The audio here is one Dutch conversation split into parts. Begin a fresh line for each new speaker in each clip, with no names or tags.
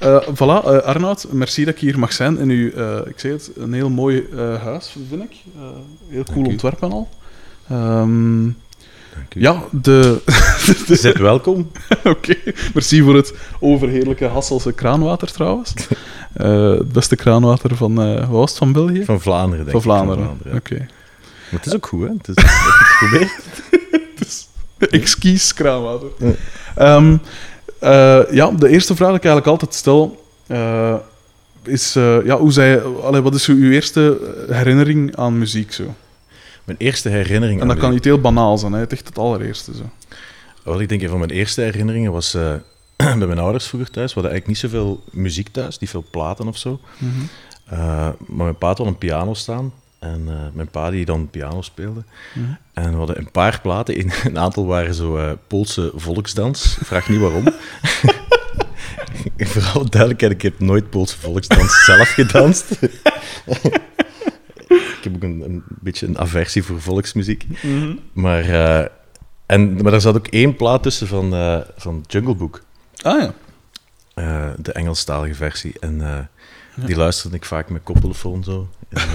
Eh, voilà, eh, Arnoud, merci dat ik hier mag zijn. In uw, eh, ik zeg het, een heel mooi huis, vind ik. Heel cool ontwerp en al. Ehm,
Dank u.
ja, de...
Zet welkom.
Oké, merci voor het overheerlijke Hasselse kraanwater trouwens. Het beste kraanwater van, wat het, van België?
Van Vlaanderen, denk
Van
ik.
Vlaanderen.
ja.
Oké.
Maar het is ook goed, hè? Het is, ik heb het geprobeerd.
Exquis kraanwater.
Ja.
Eh, ja, de eerste vraag die ik eigenlijk altijd stel eh, is: eh, ja, hoe zij, allee, wat is uw eerste herinnering aan muziek? Zo?
Mijn eerste herinnering
En dat kan niet heel banaal zijn, hè? het echt het allereerste. Zo.
Wel, ik denk een van mijn eerste herinneringen was bij mijn ouders vroeger thuis. We hadden eigenlijk niet zoveel muziek thuis, niet veel platen of zo. Eh, maar mijn pa had wel een piano staan. En eh, mijn pa die dan piano speelde.
Mhm.
En we hadden een paar platen. In, een aantal waren zo eh, Poolse volksdans. Vraag niet waarom. Vooral duidelijkheid, ik heb nooit Poolse volksdans zelf gedanst. ik heb ook een, een beetje een aversie voor volksmuziek. Maar, eh, en, maar er zat ook één plaat tussen van, van Jungle Book.
Ah ja.
De Engelstalige versie. En die luisterde ik vaak met koptelefoon zo. En,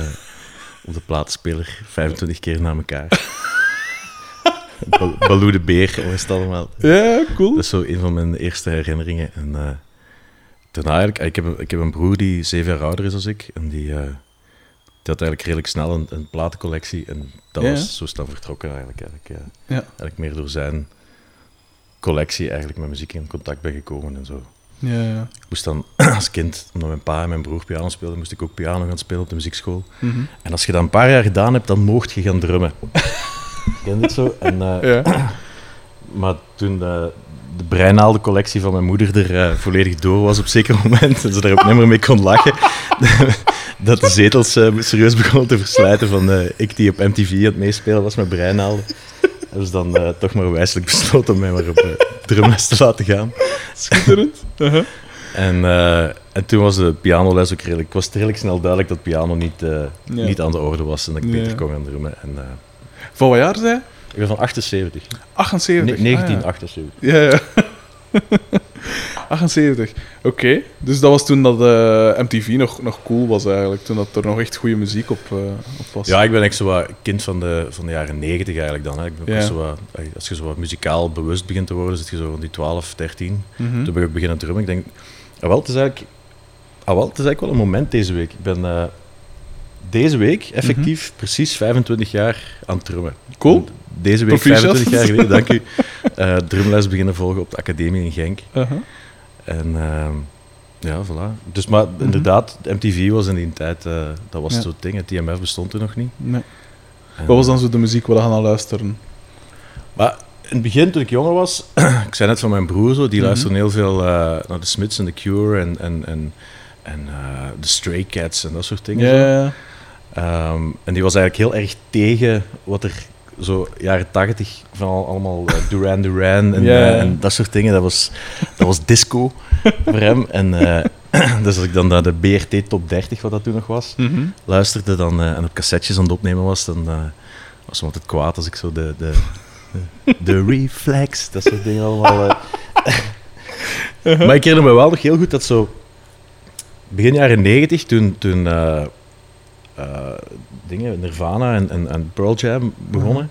op de platenspeler 25 keer na elkaar. Bal- Baloo de Beer was het allemaal.
Ja, cool.
Dat is zo een van mijn eerste herinneringen. En eh, daarna eigenlijk, ik heb, een- ik heb een broer die zeven jaar ouder is dan ik. En die, eh, die had eigenlijk redelijk snel een, een platencollectie. En dat
Ja.
was zo dan vertrokken eigenlijk. Eigenlijk, eh,
Ja.
eigenlijk meer door zijn collectie eigenlijk met muziek in contact ben gekomen en zo.
Ja, ja.
Ik moest dan als kind, omdat mijn pa en mijn broer piano speelden, moest ik ook piano gaan spelen op de muziekschool.
Mhm.
En als je dat een paar jaar gedaan hebt, dan mocht je gaan drummen. Ken dit zo? En, eh,
ja.
maar toen de, de breinaaldencollectie van mijn moeder er eh, volledig door was op een zeker moment, en ze daar ook niet meer mee kon lachen, dat de zetels eh, serieus begonnen te verslijten van ik die op MTV aan het meespelen was met breinaalden. Hebben ze dan eh, toch maar wijselijk besloten om mij maar op uh, drumles te laten gaan.
Schitterend. Uh-huh.
En, eh, en toen was de pianoles ook redelijk... Was redelijk snel duidelijk dat piano niet,
Ja.
niet aan de orde was en dat ik
Ja.
beter kon gaan drummen. En,
Van wat jaar zei?
ik ben van 78.
78.
Ne-
Ah, ja.
1978.
Ja, ja. 78. Oké. Dus dat was toen dat eh, MTV nog, nog cool was eigenlijk. Toen dat er nog echt goede muziek op, eh, op was.
Ja, ik ben echt zo wat kind van de, van de jaren 90 eigenlijk dan. Hè. Ik ben ook zo wat, als je zo wat muzikaal bewust begint te worden, zit je zo van die 12, 13.
Mhm.
Toen ben ik beginnen drummen. Ik denk, ah, wel, het is eigenlijk, ah, wel, het is eigenlijk wel een moment deze week. Ik ben eh, deze week effectief precies 25 jaar aan het drummen.
Cool.
Deze week,
Proficiat.
25 jaar geleden, dank u. eh drumles beginnen volgen op de academie in Genk. En ehm, ja, voilà. Dus, maar inderdaad, de MTV was in die tijd, eh, dat was
Ja.
zo'n ding. Het TMF bestond toen nog niet.
Nee.
En-
Wat was dan zo de muziek waar we gaan luisteren?
Maar in het begin, toen ik jonger was, ik zei net van mijn broer zo, die
Mhm.
luisterde heel veel eh, naar de Smiths en The Cure en, en, en, en eh, de Stray Cats en dat soort dingen. zo. Ehm, en die was eigenlijk heel erg tegen wat er zo jaren tachtig van al- allemaal eh, Duran Duran en, eh, en dat soort dingen. Dat was, dat was disco voor hem. En eh, dus als ik dan naar de BRT Top 30, wat dat toen nog was,
Mhm.
luisterde dan, en op cassettes aan het opnemen was, dan was het altijd kwaad als ik zo de, de, de, de reflex, dat soort dingen allemaal. eh. Maar ik herinner me wel nog heel goed dat zo begin jaren 90, toen, toen eh, dingen, Nirvana en, en, en Pearl Jam begonnen,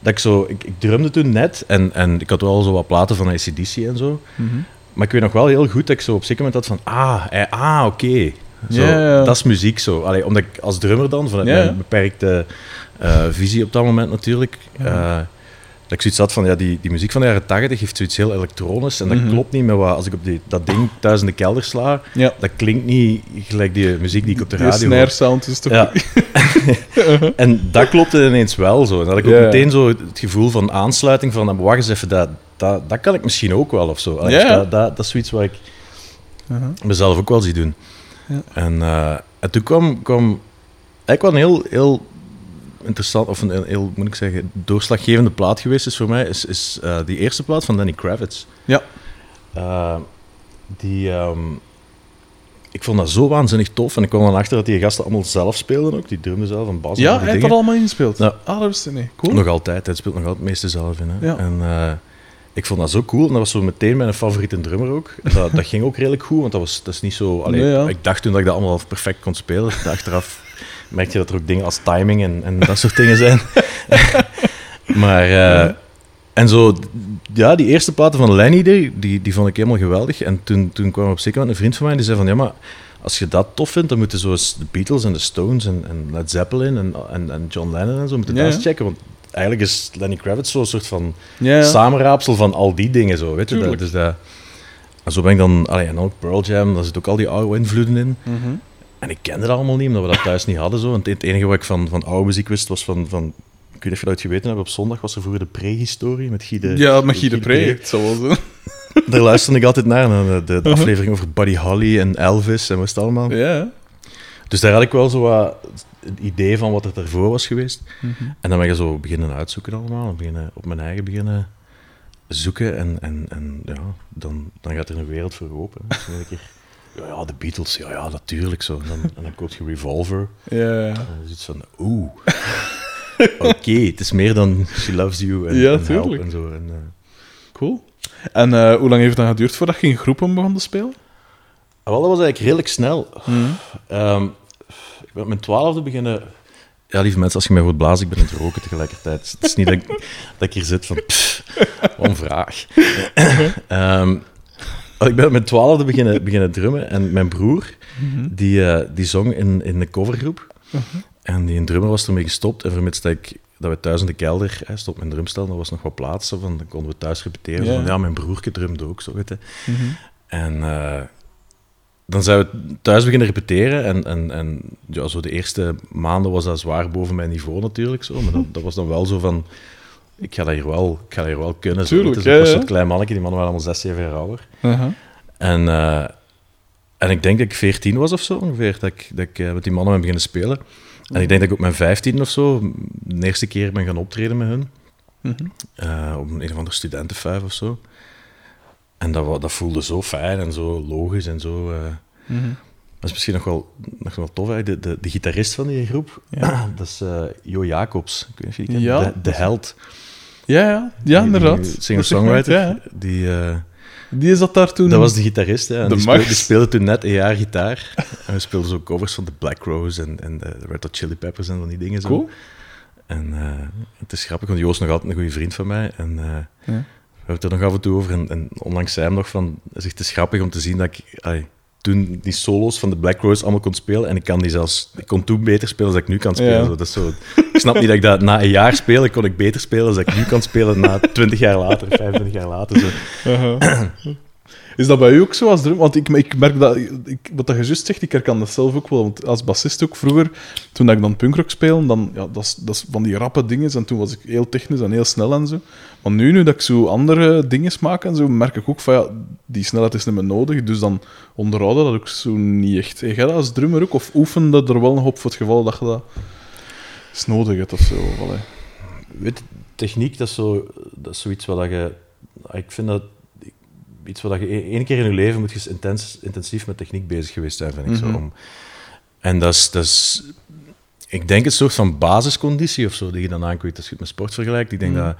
dat ik zo, ik, ik drumde toen net en, en ik had wel zo wat platen van ACDC en zo.
Mhm.
Maar ik weet nog wel heel goed dat ik zo op zeker moment had van, ah, eh, ah oké. Zo,
Ja, ja.
Dat is muziek zo. Allee, omdat ik als drummer dan, vanuit mijn beperkte eh, visie op dat moment natuurlijk,
Ja.
Dat ik zoiets had van, ja, die, die muziek van de jaren 80 heeft zoiets heel elektronisch en dat
Mhm.
klopt niet met wat, als ik op die, dat ding thuis in de kelder sla,
Ja.
dat klinkt niet gelijk die muziek die ik op de radio
snare
hoor.
sound is toch...
Ja. en dat klopte ineens wel zo. En dan had ik ook meteen zo het gevoel van aansluiting van, wacht eens even, dat, dat, dat kan ik misschien ook wel of zo. Dat, dat, dat is zoiets wat ik
Uh-huh.
mezelf ook wel zie doen.
Ja.
En, eh, en toen kwam, kwam eigenlijk wel een heel, heel interessant, of een, een heel, moet ik zeggen, doorslaggevende plaat geweest is voor mij, is, is eh, die eerste plaat van Danny Kravitz.
Ja.
Eh, die, ehm, ik vond dat zo waanzinnig tof. En ik kwam dan achter dat die gasten allemaal zelf speelden ook. Die drumden zelf en bas en
Ja, hij heeft dat allemaal ingespeeld.
Ja.
Ah, dat wist niet. Cool.
Nog altijd. Hij speelt nog altijd het meeste zelf in. Hè.
Ja.
En eh, ik vond dat zo cool. En dat was zo meteen mijn favoriete drummer ook. Dat, dat ging ook redelijk goed, want dat, was, dat is niet zo... Allee,
Nee, ja.
Ik dacht toen dat ik dat allemaal perfect kon spelen. Achteraf merk je dat er ook dingen als timing en, en dat soort dingen zijn. maar... eh, en zo, ja, die eerste platen van Lenny, die, die, die vond ik helemaal geweldig. En toen, toen kwam op zeker een vriend van mij die zei van, ja, maar als je dat tof vindt, dan moeten zoals de Beatles en de Stones en, en Led Zeppelin en, en, en John Lennon en zo moeten
Ja,
eens checken. Want eigenlijk is Lenny Kravitz zo'n soort van
Ja,
samenraapsel van al die dingen, zo, weet je. Dat, dus dat, en zo ben ik dan, allee, en ook Pearl Jam, daar zitten ook al die oude invloeden in.
Mhm.
En ik kende dat allemaal niet, omdat we dat thuis niet hadden. Zo. Het enige wat ik van, van oude muziek wist, was van, van... Ik weet niet of je dat geweten hebt, op zondag was er vroeger de prehistorie met Guy de...
Ja, met Guy de
Pre.
Zijn.
Daar luisterde ik altijd naar, naar de,
Uh-huh.
aflevering over Buddy Holly en Elvis en wat is het allemaal.
Ja.
Dus daar had ik wel zo wat het idee van wat er daarvoor was geweest.
Mhm.
En dan ben je zo beginnen uitzoeken allemaal, en beginnen, op mijn eigen beginnen zoeken. En, en, en ja, dan, dan gaat er een wereld voor open. Denk ik, ja, ja, de Beatles, ja, ja, natuurlijk zo. En dan, en dan koop je Revolver.
Ja, ja.
En dan is het van, oeh. Oké, het is meer dan She Loves You en,
Ja,
en Help en zo. En, eh,
Cool. En eh, hoe lang heeft het dan geduurd voordat je in groepen begon te spelen?
Ah, wel, dat was eigenlijk redelijk snel. Ehm, ik ben op mijn twaalfde beginnen... Ja, lieve mensen, als je mij hoort blazen, ik ben aan het roken tegelijkertijd. Het is niet dat ik, dat ik hier zit van... Pff, wat een vraag. Ehm, ik ben mijn twaalfde beginnen, beginnen drummen. En mijn broer, die, eh, die zong in, in de covergroep. En die drummer was ermee gestopt. En vermits dat, ik, dat we thuis in de kelder hè, stond mijn drumstel, er was nog wat plaats. zo Van, dan konden we thuis repeteren.
Ja.
Van, ja, mijn broertje drumde ook, zo weet je. En eh, dan zijn we thuis beginnen repeteren. En, en, en ja, zo de eerste maanden was dat zwaar boven mijn niveau natuurlijk. Zo. Maar dat, dat was dan wel zo van... Ik ga dat hier wel, ik ga dat hier wel kunnen. zo. Het is
ja,
een
ja.
soort klein mannetje. Die mannen waren allemaal zes, zeven jaar ouder.
Uh-huh.
En, eh, en ik denk dat ik 14 was of zo ongeveer, dat ik, dat ik eh, met die mannen ben beginnen spelen. En ik denk dat ik op mijn 15 of zo de eerste keer ben gaan optreden met hun. Eh, op een, of ander studentenfuif of zo. En dat, dat voelde zo fijn en zo logisch en zo.
Mhm.
Dat is misschien nog wel, nog wel tof. hè. De, de, de gitarist van die groep, dat is eh, Jo Jacobs. Ik weet niet of je.
Ja,
de, de held.
Ja, ja. Ja, inderdaad.
Singer-songwriter.
ja.
Die, eh,
Die is dat daar toen...
dat was de gitarist, ja.
De
die, speelde, die speelde toen net een jaar gitaar. En we speelden zo covers van de Black Rose en, en de Red Hot Chili Peppers en van die dingen zo.
Cool.
En eh, het is grappig, want Joost is nog altijd een goede vriend van mij. En eh,
Ja.
we hebben het er nog af en toe over. En, en onlangs zei hij nog van... Het is grappig om te zien dat ik toen die solo's van de Black Rose allemaal kon spelen. En ik kan die zelfs... Ik kon toen beter spelen dan ik nu kan spelen.
Ja.
Zo, dat is zo, ik snap niet dat ik dat na een jaar spelen kon ik beter spelen dan ik nu kan spelen na 20 jaar later, 25 jaar later. Zo.
Uh-huh. Is dat bij u ook zo als drum? Want ik, ik merk dat, ik, wat je juist zegt, ik herkan dat zelf ook wel. Want als bassist ook vroeger, toen ik dan punkrock speelde, dan, ja, dat, is, dat is van die rappe dingen. En toen was ik heel technisch en heel snel en zo. Maar nu, nu dat ik zo andere dingen maak en zo, merk ik ook van, ja, die snelheid is niet meer nodig. Dus dan onderhouden dat ook zo niet echt. Heb jij dat als drummer ook? Of oefen dat er wel nog op voor het geval dat je dat is nodig hebt of zo?
Weet, techniek, dat is, zo, dat is zoiets wat je... Ik vind dat iets wat je één keer in je leven moet je intens, intensief met techniek bezig geweest zijn, vind ik zo.
Mhm.
Om, en dat is, dat is... Ik denk een soort van basisconditie of zo, die je dan aankweekt als je het met sport vergelijkt. Ik denk
Mhm.
dat,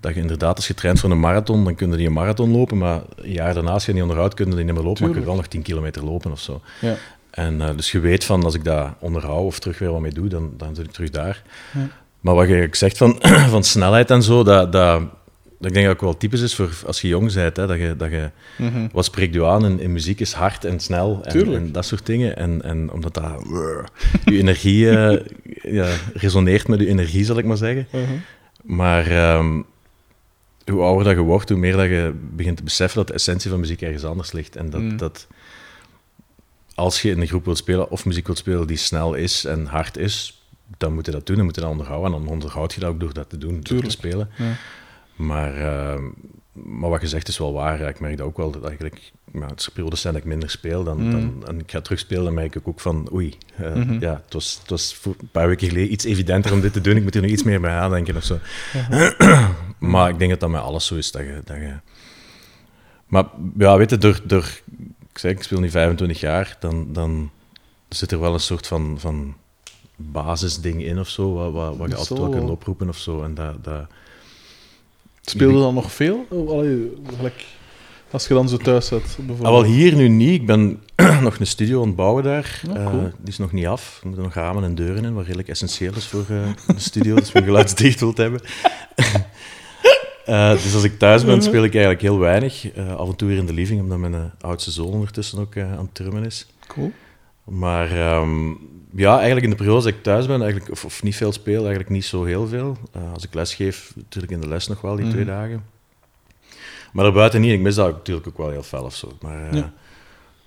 dat je inderdaad, als je traint voor een marathon, dan kun je die een marathon lopen, maar een jaar daarna, als je niet onderhoudt, kun je die niet meer lopen, maar kun je wel nog 10 kilometer lopen of zo.
Ja.
En eh, dus je weet van, als ik dat onderhoud of terug weer wat mee doe, dan, dan zit ik terug daar.
Ja.
Maar wat je eigenlijk zegt van, van snelheid en zo, dat, dat ik denk dat ook wel typisch is voor als je jong bent. Hè, dat je, dat je,
Mhm.
wat spreekt je aan in, in muziek is hard en snel en, dat soort dingen. En, en omdat dat je energie eh, ja, resoneert met je energie, zal ik maar zeggen.
Uh-huh.
Maar ehm, hoe ouder dat je wordt, hoe meer dat je begint te beseffen dat de essentie van muziek ergens anders ligt. En dat,
Mm.
dat als je in een groep wilt spelen of muziek wilt spelen die snel is en hard is, dan moet je dat doen, dan moet je dat onderhouden. En dan onderhoud je dat ook door dat te doen, door te spelen.
Ja.
Maar, ehm, maar wat je zegt is wel waar. Ik merk dat ook wel, dat eigenlijk, ja, het is periodes zijn dat ik minder speel, dan,
Mm.
dan, en ik ga terugspelen, dan merk ik ook van, oei, eh,
Mhm.
ja, het was, het was voor een paar weken geleden iets evidenter om dit te doen, ik moet er nog iets meer bij nadenken of zo. maar ik denk dat dat met alles zo is, dat je... Dat je maar ja, weet je, door, door, ik zeg, ik speel nu 25 jaar, dan, dan zit er wel een soort van, van basisding in of zo, wat, wat, wat je altijd wel kunt oproepen of zo. En dat, dat,
Speelde dan nog veel? Oh, allee, gelijk, als je dan zo thuis zat,
Ah,
bijvoorbeeld.
wel hier nu niet. Ik ben nog een studio aan het bouwen daar.
Ja,
Eh, die is nog niet af. Er moeten nog ramen en deuren in, wat redelijk essentieel is voor eh, een studio, als je geluidsdicht wilt hebben. Eh, dus als ik thuis ben, speel ik eigenlijk heel weinig. Eh, af en toe weer in de living, omdat mijn oudste zoon ondertussen ook aan het trummen is.
Cool.
Maar ehm, ja, eigenlijk in de periode als ik thuis ben, eigenlijk, of, of niet veel speel, eigenlijk niet zo heel veel. Eh, als ik les geef, natuurlijk in de les nog wel, die twee
Mhm.
dagen. Maar daarbuiten niet. Ik mis dat natuurlijk ook wel heel fel of zo. Maar, eh,
Ja.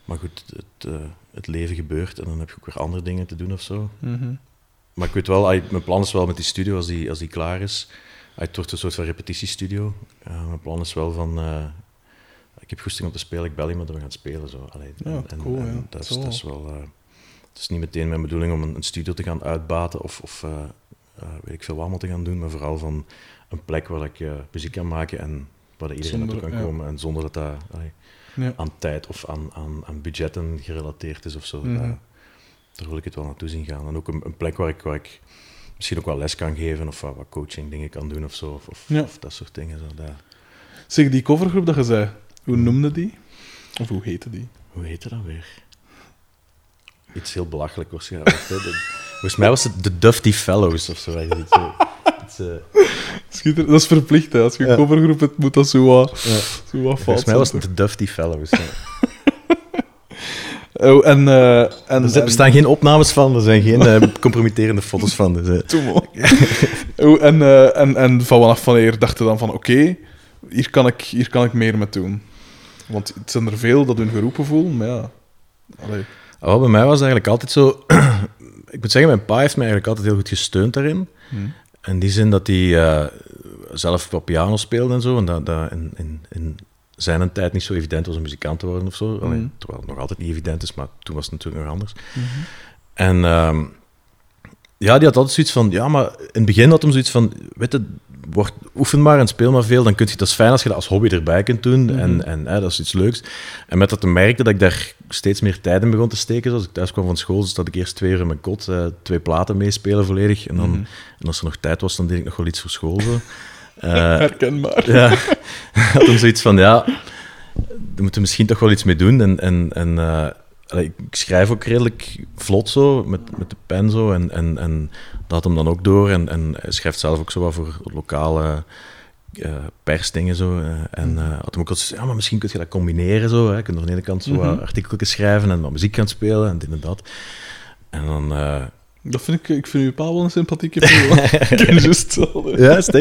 maar goed, het, eh, het leven gebeurt en dan heb je ook weer andere dingen te doen of zo.
Mhm.
Maar ik weet wel, mijn plan is wel met die studio, als die, als die klaar is, het wordt een soort van repetitiestudio. Mijn plan is wel van, heb goesting om te spelen, ik bel iemand en we gaan spelen. Zo. Allee,
Ja, cool, ja.
dat, is, dat is wel... eh, het is niet meteen mijn bedoeling om een, een studio te gaan uitbaten of, of eh, eh, weet ik veel wat allemaal te gaan doen, maar vooral van een plek waar ik muziek kan maken en waar iedereen
Zonder-
naartoe kan
ja.
komen en zonder dat dat allee,
Ja.
aan tijd of aan, aan, aan budgetten gerelateerd is of zo.
Mhm.
Daar- daar wil ik het wel naartoe zien gaan. En ook een, een plek waar ik, waar ik misschien ook wel les kan geven of wat, wat coaching dingen kan doen of zo. Of, of,
Ja.
of dat soort dingen. Zo, dat.
Zeg, die covergroep dat je zei, hoe noemde die? Of hoe heette die?
Hoe heette dat weer? Iets heel belachelijk waarschijnlijk. De- Volgens mij was het de Dufty Fellows of zo. Iets, iets, eh,
Schieter, dat is verplicht, hè. Als je een
Ja.
covergroep hebt, moet dat zo wat,
ja.
zo wat
Volgens mij was het de Dufty Fellows. ja.
Oh, en... eh en,
Dus er
en-
staan geen opnames van, er zijn geen eh, compromitterende foto's van. Dus,
oh, en, en, en van vanaf wanneer dacht je dan van, oké, hier, kan ik, hier kan ik meer mee doen? Want het zijn er veel dat hun geroepen voelen, maar ja... Allee.
Wel, bij mij was het eigenlijk altijd zo. ik moet zeggen, mijn pa heeft mij eigenlijk altijd heel goed gesteund daarin.
Hmm.
In die zin dat hij eh, zelf wat piano speelde en zo. En dat, dat in, in, in zijn tijd niet zo evident was om muzikant te worden of zo. Allee,
Mhm.
terwijl het nog altijd niet evident is, maar toen was het natuurlijk nog anders.
Mhm.
En ehm, ja, die had altijd zoiets van... Ja, maar in het begin had hem zoiets van... Weet je, word, oefen maar en speel maar veel. Dan kun je, dat is fijn als je dat als hobby erbij kunt doen.
Mhm.
En, en hè, dat is iets leuks. En met dat te merkte dat ik daar steeds meer tijd in begon te steken. Zoals ik thuis kwam van school, dus dat ik eerst twee uur in mijn kot eh, twee platen meespelen volledig. En, dan,
Mhm.
en als er nog tijd was, dan deed ik nog wel iets voor school. Zo. Eh,
Herkenbaar.
ja, had hem zoiets van, ja, daar moeten we misschien toch wel iets mee doen. En, en, en eh, allee, ik schrijf ook redelijk vlot zo, met, met de pen zo. En, en, en dat had hem dan ook door. En, en hij schrijft zelf ook zo wat voor lokale eh, persdingen zo. eh, en eh, had hem ook al gezegd, ja, maar misschien kun je dat combineren zo. Hè. Je kunt aan de ene kant zo wat
Mhm.
artikeltjes schrijven en wat muziek gaan spelen en dit en dat. En dan...
Dat vind ik, ik vind uw pa wel een sympathieke persoon.
ja, echt?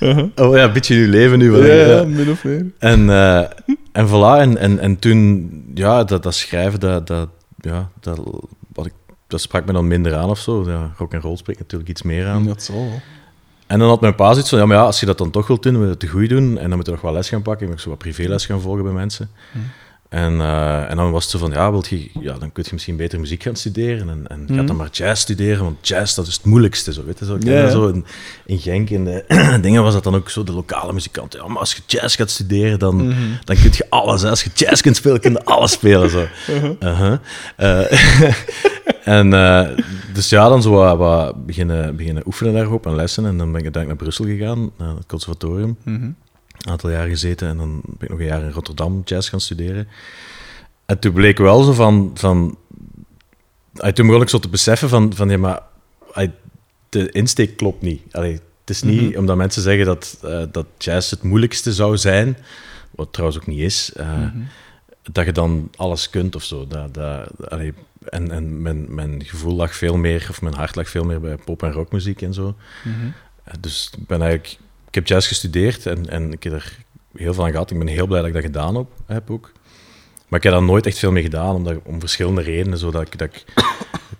Uh-huh.
Oh ja, een beetje uw leven nu. wel,
Ja, ja, min of meer.
En, en voilà, en, en, en toen, ja, dat, dat schrijven, dat, dat, ja, dat, wat ik, dat sprak me dan minder aan of zo. Ja, rock en roll spreekt natuurlijk iets meer aan.
Dat zal wel.
En dan had mijn pa zoiets van, ja, maar ja, als je dat dan toch wilt doen, dan moet je het te goed doen. En dan moet je nog wel les gaan pakken. Ik moet zo wat privéles gaan volgen bij mensen. En, eh, en dan was het zo van, ja, wilt je, ja, dan kun je misschien beter muziek gaan studeren. En, en ga dan maar jazz studeren, want jazz, dat is het moeilijkste. Zo, weet je, zo, zo in, in Genk en de dingen was dat dan ook zo, de lokale muzikanten. Ja, maar als je jazz gaat studeren, dan, dan kun je alles. Hè. Als je jazz kunt spelen, kun je alles spelen. Zo. Uh-huh. Eh, en eh, dus ja, dan zo wat, wat beginnen, beginnen oefenen daarop en lessen. En dan ben ik uiteindelijk naar Brussel gegaan, naar het conservatorium.
Mhm.
Een aantal jaar gezeten en dan ben ik nog een jaar in Rotterdam jazz gaan studeren. En toen bleek wel zo van... van toen begon ik zo te beseffen van, van ja, maar de insteek klopt niet. Allee, het is niet omdat mensen zeggen dat, eh, dat jazz het moeilijkste zou zijn, wat trouwens ook niet is, eh, dat je dan alles kunt of zo. Dat, dat, allee, en en mijn, mijn gevoel lag veel meer, of mijn hart lag veel meer bij pop- en rockmuziek en zo.
Mhm.
Eh, Dus ik ben eigenlijk... Ik heb jazz gestudeerd en, en ik heb er heel veel aan gehad. Ik ben heel blij dat ik dat gedaan heb, heb ook. Maar ik heb daar nooit echt veel mee gedaan, omdat, om verschillende redenen. Zodat ik, dat ik,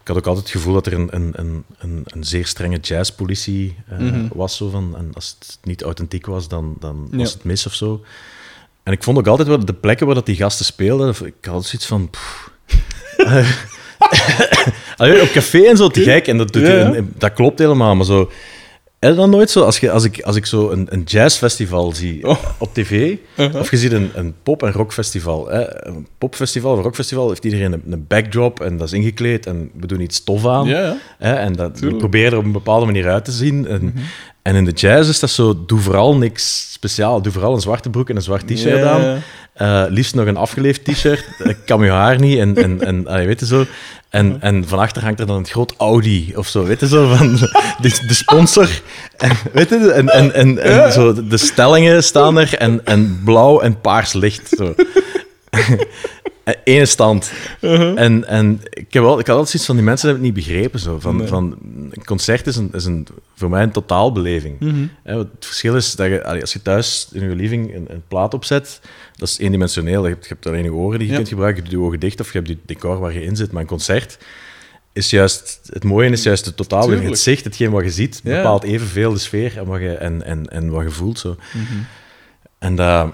ik had ook altijd het gevoel dat er een, een, een, een, zeer strenge jazzpolitie eh,
Mhm.
was. Zo van, en als het niet authentiek was, dan, dan
Ja.
was het mis of zo. En ik vond ook altijd wel de plekken waar dat die gasten speelden, ik had altijd zoiets van... pff. Allee, op café en zo, te gek. En dat, doet
Ja, ja.
en dat klopt helemaal, maar zo... Heb je dat nooit zo? Als, je, als, ik, als ik zo een, een jazzfestival zie
Oh.
op tv,
Uh-huh.
of je ziet een, een pop- en rockfestival. Hè? Een popfestival of een rockfestival heeft iedereen een, een backdrop en dat is ingekleed en we doen iets tof aan. Hè? En dat, we proberen er op een bepaalde manier uit te zien. En, En in de jazz is dat zo, doe vooral niks speciaal. Doe vooral een zwarte broek en een zwart t-shirt aan. Eh, liefst nog een afgeleefd t-shirt. Ik kan haar niet. En, en, en allee, weet je zo. En, en van achter hangt er dan een groot Audi of zo. Weet je zo. Van de, de sponsor. En, weet je, en, en, en, en zo, de stellingen staan er. En, en blauw en paars licht. Zo. Ene stand. En, en ik, heb wel, ik had altijd zoiets van, die mensen hebben het niet begrepen. Zo. Van,
Nee.
van, een concert is, een, is een, voor mij een totaalbeleving. Wat het verschil is dat je, als je thuis in je living een, een plaat opzet, dat is eendimensioneel. Je hebt, je hebt alleen je oren die je
Ja.
kunt gebruiken, je hebt je ogen dicht of je hebt je decor waar je in zit. Maar een concert is juist, het mooie is juist de totaalbeleving. Het zicht, hetgeen wat je ziet,
Ja.
bepaalt evenveel de sfeer en wat je, en, en, en wat je voelt. Zo.
Mhm.
En dat...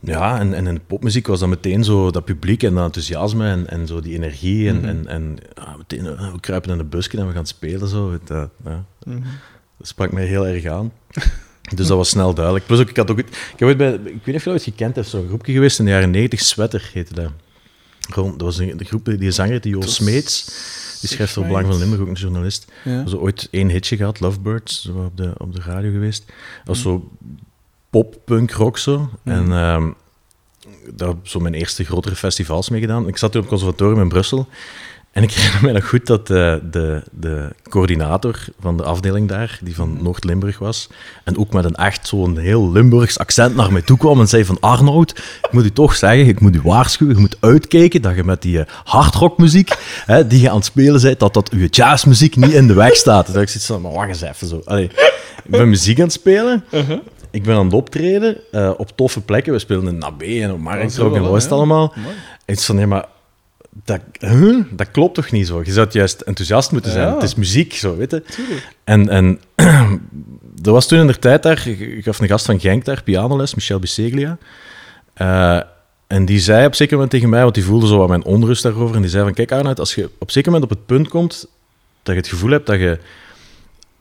Ja, en, en in de popmuziek was dat meteen zo dat publiek en dat enthousiasme en, en zo die energie. En, en, en ja, meteen, eh, we kruipen in de busje en we gaan spelen. Zo. Dat, ja,
Mhm.
dat sprak mij heel erg aan. Dus dat was snel duidelijk. Plus ook, ik had ook... Ik, heb ooit bij, ik weet niet of je ooit gekend hebt, zo'n groepje geweest in de jaren 90, Sweater heette dat. Gewoon, dat was een, de groep, die zanger, die Joost Smeets, die schrijft voor Belang van. Limburg, ook een journalist.
Ja.
We ooit één hitje gehad, Lovebirds, op de, op de radio geweest. Dat was zo pop, punk, rock zo. En ehm daar heb ik zo mijn eerste grotere festivals mee gedaan. Ik zat toen op het conservatorium in Brussel. En ik herinner me nog goed dat de, de, de coördinator van de afdeling daar, die van Noord-Limburg was, en ook met een echt zo'n heel Limburgs accent naar mij toe kwam en zei van Arnoud, ik moet u toch zeggen, ik moet u waarschuwen, je moet uitkijken dat je met die eh, hardrockmuziek hè, die je aan het spelen bent, dat dat uw jazzmuziek niet in de weg staat. Dus ik zit zo, maar wacht eens even zo. Allee, ik ben muziek aan het spelen, ik ben aan het optreden eh, op toffe plekken. We speelden in Nabé en op Markt
zo
ook het
ja.
allemaal.
Mooi.
En ik zo, nee, maar dat, huh? dat klopt toch niet zo? Je zou juist enthousiast moeten zijn.
Ja.
Het is muziek, zo, weet je.
Tuurlijk.
En, en er was toen in de tijd daar, ik gaf een gast van Genk daar, pianoles, Michel Biseglia. Eh, en die zei op een zeker moment tegen mij, want die voelde zo wat mijn onrust daarover, en die zei van, kijk Arnoud, als je op een zeker moment op het punt komt dat je het gevoel hebt dat je,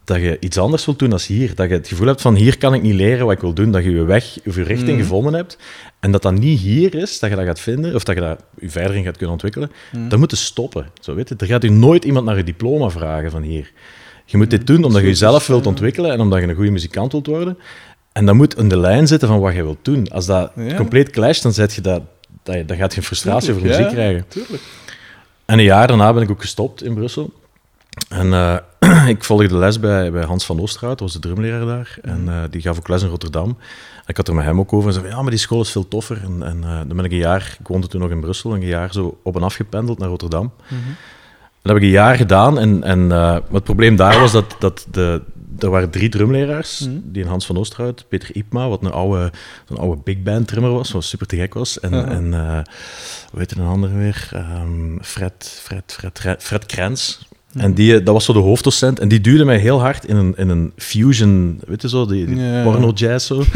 dat je iets anders wilt doen dan hier, dat je het gevoel hebt van, hier kan ik niet leren wat ik wil doen, dat je je weg, of je richting
Mhm.
gevonden hebt, en dat dat niet hier is, dat je dat gaat vinden, of dat je dat je verder in gaat kunnen ontwikkelen,
Mhm.
dan moet je stoppen. Zo, weet je? Er gaat u nooit iemand naar je diploma vragen van hier. Je moet dit doen omdat je jezelf wilt ontwikkelen en omdat je een goede muzikant wilt worden. En dat moet in de lijn zitten van wat je wilt doen. Als dat
Ja.
compleet clasht, dan, zet je dat, dat, dan gaat je frustratie over
Tuurlijk,
muziek
ja,
krijgen.
Tuurlijk.
En een jaar daarna ben ik ook gestopt in Brussel. En eh, ik volgde les bij, bij Hans van Oosterhout, dat was de drumleraar daar. En eh, die gaf ook les in Rotterdam. En ik had er met hem ook over en zei van, ja, maar die school is veel toffer. En, en eh, dan ben ik een jaar, ik woonde toen nog in Brussel, een jaar zo op en af gependeld naar Rotterdam. Dat heb ik een jaar gedaan. En, en eh, maar het probleem daar was dat, dat de, er waren drie drumleraars.
Mhm.
Die in Hans van Oosterhout, Peter Ipma, wat een oude, zo'n oude big band drummer was, wat super te gek was. En, en eh, hoe heet een andere weer? Ehm, Fred, Fred, Fred, Fred, Fred Krens. En die, eh, dat was zo de hoofddocent. En die duwde mij heel hard in een, in een fusion, weet je zo, die, die
Ja.
porno-jazz zo.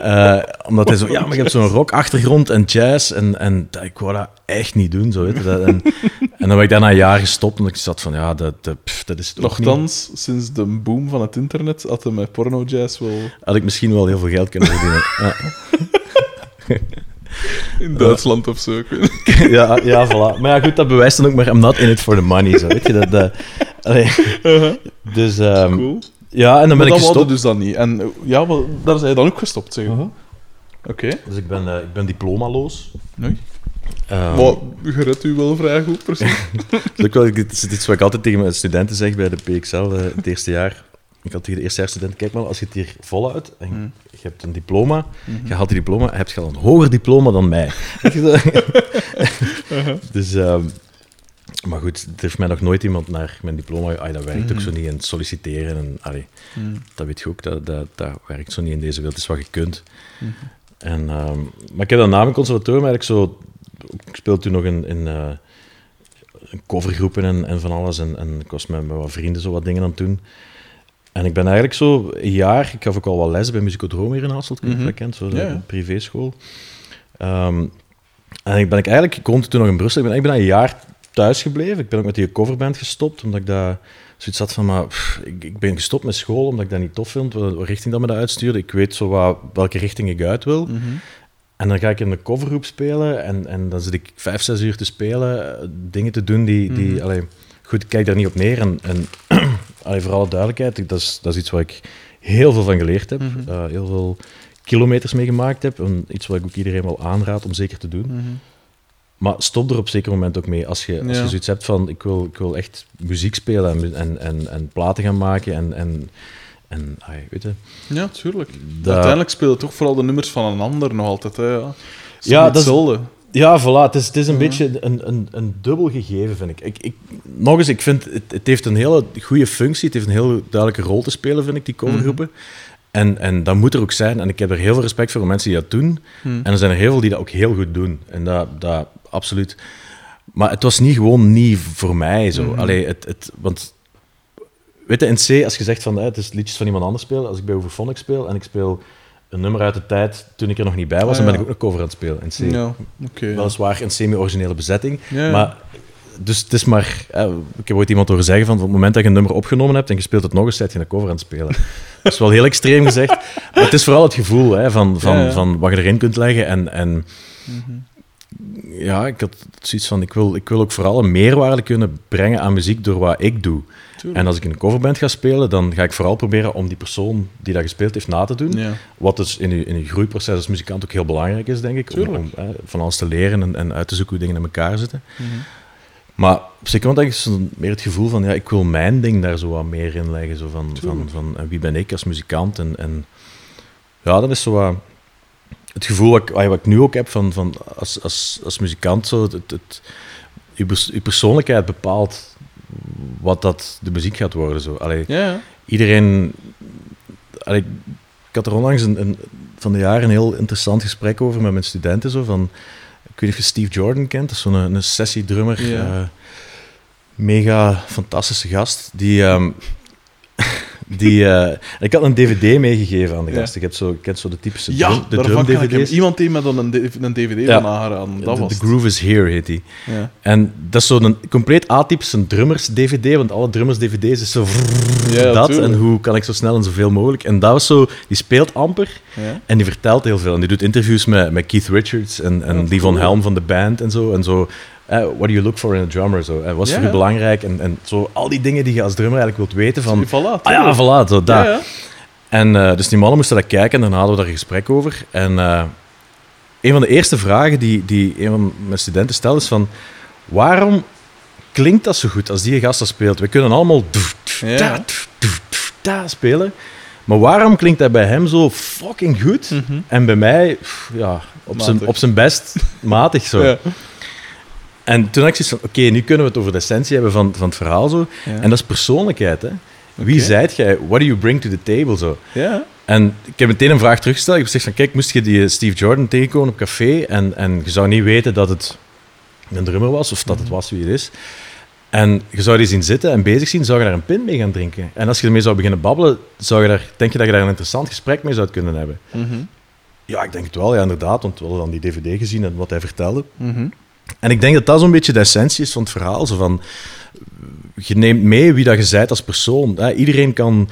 Eh, omdat hij zo, ja, maar je hebt zo'n rock-achtergrond en jazz. En, en ik wou dat echt niet doen, zo, weet je. Dat, en, en dan ben ik daarna een jaar gestopt, en ik zat van, ja, dat, dat, pff, dat is het ook niet.
Nochtans, sinds de boom van het internet had hij met porno-jazz wel
Had ik misschien wel heel veel geld kunnen verdienen. Ja.
in Duitsland of zo.
ja, ja, voilà. Maar ja, goed, dat bewijst dan ook maar, I'm not in it for the money, zo, weet je. Dat, dat, allee. Dus, ehm,
Cool.
ja, en dan ben
maar
ik
dat
gestopt.
dus dan niet. En ja, wel, daar zijn je dan ook gestopt, zeg.
Mhm.
Oké.
Dus ik ben, eh, ik ben diplomaloos.
Nee.
Ehm,
Maar je redt u wel vrij goed, precies.
Dat is wel, dit is iets wat ik altijd tegen mijn studenten zeg bij de PXL, eh, het eerste jaar. Ik had tegen de eerstejaarsstudenten, kijk maar, als je het hier volhoudt en
Mm.
je hebt een diploma, je haalt die diploma, heb je al een hoger diploma dan mij. Zo? dus, ehm, maar goed, er heeft mij nog nooit iemand naar mijn diploma, ah, dat werkt ook zo niet, en solliciteren, en, allee, dat weet je ook, dat, dat, dat werkt zo niet in deze wereld, het is wat je kunt. En, ehm, maar ik heb dan na mijn conservatorium eigenlijk zo, ik speelde toen nog in, in eh, covergroepen en, en van alles. En, en ik was met, met wat vrienden zo wat dingen aan het doen. En ik ben eigenlijk zo een jaar, ik gaf ook al wat les bij Musicodroom hier in Hasselt, je dat kent, zo de
Ja,
privéschool. Ehm, en ik ben ik eigenlijk, ik woonde toen nog in Brussel, ik ben, ik ben een jaar thuis gebleven. Ik ben ook met die coverband gestopt, omdat ik daar zoiets had van, maar pff, ik, ik ben gestopt met school, omdat ik dat niet tof vind, welke richting dat me dat uitstuurde. Ik weet zo wat, welke richting ik uit wil.
Mhm.
En dan ga ik in de covergroep spelen en, en dan zit ik vijf, zes uur te spelen, eh, dingen te doen die... die allee, goed, ik kijk daar niet op neer. En, en allee, voor alle duidelijkheid, dat is, dat is iets waar ik heel veel van geleerd heb.
Mhm.
eh, heel veel kilometers mee gemaakt heb. En iets wat ik ook iedereen wel aanraad om zeker te doen.
Mhm.
Maar stop er op zeker moment ook mee. Als je, als
Ja.
je zoiets hebt van, ik wil, ik wil echt muziek spelen en, en, en, en platen gaan maken en... en, en weet je,
Ja, tuurlijk.
dat-
Uiteindelijk spelen toch vooral de nummers van een ander nog altijd. Hè, ja,
Ja, dat is-
hetzelfde.
Ja, voilà. Het is, het is een beetje een, een, een dubbel gegeven, vind ik. ik, ik nog eens, ik vind het, het heeft een hele goede functie. Het heeft een heel duidelijke rol te spelen, vind ik, die covergroepen. En, en dat moet er ook zijn. En ik heb er heel veel respect voor de mensen die dat doen.
Hm.
En er zijn er heel veel die dat ook heel goed doen. En dat, dat absoluut. Maar het was niet gewoon niet voor mij zo.
Mhm.
Allee, het, het, want weet je, in C, als je zegt van eh, het is liedjes van iemand anders spelen, als ik bij Overphonic speel en ik speel een nummer uit de tijd toen ik er nog niet bij was,
Ah,
dan ben ik ook een cover aan het spelen in C.
Ja.
Weliswaar een semi-originele bezetting. Maar dus het is maar... eh, ik heb ooit iemand horen zeggen van... Op het moment dat je een nummer opgenomen hebt en je speelt het nog eens, zet je een cover aan het spelen. dat is wel heel extreem gezegd. Maar het is vooral het gevoel hè, van, van,
Ja, ja.
van wat je erin kunt leggen. En, en
Mhm.
ja, ik had zoiets van... Ik wil, ik wil ook vooral een meerwaarde kunnen brengen aan muziek door wat ik doe.
Tuurlijk.
En als ik in een coverband ga spelen, dan ga ik vooral proberen om die persoon die dat gespeeld heeft na te doen.
Ja.
Wat dus in je, in je groeiproces als muzikant ook heel belangrijk is, denk ik. Om,
Tuurlijk.
om van alles te leren en, en uit te zoeken hoe dingen in elkaar zitten.
Mhm.
Maar op zich moment zo meer het gevoel van, ja, ik wil mijn ding daar zo wat meer in leggen. Zo van, van,
Tuurlijk.
van wie ben ik als muzikant? En, en ja, dat is zo wat het gevoel wat ik, wat ik nu ook heb van, van als, als, als muzikant. Zo, het, het, je, pers- je persoonlijkheid bepaalt wat dat de muziek gaat worden. Zo. Allee,
Ja,
iedereen. Allee, ik had er onlangs een, een, van de jaren een heel interessant gesprek over met mijn studenten. Zo, van, ik weet niet of je Steve Jordan kent, dat is zo'n een sessiedrummer.
Ja.
eh, mega fantastische gast. Die. ehm, die eh, ik had een DVD meegegeven aan de
Ja.
gast. Ik heb zo, ik ken zo de typische
Ja,
drum, de
hem.
drum-DVD's.
Iemand die me dan een, een DVD
Ja.
van aangeraden. Dat
The,
was
The. Groove is Here heet die.
Ja.
En dat is zo'n compleet atypische drummers-DVD, want alle drummers-DVD's is zo
Ja,
dat.
tuurlijk.
En hoe kan ik zo snel en zoveel mogelijk. En dat was zo, die speelt amper
Ja.
en die vertelt heel veel. En die doet interviews met, met Keith Richards en, en die van. Helm van de band en zo. En zo, eh, what do you look for in a drummer? Zo. En wat is
Ja,
voor je belangrijk? En, en zo al die dingen die je als drummer eigenlijk wilt weten van...
Voilà,
Ah ja, voilà, zo,
ja.
En eh, dus die mannen moesten dat kijken en dan hadden we daar een gesprek over. En eh, een van de eerste vragen die, die een van mijn studenten stelde is van... Waarom klinkt dat zo goed als die gast dat speelt? We kunnen allemaal...
Ja.
da, spelen. Maar waarom klinkt dat bij hem zo fucking goed?
Mhm.
En bij mij, ja, op zijn, op zijn best matig zo.
Ja.
En toen had ik zoiets van, oké, nu kunnen we het over de essentie hebben van, van het verhaal zo.
Ja.
En dat is persoonlijkheid, hè. Wie
Oké.
zijt jij? What do you bring to the table, zo.
Ja.
En ik heb meteen een vraag teruggesteld. Ik heb gezegd van, kijk, moest je die Steve Jordan tegenkomen op café en, en je zou niet weten dat het een drummer was of dat het was wie het is. En je zou die zien zitten en bezig zien, zou je daar een pint mee gaan drinken. En als je ermee zou beginnen babbelen, zou je daar, denk je dat je daar een interessant gesprek mee zou kunnen hebben.
Mhm.
Ja, ik denk het wel, ja, inderdaad, want we hadden dan die dvd gezien en wat hij vertelde.
Mhm.
En ik denk dat dat zo'n beetje de essentie is van het verhaal. Zo van, je neemt mee wie dat je bent als persoon. Hè. Iedereen kan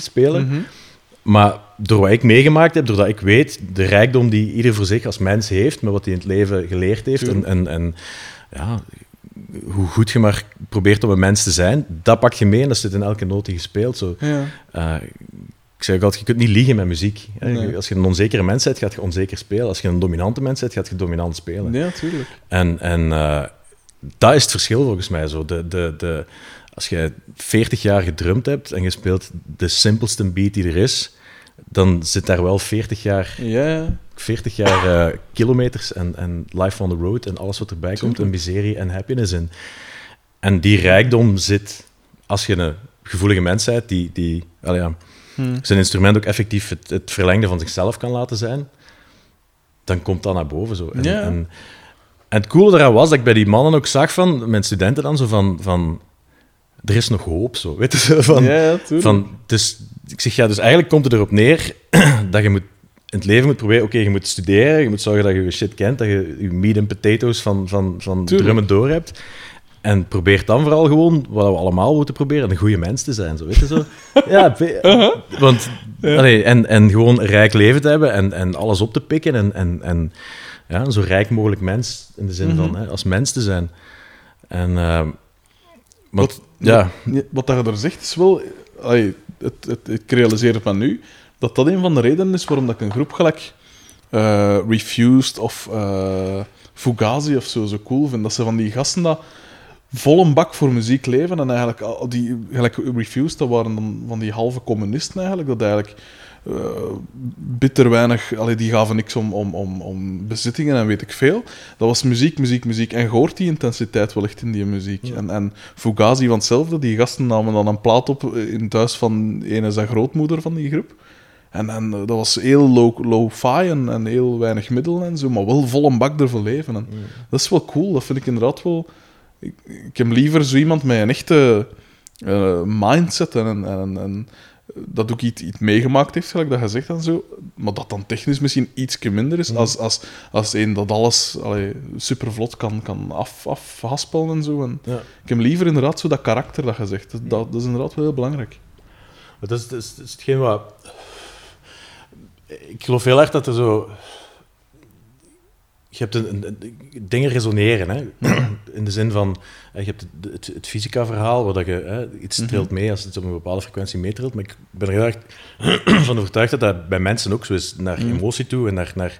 spelen.
Mhm.
Maar door wat ik meegemaakt heb, doordat ik weet de rijkdom die ieder voor zich als mens heeft, met wat hij in het leven geleerd heeft, en, en, en ja, hoe goed je maar probeert om een mens te zijn, dat pak je mee en dat zit in elke noot die je speelt. Zo.
Ja.
Eh, ik zeg ook altijd, je kunt niet liegen met muziek.
Nee.
Als je een onzekere mens bent, gaat je onzeker spelen. Als je een dominante mens bent, gaat je dominant spelen.
ja, tuurlijk.
En, en eh, dat is het verschil volgens mij. Zo. De, de, de, als je 40 jaar gedrumd hebt en je speelt de simpelste beat die er is, dan zit daar wel 40 jaar,
Ja, ja.
40 jaar eh, kilometers en, en life on the road en alles wat erbij komt, en miserie en happiness in. En die rijkdom zit, als je een gevoelige mens bent, die, die ja, Zijn instrument ook effectief het, het verlengde van zichzelf kan laten zijn, dan komt dat naar boven. Zo. En,
Ja.
en, en het coole eraan was dat ik bij die mannen ook zag van, mijn studenten dan, zo van, van er is nog hoop, zo. Weet je, van,
ja,
van, dus, ik zeg, ja, dus eigenlijk komt het erop neer dat je moet, in het leven moet proberen, oké, je moet studeren, je moet zorgen dat je je shit kent, dat je je meat and potatoes van, van, van drummen door hebt. En probeer dan vooral gewoon, wat we allemaal moeten proberen, een goede mens te zijn, zo, weet je zo? Ja, be- want, allee, en, en gewoon een rijk leven te hebben en, en alles op te pikken en, en, en ja, zo rijk mogelijk mens, in de zin van,
Mhm.
hè, als mens te zijn. En... ehm, Want,
Wat-
ja,
Wat dat je er zegt is wel... allee, het, het, ik realiseer het me nu, dat dat een van de redenen is waarom dat ik een groep gelijk eh, Refused of eh, Fugazi of zo zo cool vind. Dat ze van die gasten dat vol een bak voor muziek leven en eigenlijk al die, gelijk Refused, dat waren dan van die halve communisten eigenlijk, dat eigenlijk eh, bitter weinig, allee, die gaven niks om, om, om, om bezittingen en weet ik veel. Dat was muziek, muziek, muziek. En je hoort die intensiteit wel echt in die muziek. En, en Fugazi van hetzelfde, die gasten namen dan een plaat op in het huis van een zijn grootmoeder van die groep. En, en eh, dat was heel low, low-fi en, en heel weinig middelen en zo, maar wel vol een bak ervoor leven. En Dat is wel cool, dat vind ik inderdaad wel... Ik, ik heb liever zo iemand met een echte eh, mindset en, en, en, en dat ook iets, iets meegemaakt heeft, gelijk dat gezegd en zo, maar dat dan technisch misschien iets minder is, als, als, als een dat alles allee, super vlot kan, kan af, afhaspelen en zo. En
Ja.
Ik heb liever inderdaad zo dat karakter dat gezegd. Dat, dat, dat is inderdaad wel heel belangrijk.
Maar dat is, dat, is, dat is hetgeen wat... Ik geloof heel erg dat er zo... Je hebt een, een- een- dingen resoneren, hè. In de zin van... Je hebt het, het, het fysica-verhaal, waar dat je hè, iets
Mhm.
trilt mee als het op een bepaalde frequentie meetrilt. Maar ik ben er heel erg van overtuigd dat dat bij mensen ook zo is. Naar
Mhm.
emotie toe en naar... naar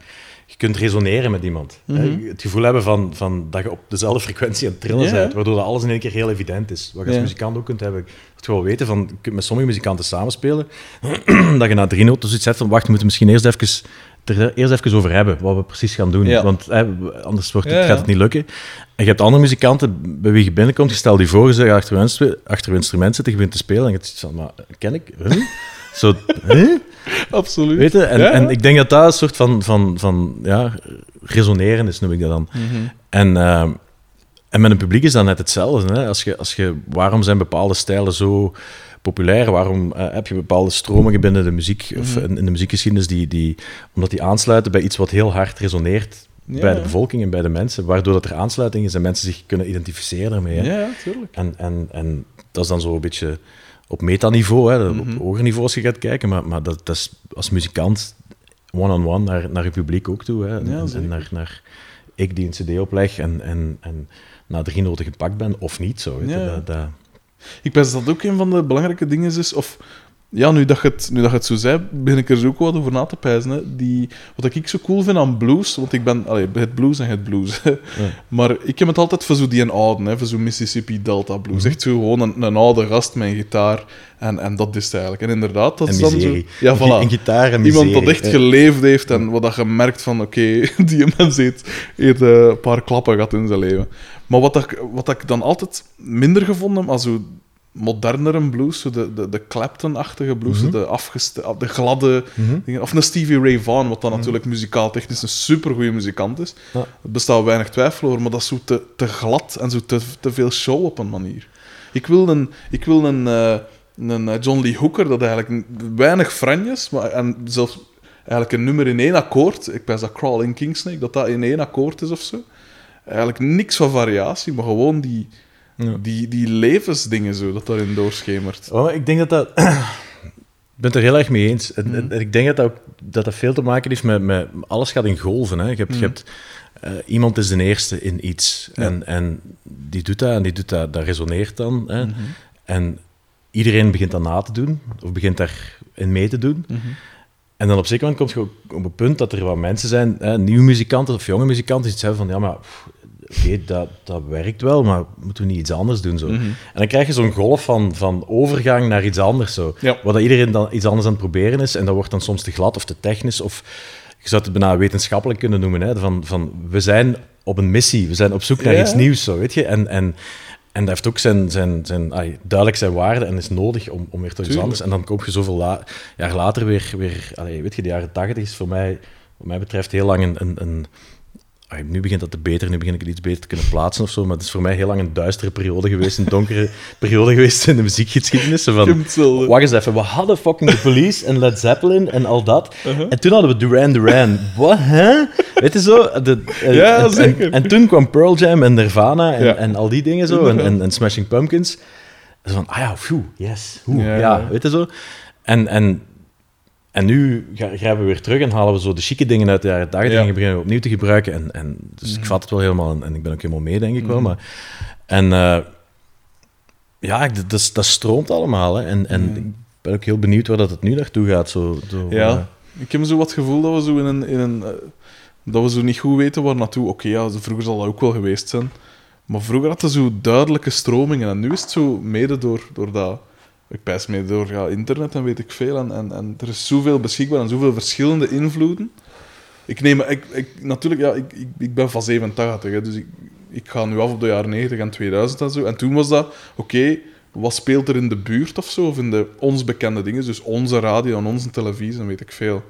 je kunt resoneren met iemand. hè.
Mhm.
Het gevoel hebben van, van dat je op dezelfde frequentie aan het trillen
Ja.
bent, waardoor dat alles in één keer heel evident is. Wat je als muzikant ook kunt hebben. Dat je wel weten van, je kunt met sommige muzikanten samenspelen, dat je na drie noten zoiets zegt van, wacht, we moeten misschien eerst even, er eerst even over hebben, wat we precies gaan doen.
Ja.
Want hè, anders wordt het,
Ja, ja.
gaat het niet lukken. En je hebt andere muzikanten bij wie je binnenkomt, je stelt die voor, je zegt achter je, achter je instrument zitten, je begint te spelen, en je zoiets van, maar ken ik? Huh? Zo, huh?
Absoluut.
Weet je? En,
Ja,
en ik denk dat dat een soort van, van, van ja, resoneren is, noem ik dat dan.
Mhm.
En, eh, en met een publiek is dat net hetzelfde. Hè? Als je, als je, waarom zijn bepaalde stijlen zo populair? Waarom eh, heb je bepaalde stromingen binnen de muziek of
Mhm.
in, in de muziekgeschiedenis die, die, omdat die aansluiten bij iets wat heel hard resoneert
Ja,
bij de bevolking en bij de mensen, waardoor dat er aansluiting is en mensen zich kunnen identificeren daarmee. Hè?
Ja, ja, tuurlijk.
En, en, en dat is dan zo een beetje op metaniveau, hè, op
Mhm.
hoger niveau als je gaat kijken, maar, maar dat, dat is als muzikant one-on-one naar, naar je publiek ook toe. Hè, en,
Ja,
en
zeker.
naar, naar ik die een cd opleg en, en, en na drie noten gepakt ben, of niet zo. Weet je,
Ja.
dat, dat,
Ik dat dat ook een van de belangrijke dingen is. Of ja, nu dat je het, nu dat je het zo zei, begin ik er zo ook wat over na te pijzen. Hè. Die, wat ik zo cool vind aan blues, want ik ben allee, het blues en het blues. Maar ik heb het altijd voor zo die een oude, hè, voor zo Mississippi Delta blues. Echt zo gewoon een, een oude gast met een gitaar. En, en dat is het eigenlijk. En inderdaad, dat is dan zo. Ja, voilà.
Een gitaar en
Iemand dat echt geleefd heeft en wat dat je merkt van, oké, die mens heeft, heeft eh, een paar klappen gehad in zijn leven. Maar wat, dat, ik- wat dat ik dan altijd minder gevonden heb, als zo modernere blues, zo de, de, de Clapton-achtige blues,
Mhm.
de, afgeste, de gladde
Mhm.
dingen, of een Stevie Ray Vaughan, wat dan natuurlijk muzikaal technisch een supergoeie muzikant is.
Ja.
Er bestaat weinig twijfel over, maar dat is zo te, te glad en zo te, te veel show op een manier. Ik wil een, ik wil een, eh, een eh, John Lee Hooker, dat eigenlijk weinig franjes, maar en zelfs eigenlijk een nummer in één akkoord. Ik ben dat Crawling Kingsnake, dat dat in één akkoord is of zo. Eigenlijk niks van variatie, maar gewoon die,
Ja.
die, die levensdingen zo, dat daarin doorschemert.
Oh, ik denk dat dat... Ik ben het er heel erg mee eens. En,
Mhm.
en- en ik denk dat dat, ook, dat dat veel te maken heeft met... met alles gaat in golven. Hè. Je hebt, je
Mhm.
hebt, eh, iemand is de eerste in iets.
Ja.
En, en die doet dat en die doet dat. Dat resoneert dan. Hè.
Mhm.
En iedereen begint dat na te doen. Of begint daarin mee te doen. En dan op zeker moment kom je ook op een punt dat er wat mensen zijn, hè, nieuwe muzikanten of jonge muzikanten, die hebben van, ja, maar pff, oké, dat, dat werkt wel, maar moeten we niet iets anders doen? Zo.
Mhm.
En dan krijg je zo'n golf van, van overgang naar iets anders. Zo.
Ja.
Dat iedereen dan iets anders aan het proberen is, en dat wordt dan soms te glad of te technisch, of je zou het bijna wetenschappelijk kunnen noemen, hè, van, van we zijn op een missie, we zijn op zoek naar
Ja.
iets nieuws, zo, weet je. En, en, en dat heeft ook zijn, zijn, zijn, duidelijk zijn waarde en is nodig om, om weer tot iets anders. En dan kom je zoveel la- jaar later weer, weer allee, weet je, de jaren tachtig is voor mij, wat mij betreft, heel lang een... een, een nu begint dat te beter, nu begin ik het iets beter te kunnen plaatsen of zo, maar het is voor mij heel lang een duistere periode geweest, een donkere periode geweest in de muziekgeschiedenis. Van, wacht eens even, we hadden fucking The Police en Led Zeppelin en al dat.
Uh-huh.
En toen hadden we Duran Duran. Wat, hè? Weet je zo? De, en-
Ja, zeker.
En, en toen kwam Pearl Jam en Nirvana en,
Ja.
en al die dingen zo, en, en, en Smashing Pumpkins. Zo van, ah ja, phew, yes, hoe,
Ja,
ja,
ja.
weet je zo? En, en, en nu grijpen we weer terug en halen we zo de chique dingen uit de jaren 80
Ja.
en beginnen we opnieuw te gebruiken. En, en, dus ik vat het wel helemaal en, en ik ben ook helemaal mee, denk ik wel. Maar, en, eh, ja, ik- dat, dat stroomt allemaal. Hè. En, en ik ben ook heel benieuwd waar dat het nu naartoe gaat. Zo, zo, eh,
Ja, ik heb zo wat gevoel dat we zo in een... In een eh, dat we zo niet goed weten waar naartoe. Oké, ja, vroeger zal dat ook wel geweest zijn. Maar vroeger had je zo duidelijke stromingen. En nu is het zo mede door, door dat... Ik pijs mede door internet en weet ik veel. En, en, er is zoveel beschikbaar en zoveel verschillende invloeden. Ik neem... Ik, ik, natuurlijk, ja, ik, ik, ik ben van 87, hè, dus ik, ik ga nu af op de jaren 90 en 2000 en zo. En toen was dat... Oké, wat speelt er in de buurt of zo? Of in de ons bekende dingen? Dus onze radio en onze televisie en weet ik veel.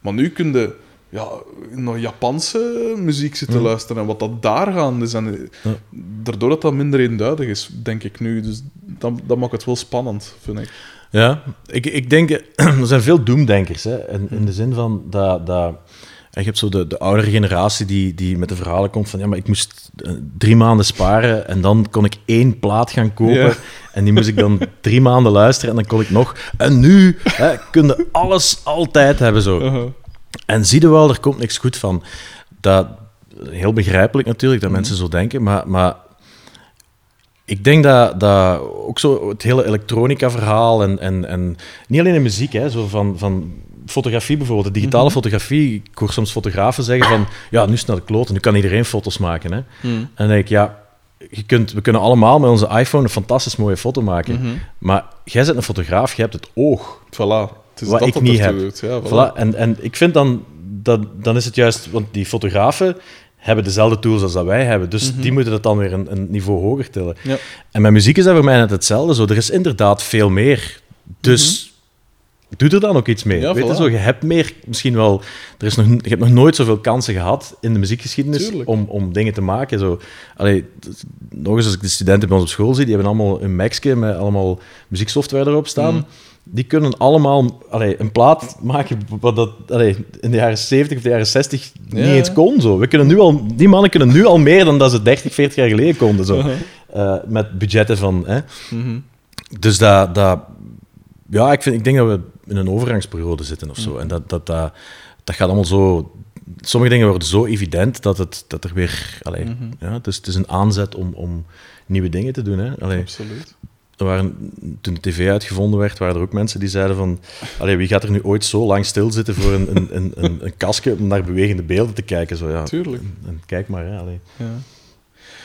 Maar nu kun je ja, naar Japanse muziek zitten luisteren en wat dat daar gaande is. En
Ja.
daardoor dat dat minder eenduidig is, denk ik nu. Dus dat, dat maakt het wel spannend, vind ik.
Ja, ik, ik denk, er zijn veel doemdenkers. Hè, in, in de zin van dat. dat en je hebt zo de, de oudere generatie die, die met de verhalen komt van ja, maar ik moest eh, drie maanden sparen en dan kon ik één plaat gaan kopen. En die moest ik dan drie maanden luisteren en dan kon ik nog. En nu hè, kun je alles altijd hebben zo.
Uh-huh.
En zie je wel, er komt niks goed van. Dat, heel begrijpelijk natuurlijk dat mensen zo denken, maar, maar ik denk dat, dat ook zo het hele elektronica-verhaal en, en, en niet alleen in muziek, hè, zo van, van fotografie bijvoorbeeld, de digitale fotografie. Ik hoor soms fotografen zeggen van, ja, nu is het naar de kloten, nu kan iedereen foto's maken. Hè. En dan denk ik, ja, je kunt, we kunnen allemaal met onze iPhone een fantastisch mooie foto maken, maar jij bent een fotograaf, je hebt het oog.
Voilà. Is
Wat
dat
ik
dat
niet heb.
doet. Ja, voilà.
Voilà. En, en ik vind dan, dat, dan is het juist, want die fotografen hebben dezelfde tools als dat wij hebben, dus die moeten het dan weer een, een niveau hoger tillen.
Ja.
En met muziek is dat voor mij net hetzelfde. Zo. Er is inderdaad veel meer. Dus doe er dan ook iets mee.
Ja,
Weet je, zo, je hebt meer, misschien wel... Er is nog, je hebt nog nooit zoveel kansen gehad in de muziekgeschiedenis
Tuurlijk.
om, om dingen te maken. Zo. Allee, nog eens, als ik de studenten bij ons op school zie, die hebben allemaal een Macje met allemaal muzieksoftware erop staan.
Mhm.
Die kunnen allemaal allee, een plaat maken wat dat allee, in de jaren 70 of de jaren 60 niet
Ja.
eens kon. Zo. We kunnen nu al, die mannen kunnen nu al meer dan dat ze 30, 40 jaar geleden konden. Zo. Eh, met budgetten van... Hè.
Mhm.
Dus dat, dat, ja, ik, vind, ik denk dat we in een overgangsperiode zitten of zo. En dat, dat, dat, dat gaat allemaal zo. Sommige dingen worden zo evident dat, het, dat er weer. Allee, ja, het, is, het is een aanzet om, om nieuwe dingen te doen. Hè. Allee,
Absoluut.
Er waren, toen de tv uitgevonden werd, waren er ook mensen die zeiden van... Allee, wie gaat er nu ooit zo lang stilzitten voor een, een, een, een, een kastje om naar bewegende beelden te kijken? Zo, ja.
Tuurlijk.
En kijk maar, hè, allee.
Ja.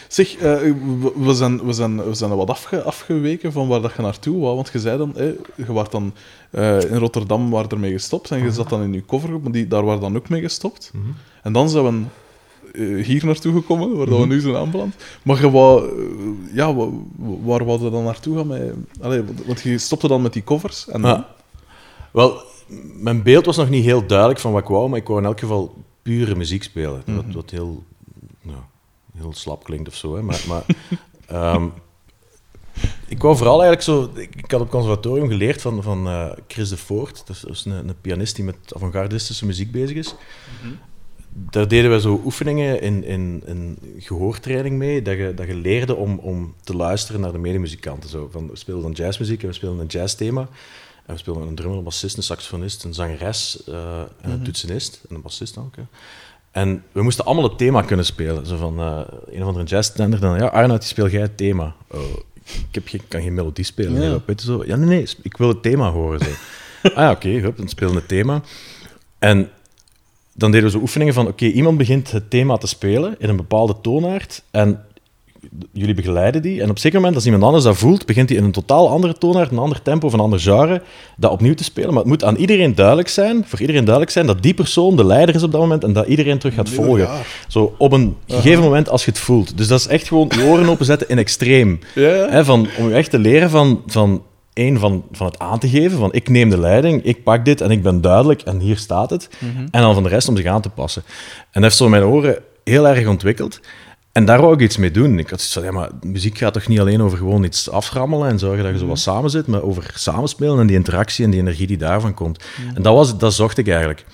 Zeg, eh, we, zijn, we, zijn, we zijn er wat afge, afgeweken van waar dat je naartoe wou. Want je zei dan, je was dan eh, in Rotterdam waar ermee gestopt. En je zat dan in je covergroep, maar die, daar waren dan ook mee gestopt. En dan zijn we eh, hier naartoe gekomen, waar dat we nu zijn aanbeland. Maar je wou, eh, ja, wa- waar wou je dan naartoe gaan? Met, allee, want je stopte dan met die covers. En dan,
Ja. Wel, mijn beeld was nog niet heel duidelijk van wat ik wou, maar ik wou in elk geval pure muziek spelen. Wat, wat heel, nou, heel slap klinkt of zo. Hè. Maar, maar ehm, ik wou vooral eigenlijk zo... Ik, had op het conservatorium geleerd van, van eh, Chris de Voort. Dat is, dat is een, een pianist die met avant-gardistische muziek bezig is. Daar deden we zo oefeningen in, in, in gehoortraining mee, dat je, dat je leerde om, om te luisteren naar de medemuzikanten. Zo, van, we speelden dan jazzmuziek en we speelden een jazzthema. En we speelden een drummer, een bassist, een saxofonist, een zangeres eh, en een toetsenist. En een bassist ook. hè. En we moesten allemaal het thema kunnen spelen. Zo van eh, een of andere jazztender dan, ja, Arnoud, speel jij het thema. Oh, ik heb geen, kan geen melodie spelen.
Ja.
Nee, zo. Ja, nee, nee, ik wil het thema horen. Zo. ah ja, oké, hup, dan spelen we het thema. En dan deden we zo oefeningen van, oké, iemand begint het thema te spelen in een bepaalde toonaard en jullie begeleiden die. En op een zeker moment, als iemand anders dat voelt, begint hij in een totaal andere toonaard, een ander tempo of een ander genre, dat opnieuw te spelen. Maar het moet aan iedereen duidelijk zijn, voor iedereen duidelijk zijn, dat die persoon de leider is op dat moment en dat iedereen terug gaat volgen. Zo op een gegeven moment als je het voelt. Dus dat is echt gewoon je oren openzetten in extreem.
Ja,
van, om je echt te leren van, van één, van, van het aan te geven, van ik neem de leiding, ik pak dit en ik ben duidelijk en hier staat het. En dan van de rest om zich aan te passen. En dat heeft zo mijn oren heel erg ontwikkeld. En daar wou ik iets mee doen. Ik had zoiets van, ja, maar muziek gaat toch niet alleen over gewoon iets aframmelen en zorgen dat je zo wat samen zit, maar over samenspelen en die interactie en die energie die daarvan komt. En dat, was, dat zocht ik eigenlijk.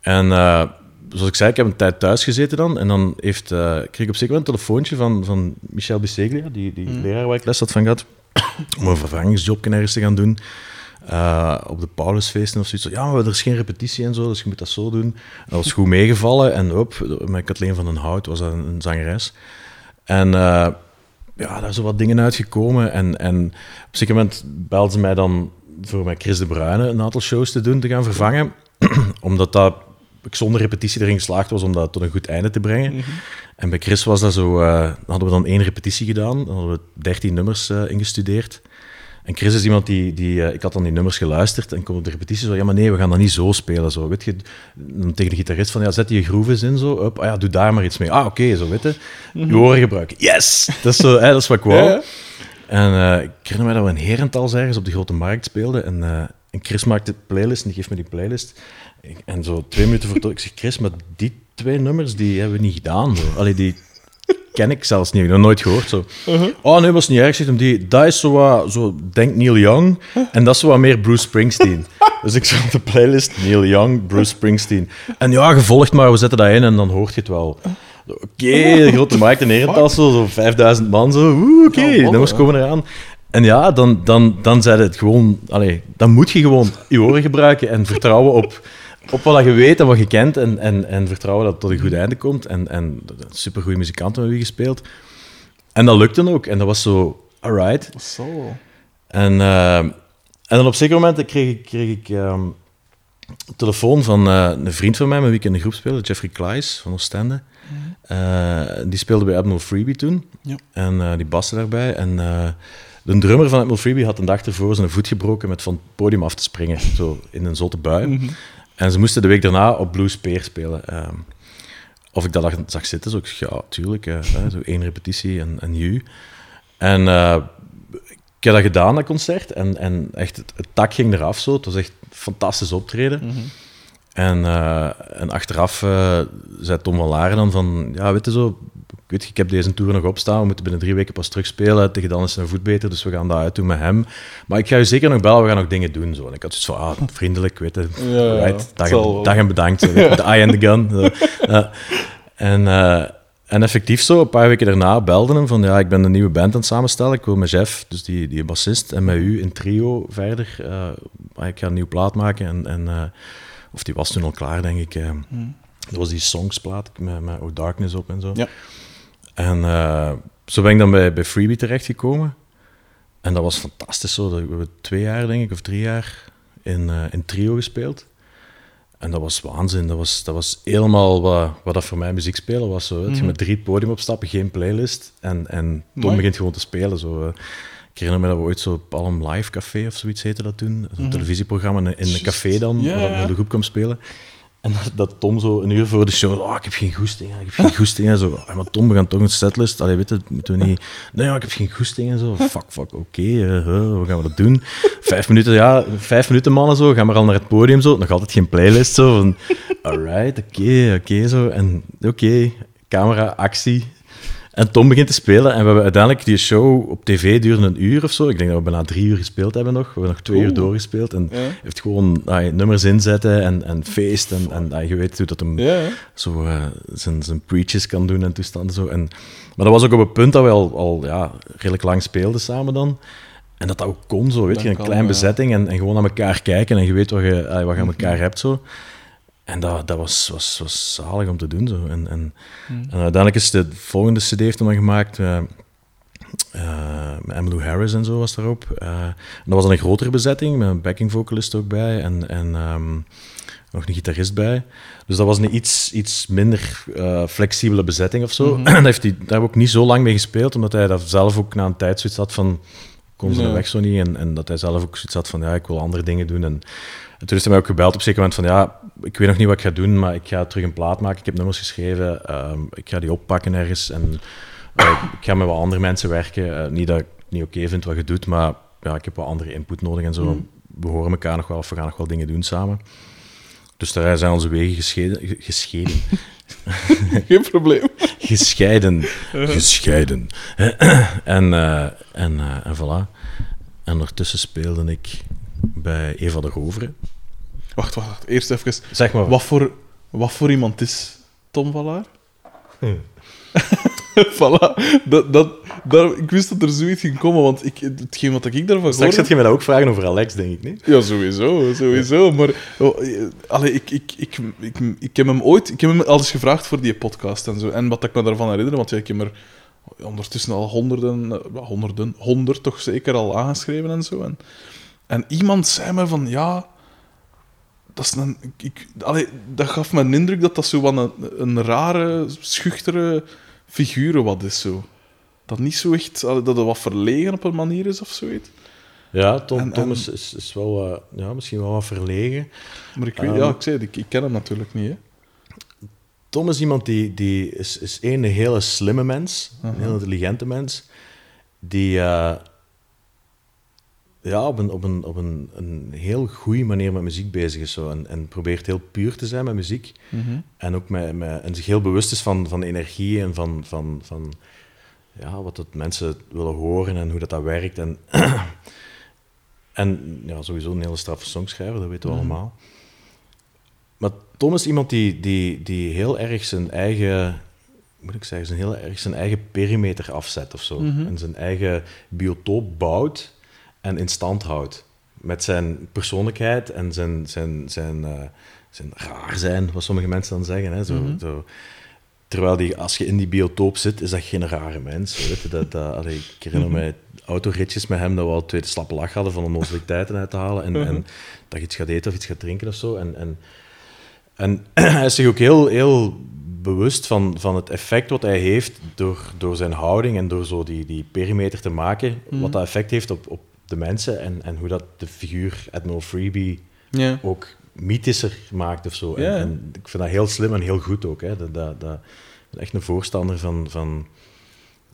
En eh, zoals ik zei, ik heb een tijd thuis gezeten dan. En dan heeft, eh, kreeg ik op zeker moment een telefoontje van, van Michel Bisseglia, die, die leraar waar ik les had van gehad, om een vervangingsjobje ergens te gaan doen. eh, op de Paulusfeesten of zoiets. Ja, er is geen repetitie en zo, dus je moet dat zo doen. En dat was goed meegevallen. En op, met Kathleen van den Hout was dat een, zangeres. En eh, ja, daar zijn wat dingen uitgekomen. En, en op een zeker moment belde ze mij dan voor met Chris de Bruyne een aantal shows te doen, te gaan vervangen. Omdat dat ik zonder repetitie erin geslaagd was om dat tot een goed einde te brengen. En bij Chris was dat zo, eh, hadden we dan één repetitie gedaan, dan hadden we dertien nummers eh, ingestudeerd. En Chris is iemand die, die eh, ik had dan die nummers geluisterd en kom op de repetitie zo, ja maar nee, we gaan dat niet zo spelen, zo, weet je. Dan tegen de gitarist van, ja, zet die grooves in, zo, up, ah ja, doe daar maar iets mee. Ah, oké, zo, weet je. Je oren gebruiken, yes! Dat is, zo, hè, dat is wat ik wou.
Ja.
En eh, ik herinner mij dat we een herental ergens op de Grote Markt speelden. En, en Chris maakte de playlist en die geeft me die playlist. Ik- En zo twee minuten voor Ik zeg, Chris, maar die twee nummers die hebben we niet gedaan. Zo. Allee, die ken ik zelfs niet. Ik heb nog nooit gehoord. Zo. Oh nee, was niet erg. Zegt hem die, dat is zo wat, zo, denk Neil Young. En dat is zo wat meer Bruce Springsteen. dus ik zag op de playlist Neil Young, Bruce Springsteen. En ja, gevolgd maar, we zetten dat in en dan hoort je het wel. Oké, de grote markt in Herentals, zo, zo 5000 man, zo. Oké,
Ja, mannen,
nummers komen eraan. En ja, dan, dan, dan zei het gewoon... Allee, dan moet je gewoon je oren gebruiken en vertrouwen op, op wat je weet en wat je kent. En, en, en vertrouwen dat het tot een goed einde komt. En, en supergoeie muzikanten met wie gespeeld. En dat lukte ook. En dat was zo, alright.
Wel.
En, eh, en dan op zeker moment kreeg ik, kreeg ik ehm, een telefoon van eh, een vriend van mij, met wie ik in de groep speelde, Jeffrey Klaes van Oostende. Eh, die speelde bij Admiral Freebie toen.
Ja.
En die baste daarbij. En de drummer van Admiral Freebie had een dag ervoor zijn voet gebroken met van het podium af te springen. Zo in een zotte bui. En ze moesten de week daarna op Blues Peer spelen. Ehm, of ik dat zag- zitten, zo ja, tuurlijk. hè, zo één repetitie en, en you. En eh, ik heb dat gedaan, dat concert. En, en echt, het, het tak ging eraf zo. Het was echt een fantastisch optreden. En, eh, en achteraf zei Tom van Laren dan van... Ja, weet je zo... Je, ik heb deze tour nog opstaan. We moeten binnen drie weken pas terugspelen. Tegen dan is zijn voet beter, dus we gaan dat uitdoen met hem. Maar ik ga je zeker nog bellen, we gaan nog dingen doen. Zo. En ik had zoiets van, ah, vriendelijk, weet je.
Ja,
right, dag,
zal
en,
wel.
dag en bedankt. Zo, de eye and the gun. Zo. En, eh, en effectief zo, een paar weken daarna belde hem van ja, ik ben een nieuwe band aan het samenstellen. Ik wil met Jeff, dus die, die bassist, en met u in trio verder. eh, ik ga een nieuwe plaat maken. En, en, eh, of die was toen al klaar, denk ik. eh. Dat was die songsplaat met, met Oh Darkness op en zo.
Ja.
En eh, zo ben ik dan bij, bij Freebie terechtgekomen. En dat was fantastisch zo. Dat- We hebben twee jaar, denk ik, of drie jaar in, eh, in trio gespeeld. En dat was waanzin. Dat was, dat was helemaal wat, wat dat voor mij muziek spelen was. Zo. weet Je met drie podium opstappen, geen playlist. En, en Tom begint gewoon te spelen. Zo. Ik herinner me dat we ooit zo Palm Live Café of zoiets heette dat toen. Zo'n televisieprogramma in, een café dan,
Ja,
waar we de groep kwam spelen. En dat, dat Tom zo een uur voor de show, oh, ik heb geen goesting, ik heb geen goesting. En zo, "Ah, maar Tom, we gaan toch een setlist. Allee, weet moeten we niet... Nee, maar ik heb geen goesting en zo. Fuck, fuck, oké, eh, eh, hoe gaan we dat doen? Vijf minuten, ja, vijf minuten mannen zo, gaan we al naar het podium zo. Nog altijd geen playlist zo. Van, alright, oké, oké, zo. En oké, camera, actie. En Tom begint te spelen en we hebben uiteindelijk die show op tv duurde een uur of zo. Ik denk dat we bijna drie uur gespeeld hebben nog. We hebben nog twee uur doorgespeeld en
Ja.
heeft gewoon ah, nummers inzetten en, en feest en, en ah, je weet hoe dat hem
Ja,
zo eh, zijn, zijn preaches kan doen en toestanden zo. En, maar dat was ook op een punt dat we al, al ja, redelijk lang speelden samen dan. En dat dat ook kon zo, weet je, een kleine
ja.
bezetting en, en gewoon naar elkaar kijken en je weet wat je, ah, wat je aan elkaar hebt zo. En dat, dat was, was, was zalig om te doen. Zo. En, en, en uiteindelijk is de volgende CD heeft hem dan gemaakt. met Emmylou Harris en zo was daarop. Eh, en dat was dan een grotere bezetting, met een backing vocalist ook bij en, en ehm, nog een gitarist bij. Dus dat was een iets, iets minder flexibele bezetting of zo. daar, heeft hij, daar ook niet zo lang mee gespeeld, omdat hij dat zelf ook na een tijd zoiets had van... Kon ze weg zo niet. En, en dat hij zelf ook zoiets had van, ja, ik wil andere dingen doen. En, en toen heeft hij mij ook gebeld op een zeker moment van, ja, ik weet nog niet wat ik ga doen, maar ik ga terug een plaat maken. Ik heb nummers geschreven, ehm, ik ga die oppakken ergens. En eh, ik ga met wat andere mensen werken. Eh, niet dat ik het niet oké vind wat je doet, maar ja, ik heb wat andere input nodig en zo. We horen elkaar nog wel, of we gaan nog wel dingen doen samen. Dus daar zijn onze wegen gescheiden. ge- gescheiden.
Geen probleem.
gescheiden. Gescheiden. en, eh, en, en voilà. En ondertussen speelde ik bij Eva de Roveren.
Wacht, wacht. Eerst even.
Zeg maar.
Wat voor, wat voor iemand is Tom Vallaar? voilà. Dat, dat, dat, ik wist dat er zoiets ging komen, want ik, hetgeen wat ik daarvan
Straks
hoorde...
gaat je mij dat ook vragen over Alex, denk ik niet?
Ja, sowieso, sowieso. Maar oh, eh, allee, ik, ik, ik, ik, ik heb hem ooit ik heb hem al eens gevraagd voor die podcast en zo. En wat ik me daarvan herinner, want ja, ik heb er ondertussen al honderden, eh, honderden, honderd toch zeker al aangeschreven en zo. En, en iemand zei me van, ja, dat is een... Ik, allee, dat gaf me een indruk dat dat zo van een, een rare, schuchtere figuur wat is zo. Dat niet zo echt, allee, dat het wat verlegen op een manier is of zoiets.
Ja, Tom,
En-
Tom
en-
is, is, is wel ja, misschien wel wat verlegen.
Maar ik weet,
Ehm.
ja, ik zei ik, ik ken hem natuurlijk niet, hè.
Tom is iemand die, die is, is één een hele slimme mens, een heel intelligente mens, die eh, ja, op, een, op, een, op een, een heel goede manier met muziek bezig is zo, en, en probeert heel puur te zijn met muziek.
Mhm.
En ook met, met, en zich heel bewust is van, van energie en van, van, van ja, wat dat mensen willen horen en hoe dat, dat werkt. En, en ja, sowieso een hele straffe songschrijver, dat weten we
Mhm.
allemaal. Maar Tom is iemand die, die, die heel erg zijn eigen, moet ik zeggen, zijn heel erg zijn eigen perimeter afzet of zo.
Mhm.
En zijn eigen biotoop bouwt en in stand houdt. Met zijn persoonlijkheid en zijn, zijn, zijn, eh, zijn raar zijn, wat sommige mensen dan zeggen. Hè? Zo,
Mhm.
zo. Terwijl die, als je in die biotoop zit, is dat geen rare mens. Weet je? Dat, dat, allee, ik herinner
Mhm.
mij autoritjes met hem dat we al twee slappe lach hadden van onnozeliteiten uit te halen. En,
Mhm.
en dat je iets gaat eten of iets gaat drinken of zo. En, en, en hij is zich ook heel, heel bewust van, van het effect wat hij heeft door, door zijn houding en door zo die, die perimeter te maken.
Mhm.
Wat dat effect heeft op, op de mensen en, en hoe dat de figuur Admiral Freebie
Ja.
ook mythischer maakt of zo. En,
Ja.
en ik vind dat heel slim en heel goed ook. Hè. Dat, dat, dat, ik ben echt een voorstander van, van,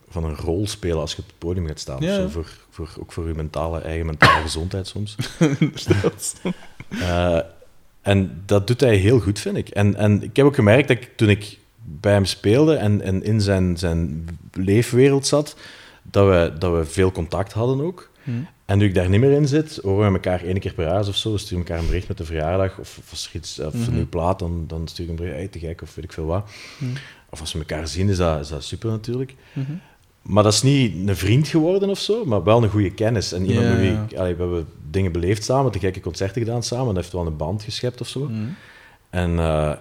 van een rol spelen als je op het podium gaat staan. of
Ja.
zo, voor, voor, ook voor je mentale, eigen mentale gezondheid soms. Eh, en dat doet hij heel goed, vind ik. En, en ik heb ook gemerkt dat ik, toen ik bij hem speelde en, en in zijn, zijn leefwereld zat, dat we, dat we veel contact hadden ook.
Mhm.
En nu ik daar niet meer in zit, horen we elkaar één keer per jaar of zo, sturen we elkaar een bericht met de verjaardag, of, of als er iets, of
Mhm.
een nieuwe plaat, dan, dan stuur ik een bericht, hey, te gek, of weet ik veel wat.
Mhm.
Of als we elkaar zien, is dat, is dat super natuurlijk.
Mhm.
Maar dat is niet een vriend geworden of zo, maar wel een goede kennis. En iemand
Ja,
met wie allee, we hebben dingen beleefd samen, de gekke concerten gedaan samen, dat heeft wel een band geschept of zo.
Mhm.
En, eh,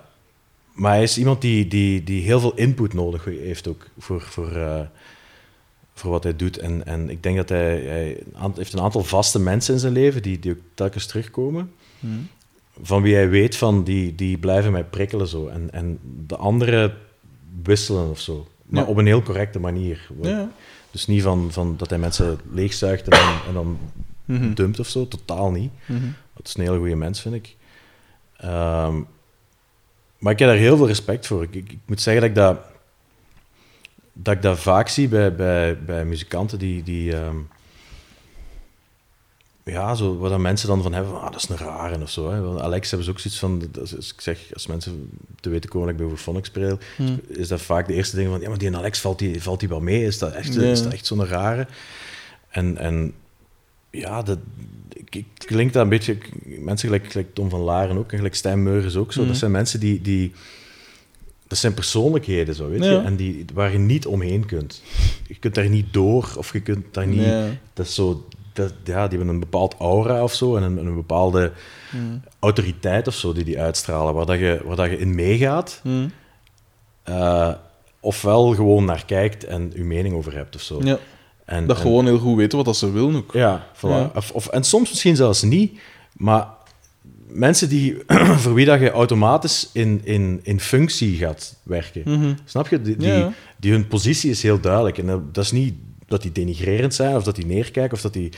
maar hij is iemand die, die, die heel veel input nodig heeft ook voor, voor, eh, voor wat hij doet. En, en ik denk dat hij, hij heeft een aantal vaste mensen in zijn leven die, die ook telkens terugkomen.
Mhm.
Van wie hij weet van die, die blijven mij prikkelen zo. En, en de anderen wisselen of zo. Maar
Ja.
op een heel correcte manier.
Ja.
Dus niet van, van dat hij mensen leegzuigt en dan, en dan
Mhm.
dumpt of zo. Totaal niet.
Mhm.
Dat is een hele goede mens, vind ik. Ehm, maar ik heb daar heel veel respect voor. Ik, ik, ik moet zeggen dat ik dat, dat, ik dat vaak zie bij, bij, bij muzikanten die... die ehm, ja, zo, waar dan mensen dan van hebben, van, ah, dat is een rare of zo. Hè. Want Alex hebben ze ook zoiets van, als ik zeg, als mensen te weten komen dat ik bij Phonics speel,
Mhm.
is dat vaak de eerste ding van, ja, maar die en Alex valt die, valt die wel mee? Is dat echt, is dat echt zo'n rare? En, en ja, dat, klinkt dat een beetje... Mensen gelijk, gelijk Tom van Laren ook, en gelijk Stijn Meurens ook zo. Dat zijn mensen die... die dat zijn persoonlijkheden, zo, weet je. En die, waar je niet omheen kunt. Je kunt daar niet door, of je kunt daar niet... Dat is zo... Dat, ja, die hebben een bepaald aura of zo, en een, een bepaalde
Mhm.
autoriteit of zo die die uitstralen, waar, dat je, waar dat je in meegaat, eh, ofwel gewoon naar kijkt en je mening over hebt of zo.
Ja.
En,
Dat
en-
gewoon heel goed weten wat dat ze willen ook.
Ja, voilà.
Ja.
Of, of, en soms misschien zelfs niet, maar mensen die, voor wie dat je automatisch in, in, in functie gaat werken.
Mhm.
Snap je? Die, die,
Ja.
die hun positie is heel duidelijk. En dat, dat is niet dat die denigrerend zijn, of dat die neerkijken, of dat die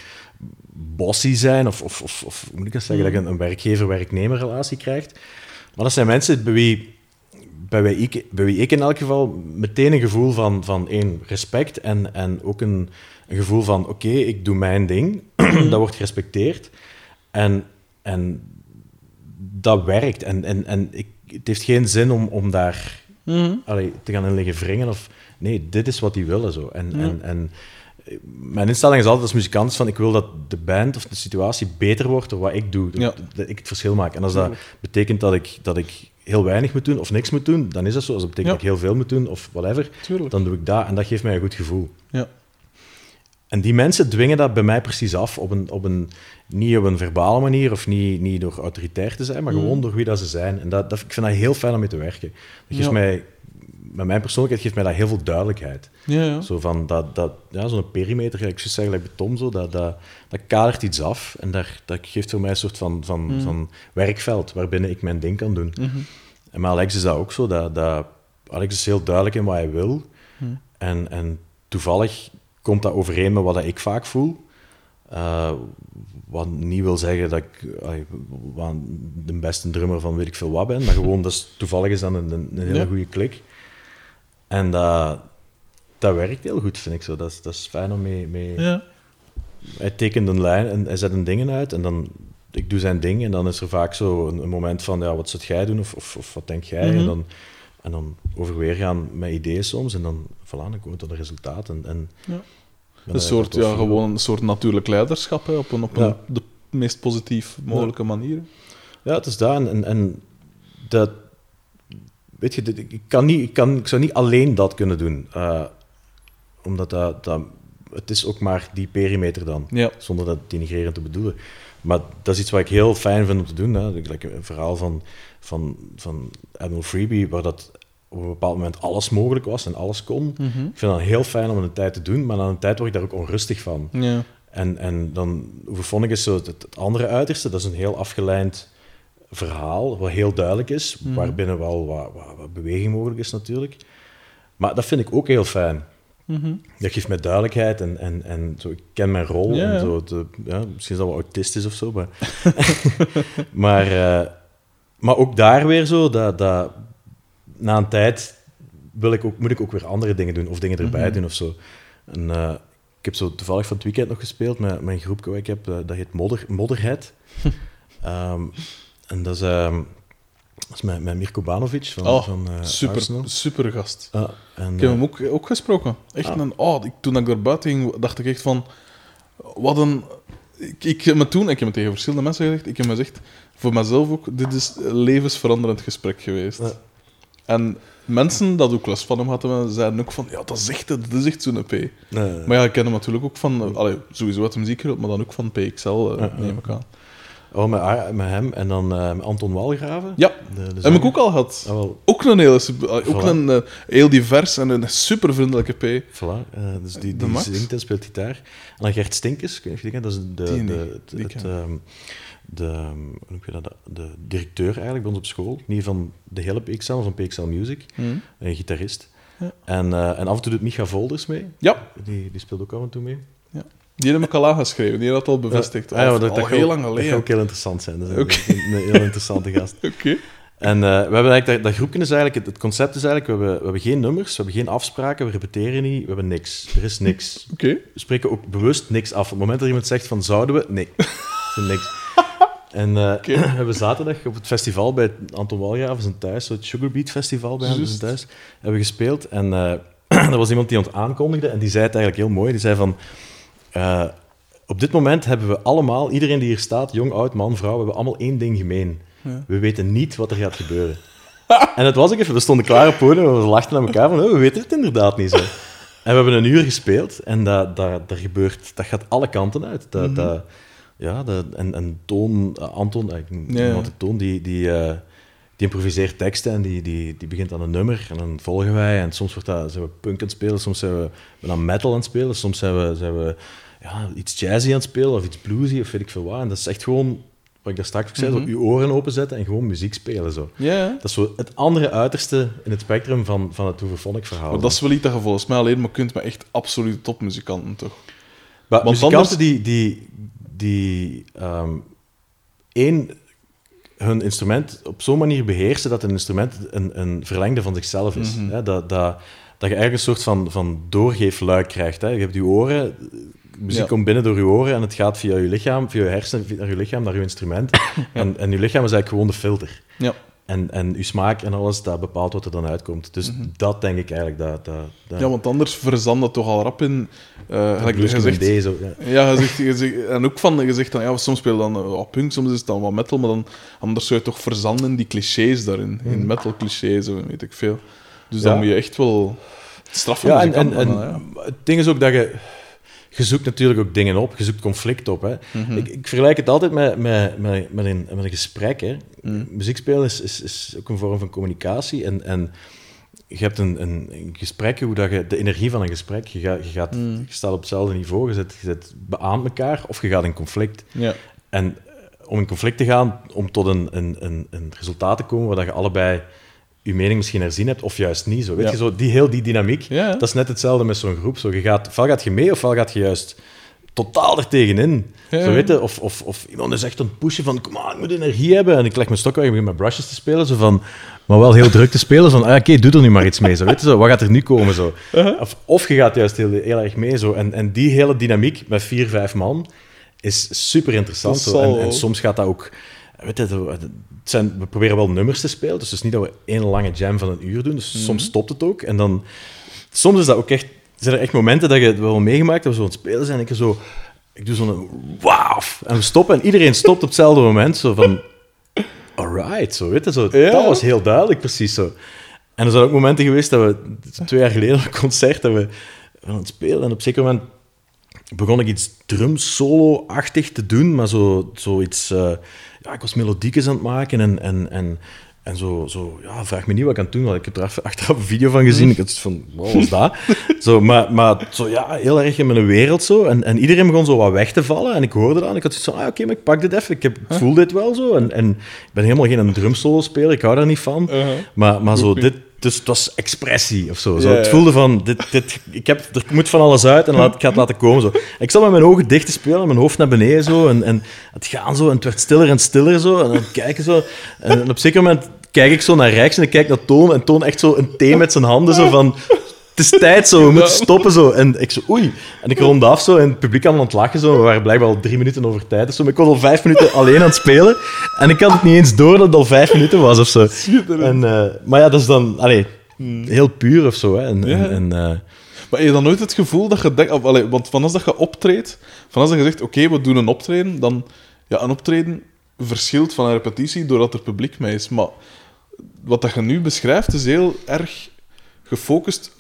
bossy zijn, of, of, of, of hoe moet ik dat zeggen, dat je een, een werkgever-werknemer relatie krijgt. Maar dat zijn mensen bij wie, bij wie, ik, bij wie ik in elk geval meteen een gevoel van, van één, respect en, en ook een, een gevoel van, oké, ik doe mijn ding, dat wordt gerespecteerd. En, en dat werkt. En, en, en ik, het heeft geen zin om, om daar allee, te gaan in liggen wringen. Of, nee, dit is wat die willen. Zo. En, en, en mijn instelling is altijd als muzikant van ik wil dat de band of de situatie beter wordt door wat ik doe. Dat,
Ja.
dat ik het verschil maak. En als dat betekent dat ik, dat ik heel weinig moet doen of niks moet doen, dan is dat zo. Als dat betekent
Ja.
dat ik heel veel moet doen of whatever,
Tuurlijk.
dan doe ik dat. En dat geeft mij een goed gevoel.
Ja.
En die mensen dwingen dat bij mij precies af, op een, op een, niet op een verbale manier of niet, niet door autoritair te zijn, maar
Mm.
gewoon door wie dat ze zijn. En dat, dat, ik vind dat heel fijn om mee te werken. Dat geeft
Ja.
mij met mijn persoonlijkheid geeft mij dat heel veel duidelijkheid.
Ja, ja.
Zo van dat, dat, ja, zo'n perimeter, ik zou zeggen, like beton, zo, dat, dat, dat kadert iets af en daar, dat geeft voor mij een soort van, van,
Mhm.
van werkveld waarbinnen ik mijn ding kan doen. En met Alex is dat ook zo. Dat, dat, Alex is heel duidelijk in wat hij wil.
Mhm.
En, en toevallig komt dat overeen met wat dat ik vaak voel. Eh, wat niet wil zeggen dat ik wat de beste drummer van weet ik veel wat ben, maar gewoon dat is, toevallig is dat een, een, hele
Ja.
goede klik. En dat, dat werkt heel goed, vind ik zo. Dat is, dat is fijn om mee, mee...
ja.
Hij tekent een lijn en hij zet een dingen uit en dan ik doe zijn ding en dan is er vaak zo een, een moment van ja, wat zou jij doen of, of, of wat denk jij?
Mhm.
En dan en dan overweer gaan met ideeën soms en dan, voilà, dan komen we tot een resultaat. En, en
Ja. Een
daar
soort, ja, gewoon een soort natuurlijk leiderschap hè, op, een, op een,
Ja.
de meest positief mogelijke manier.
Ja, het is dat. En, en, en dat... Weet je, dit- ik, kan niet, ik, kan, ik zou niet alleen dat kunnen doen. eh, omdat dat, dat... Het is ook maar die perimeter dan.
Ja.
Zonder dat denigrerend te bedoelen. Maar dat is iets wat ik heel fijn vind om te doen. Hè. Like een verhaal van, van, van Admiral Freebie, waar dat op een bepaald moment alles mogelijk was en alles kon. Ik vind dat heel fijn om in een tijd te doen, maar aan een tijd word ik daar ook onrustig van.
Ja.
En, en dan, Overphonic is zo het, het andere uiterste, dat is een heel afgeleid verhaal, wat heel duidelijk is, waarbinnen wel wat, wat, wat beweging mogelijk is natuurlijk. Maar dat vind ik ook heel fijn. Dat geeft mij duidelijkheid en, en, en zo, ik ken mijn rol.
Ja,
en zo, te- ja, misschien is dat wel autistisch of zo, maar... maar, eh, maar ook daar weer zo, dat, dat, na een tijd wil ik ook, moet ik ook weer andere dingen doen, of dingen erbij doen of zo. En, eh, ik heb zo toevallig van het weekend nog gespeeld met mijn groepje wat ik heb, eh, dat heet Modder, Modderhead. Ehm, en dat is, ehm, dat is met, met Mirko Banovic van,
Oh,
van eh,
super,
Arsenal.
super gast.
En,
Ik heb
eh,
hem ook, ook gesproken. Echt
Ah.
een, oh, ik, toen ik daar buiten ging, dacht ik echt van... Wat een... Ik, ik heb me toen, ik heb het tegen verschillende mensen gezegd, ik heb me gezegd, voor mezelf ook, dit is een levensveranderend gesprek geweest.
Ja.
En mensen dat ook last van hem hadden, zeiden ook van, ja, dat is echt, dat is echt zo'n
nee,
Maar ja, ik ken hem natuurlijk ook van, allee, sowieso uit de muziekwereld, maar dan ook van PXL, uh,
ja.
neem ik aan.
Oh, met, Ar- met hem en dan eh, met Anton Walgraven.
Ja,
de, de
heb ik ook al gehad.
Ah,
Ook een hele, allee, ook
Voilà.
een uh, heel divers en een super vriendelijke P.
Voilà, eh, dus die, die zingt en speelt gitaar. En dan Gert Stinkes, of je dat is de,
Die
de, het-
die
ehm, de, hoe noem je dat, de directeur eigenlijk bij ons op school. Niet van de hele PXL, maar van PXL Music.
Hm.
Een gitarist.
Ja.
En, eh, en af en toe doet Micha Volders mee.
Ja,
Die, die speelt ook af en toe mee.
Die heb ik al aangeschreven, die had dat al bevestigd.
Ja, dat,
al
dat
heel lang
Dat
geleden.
gaat ook heel interessant zijn. Dat is een,
Oké.
een, een heel interessante gast.
Oké.
En eh, we hebben eigenlijk dat, dat groepje is eigenlijk, het, concept is eigenlijk, we hebben, we hebben geen nummers, we hebben geen afspraken, we repeteren niet, we hebben niks. Er is niks.
Oké.
We spreken ook bewust niks af. Op het moment dat iemand zegt van zouden we, nee. Er is niks. En eh, we hebben zaterdag op het festival bij Anton Walgraven zijn thuis, het Sugar Beat Festival bij hem zijn thuis, hebben we gespeeld. En eh er was iemand die ons aankondigde en die zei het eigenlijk heel mooi. Die zei van, eh, op dit moment hebben we allemaal, iedereen die hier staat, jong, oud, man, vrouw, we hebben allemaal één ding gemeen.
Ja.
We weten niet wat er gaat gebeuren. en het was ook even, we stonden klaar op het podium en we lachten naar elkaar van, oh, we weten het inderdaad niet zo. En we hebben een uur gespeeld en dat, dat, dat gebeurt, dat gaat alle kanten uit. Dat,
Mhm.
dat, ja, dat, en, en Toon, eh, Anton, eh, ik noem
Ja,
Toon, die, die, die improviseert teksten en die, die, die begint aan een nummer en dan volgen wij. En soms wordt dat, zijn we punk aan het spelen, soms zijn we, we aan metal aan het spelen, soms zijn we, zijn we ja, iets jazzy aan het spelen of iets bluesy of weet ik veel wat. En dat is echt gewoon, wat ik daar straks ook zei, zo je oren openzetten en gewoon muziek spelen. Zo.
Ja, ja.
Dat is zo het andere uiterste in het spectrum van, van het Hooverphonic verhaal.
Maar dat is wel iets dat je volgens mij alleen maar kunt met echt absolute topmuzikanten, toch?
Maar
Want
muzikanten
anders-
die, die, die ehm, één, hun instrument op zo'n manier beheersen dat een instrument een, een verlengde van zichzelf is.
Mhm.
hè? Dat, dat, dat je eigenlijk een soort van, van doorgeefluik krijgt. Hè? Je hebt je oren, muziek
Ja.
komt binnen door je oren en het gaat via je lichaam, via je hersenen, via- naar je lichaam, naar je instrument. en, en je lichaam is eigenlijk gewoon de filter.
Ja.
En, en je smaak en alles, dat bepaalt wat er dan uitkomt. Dus dat denk ik eigenlijk dat... dat, dat
Mhm. Ja, want anders verzandt dat toch al rap in... eh gelijk
blues
je
met
zegt,
een D, zo, ja.
Ja, je zegt, je zegt- en ook van, je zegt dan, ja, soms speel je dan eh, punk, soms is het dan wat metal, maar dan, anders zou je toch verzanden die clichés daarin. In metal clichés, weet ik veel. Dus dan moet je echt wel straffen.
Ja, en, en, en het ding is ook dat je... Je zoekt natuurlijk ook dingen op, je zoekt conflict op. Hè.
Mhm.
ik, ik vergelijk het altijd met, met, met, met, een, met een gesprek. Hè.
Mhm.
Muziek spelen is, is, is ook een vorm van communicatie. En, en je hebt een, een, een gesprek, hoe dat je, de energie van een gesprek, je, gaat, je, gaat,
Mm.
je staat op hetzelfde niveau, je zit, je zit beaamt elkaar of je gaat in conflict.
Ja.
En om in conflict te gaan, om tot een, een, een, een resultaat te komen waar dat je allebei je mening misschien herzien hebt, of juist niet. Zo. Weet
Ja.
je, zo, die, heel die dynamiek,
Ja,
dat is net hetzelfde met zo'n groep. Zo, je gaat, ofwel gaat je mee, ofwel gaat je juist totaal er tegenin.
Ja.
Zo, weet je, of, of, of iemand is echt het pushen van, kom aan, ik moet energie hebben. En ik leg mijn stok weg en begin met brushes te spelen. Zo van, maar wel heel druk te spelen. Van, ah, oké, doe er nu maar iets mee. Zo, weet je, zo, wat gaat er nu komen? Zo.
Uh-huh.
Of, of je gaat juist heel, heel erg mee. Zo. En, en die hele dynamiek met vier, vijf man is super interessant. Zo. en soms gaat dat ook... Weet je, zo, het zijn, we proberen wel nummers te spelen. Dus het is niet dat we één lange jam van een uur doen. Dus
Mhm.
soms stopt het ook. En dan... Soms is dat ook echt... Zijn er echt momenten dat je het wel meegemaakt dat we zo aan het spelen zijn. En ik zo... Ik doe zo'n wauw. En we stoppen en iedereen stopt op hetzelfde moment. Zo van... Alright, zo weet je. Zo,
Ja.
Dat was heel duidelijk, precies zo. En er zijn ook momenten geweest dat we... Twee jaar geleden op een concert dat we aan het spelen. En op een zeker moment begon ik iets drum-solo-achtig te doen, maar zo, zoiets... eh, ja, ik was melodiekjes aan het maken en, en, en, en zo, zo... Ja, vraag me niet wat ik aan het doen was. Ik heb er af- achteraf een video van gezien. Ik had zoiets van, wat was dat? zo, maar, maar zo, ja, heel erg in mijn wereld zo. En, en iedereen begon zo wat weg te vallen. En ik hoorde dat en ik had zoiets van, ah, oké, maar ik pak dit even. Ik, heb, ik voel dit wel zo. En, en ik ben helemaal geen drum-solo-speler. Ik hou daar niet van.
Uh-huh.
Maar, maar zo, dit, dus het was expressie of zo. Het voelde van, dit, dit, ik heb, er moet van alles uit en laat, ik ga het laten komen. Zo. Ik zat met mijn ogen dicht te spelen en mijn hoofd naar beneden zo. En, en het gaan zo en het werd stiller en stiller zo. En dan kijken zo. En op een zeker moment kijk ik zo naar rechts en ik kijk naar Toon. En Toon echt zo een thee met zijn handen zo van... Het is tijd zo, we moeten stoppen zo. En ik zo, oei. En ik ronde af zo en het publiek aan het lachen zo. We waren blijkbaar al drie minuten over tijd. Dus zo, maar ik was al vijf minuten alleen aan het spelen. En ik had het niet eens door dat het al vijf minuten was of zo. En, eh, maar ja, dat is dan allee, heel puur of zo. Hè. En,
Ja.
en, eh,
Maar heb je dan nooit het gevoel dat je denkt... Of, allee, want van als dat je optreedt, van als dat je zegt, oké, we doen een optreden, dan... Ja, een optreden verschilt van een repetitie doordat er publiek mee is. Maar wat dat je nu beschrijft, is heel erg gefocust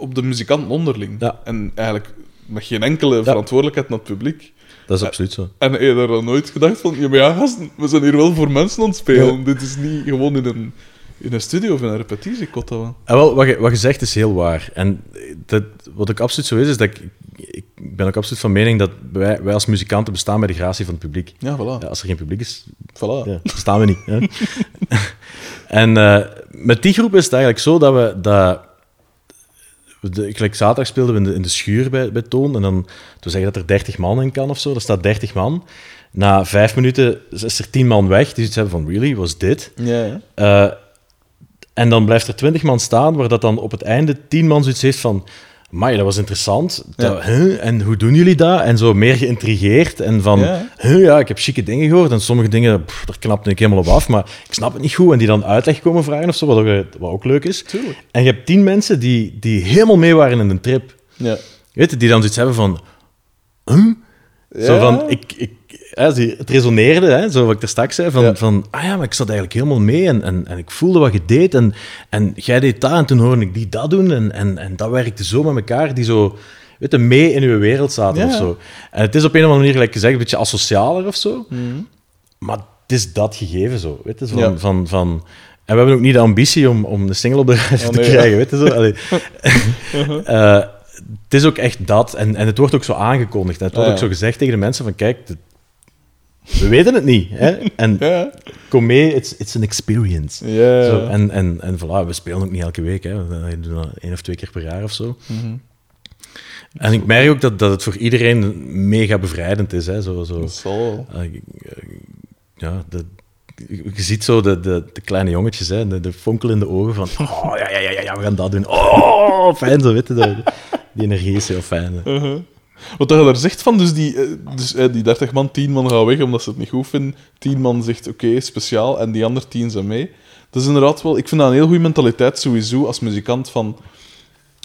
op de muzikanten onderling.
Ja.
En eigenlijk met geen enkele verantwoordelijkheid naar het publiek.
dat is absoluut zo.
En heb je daar dan nooit gedacht van... Ja, maar ja, gasten, we zijn hier wel voor mensen aan het spelen. Dit is niet gewoon in een, in een studio of in een repetitiekot. dat wel.
En wel, wat je, wat je zegt is heel waar. En dat, wat ook absoluut zo is, is dat ik, ik ben ook absoluut van mening dat wij, wij als muzikanten bestaan bij de gratie van het publiek.
Ja, voilà.
Ja, als er geen publiek is,
voilà.
ja, bestaan we niet. En eh, met die groep is het eigenlijk zo dat we... Dat, de, gelijk zaterdag speelden we in de, in de schuur bij, bij Toon. En dan toen zeggen dat er 30 man in kan of zo. Er staat 30 man. Na vijf minuten is er 10 man weg. Die zoiets hebben van, really, was dit?
Ja, ja.
Eh, en dan blijft er 20 man staan, waar dat dan op het einde 10 man zoiets heeft van... Maar dat was interessant. Dat, huh? En hoe doen jullie dat? En zo meer geïntrigeerd. En van,
Ja.
huh, ja, ik heb chique dingen gehoord. En sommige dingen, pff, daar knapte ik helemaal op af. Maar ik snap het niet goed. En die dan uitleg komen vragen of zo, wat ook, wat ook leuk is.
Tuurlijk.
En je hebt 10 mensen die, die helemaal mee waren in de trip.
Ja.
Weet je, die dan zoiets hebben van... Huh? Zo van, ik, ik, het resoneerde, hè, zo wat ik er straks zei, van,
Ja.
van ah ja, maar ik zat eigenlijk helemaal mee en, en, en ik voelde wat je deed en, en jij deed dat en toen hoorde ik die dat doen en, en, en dat werkte zo met elkaar, die zo, weet je, mee in uw wereld zaten
Ja.
of zo. En het is op een of andere manier, gelijk gezegd, een beetje asocialer of zo, maar het is dat gegeven zo, weet je, van,
Ja.
van, van en we hebben ook niet de ambitie om, om de single op de
Oh,
te
nee,
krijgen, weet je zo. Allee. Eh, het is ook echt dat. En, en het wordt ook zo aangekondigd. En het wordt
Ah,
ook zo gezegd tegen de mensen van, kijk, dit- we weten het niet. Hè? En
Ja.
kom mee, it's, it's an experience.
Ja.
Zo, en, en, en voilà, we spelen ook niet elke week. Hè. We doen dat één of twee keer per jaar of zo.
Mhm.
En ik merk ook dat, dat het voor iedereen mega bevrijdend is. Hè. Zo, zo,
Dat zal wel.
eh, eh, ja, de, je ziet zo de, de, de kleine jongetjes, hè, de, de fonkel in de ogen van oh, ja, ja, ja, ja, we gaan dat doen. Oh, fijn zo, dat- Die energie is heel fijn.
Wat dat je daar zegt van, dus die, eh, dus, eh, die 30 man, 10 man gaan weg omdat ze het niet goed vinden. 10 man zegt oké, speciaal, en die andere 10 zijn mee. Dat is inderdaad wel, ik vind dat een heel goede mentaliteit sowieso als muzikant van.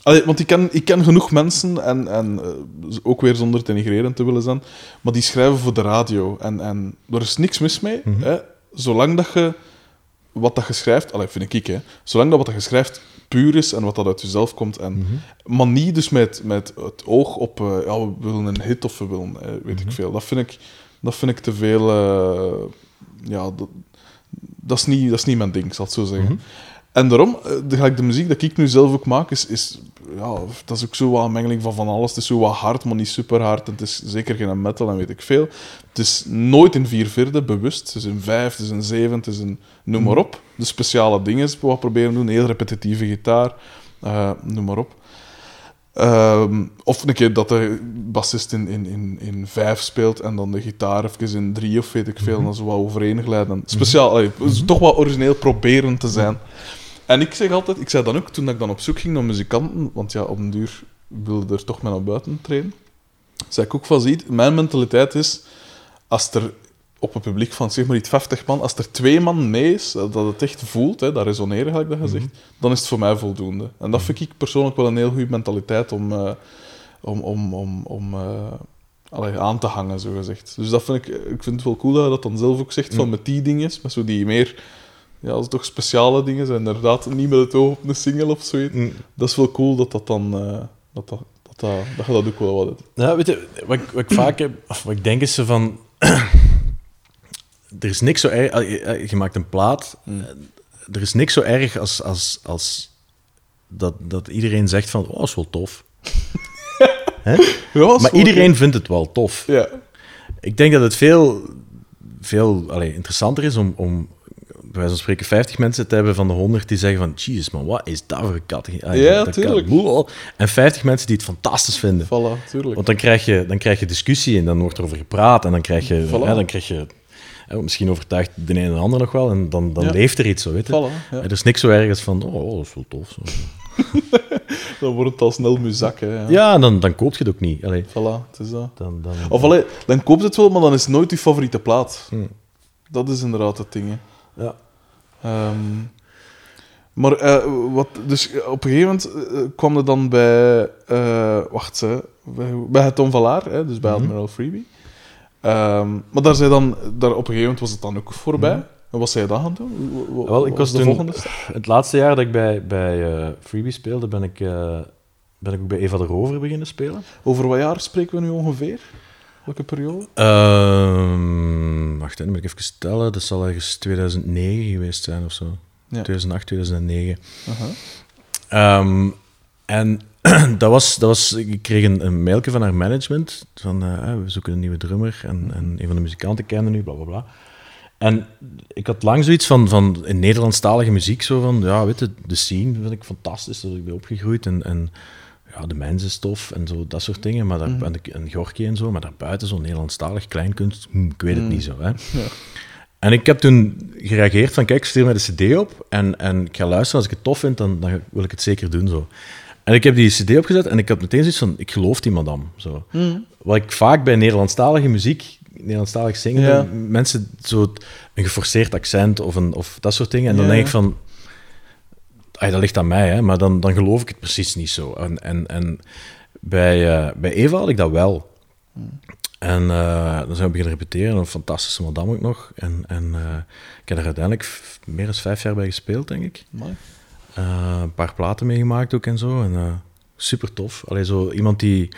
Allee, want ik ken, ik ken genoeg mensen, en, en eh, ook weer zonder denigrerend te willen zijn, maar die schrijven voor de radio. En, en er is niks mis mee, hè, zolang dat je wat dat je schrijft, allee, vind ik, hè, zolang dat wat dat je schrijft puur is en wat dat uit jezelf komt. En, Maar niet dus met, met het oog op, eh, ja, we willen een hit of we willen, eh, weet ik veel. Dat vind ik, dat vind ik te veel, eh, ja, dat, dat, is niet, dat is niet mijn ding, zal ik zo zeggen. En daarom, de, de muziek dat ik nu zelf ook maak, is, is ja, dat is ook zo wat een mengeling van van alles. Het is zo wat hard, maar niet super hard. Het is zeker geen metal en weet ik veel. Het is nooit in vier vierde, bewust. Het is in vijf, het is in zeven, het is een noem maar op. De speciale dingen is wat proberen doen. Heel repetitieve gitaar, eh, noem maar op. Ehm, of een keer dat de bassist in, in, in, in vijf speelt en dan de gitaar even in drie of weet ik veel, en dan zo wat overeen glijden. Speciaal, allee, dus toch wat origineel proberen te zijn. En ik zeg altijd, ik zei dan ook toen ik dan op zoek ging naar muzikanten, want ja, op een duur wilde er toch mee naar buiten trainen, zei ik ook van, ziet, mijn mentaliteit is, als er op een publiek van zeg maar iets 50 man, als er twee man mee is, dat het echt voelt, hè, dat resoneren, gelijk dat gezegd, dan is het voor mij voldoende. En dat vind ik persoonlijk wel een heel goede mentaliteit om, eh, om, om, om, om eh, allee, aan te hangen, zo gezegd. Dus dat vind ik, ik vind het wel cool dat je dat dan zelf ook zegt, van met die dingen, met zo die meer, ja, als het toch speciale dingen zijn, inderdaad, niet met het oog op een single of zoiets. Dat is wel cool dat dat dan, eh, dat, dat, dat, dat, dat je dat ook wel wat hebt.
Ja, weet je, wat, ik- wat ik vaak heb, of wat ik denk is zo van... er is niks zo erg... ah, Je maakt een plaat. eh, Er is niks zo erg als, als, als dat, dat iedereen zegt van... Oh, dat is wel tof.
Ja, is
Maar iedereen vindt het wel tof.
Ja,
Ik denk dat het veel, veel allee, interessanter is om, om wijze van spreken 50 mensen te hebben van de 100 die zeggen van Jesus man, wat is dat voor een kat? Ah,
Ja,
dat
tuurlijk.
Boel. En 50 mensen die het fantastisch vinden.
voilà, tuurlijk.
Want dan krijg, je, dan krijg je discussie en dan wordt er over gepraat en dan krijg je,
Voilà.
ja, dan krijg je misschien overtuigt de een en de ander nog wel en dan, dan
Ja.
leeft er iets zo, weet je.
Voilà, ja.
Er is niks zo erg als van, oh, dat is wel tof. Zo.
Dan wordt het al snel muzak, hè. Ja,
dan, dan koop je het ook niet. Allee,
Voilà, het is dat.
dan, dan,
Of allee, dan koopt het wel, maar dan is het nooit je favoriete plaat.
Hm.
Dat is inderdaad het ding, hè.
ja.
Ehm, maar eh, wat, dus op een gegeven moment eh, kwam er dan bij, eh, wacht, hè, bij, bij het Tom Valaar, hè, dus bij
Mhm.
Admiral Freebie. Ehm, maar daar, zei dan, daar op een gegeven moment was het dan ook voorbij. En wat zei je dan gaan doen?
Mhm. Wel, ik was
de
toen, het laatste jaar dat ik bij, bij eh, Freebie speelde, ben ik, eh, ben ik ook bij Eva de Rover beginnen spelen.
Over wat jaar spreken we nu ongeveer? Welke periode?
Ehm wacht, dan moet ik even stellen. Dat zal ergens 2009 geweest zijn of zo.
Ja.
2008, 2009.
Aha.
Ehm, en dat was, dat was, ik kreeg een, een mailje van haar management. Van, eh, we zoeken een nieuwe drummer. En, en een van de muzikanten kende nu, bla bla bla. En ik had lang zoiets van, van in Nederlandstalige muziek, zo van, ja, weet je, de scene vind ik fantastisch, dat ik ben opgegroeid. En, en ja, de mensen is tof en zo, dat soort dingen. Maar daar, en, de- en Gorky en zo, maar daarbuiten zo'n Nederlandstalig kleinkunst, hm, ik weet het niet zo. Hè. En ik heb toen gereageerd van, kijk, stuur mij de cd op en, en ik ga luisteren. Als ik het tof vind, dan, dan wil ik het zeker doen. Zo. En ik heb die cd opgezet en ik had meteen zoiets van, ik geloof die madame. Zo. Wat ik vaak bij Nederlandstalige muziek, Nederlandstalig zingen,
Ja.
mensen zo een geforceerd accent of, een, of dat soort dingen. En dan
Ja,
denk ik van, ay, dat ligt aan mij, hè, maar dan, dan geloof ik het precies niet zo. En, en, en bij, eh, bij Eva had ik dat wel. En eh, dan zijn we beginnen repeteren, een fantastische madame ook nog. En, en eh, ik heb er uiteindelijk meer dan vijf jaar bij gespeeld, denk ik. Een paar platen meegemaakt ook en zo. En super tof. Allee, zo iemand die.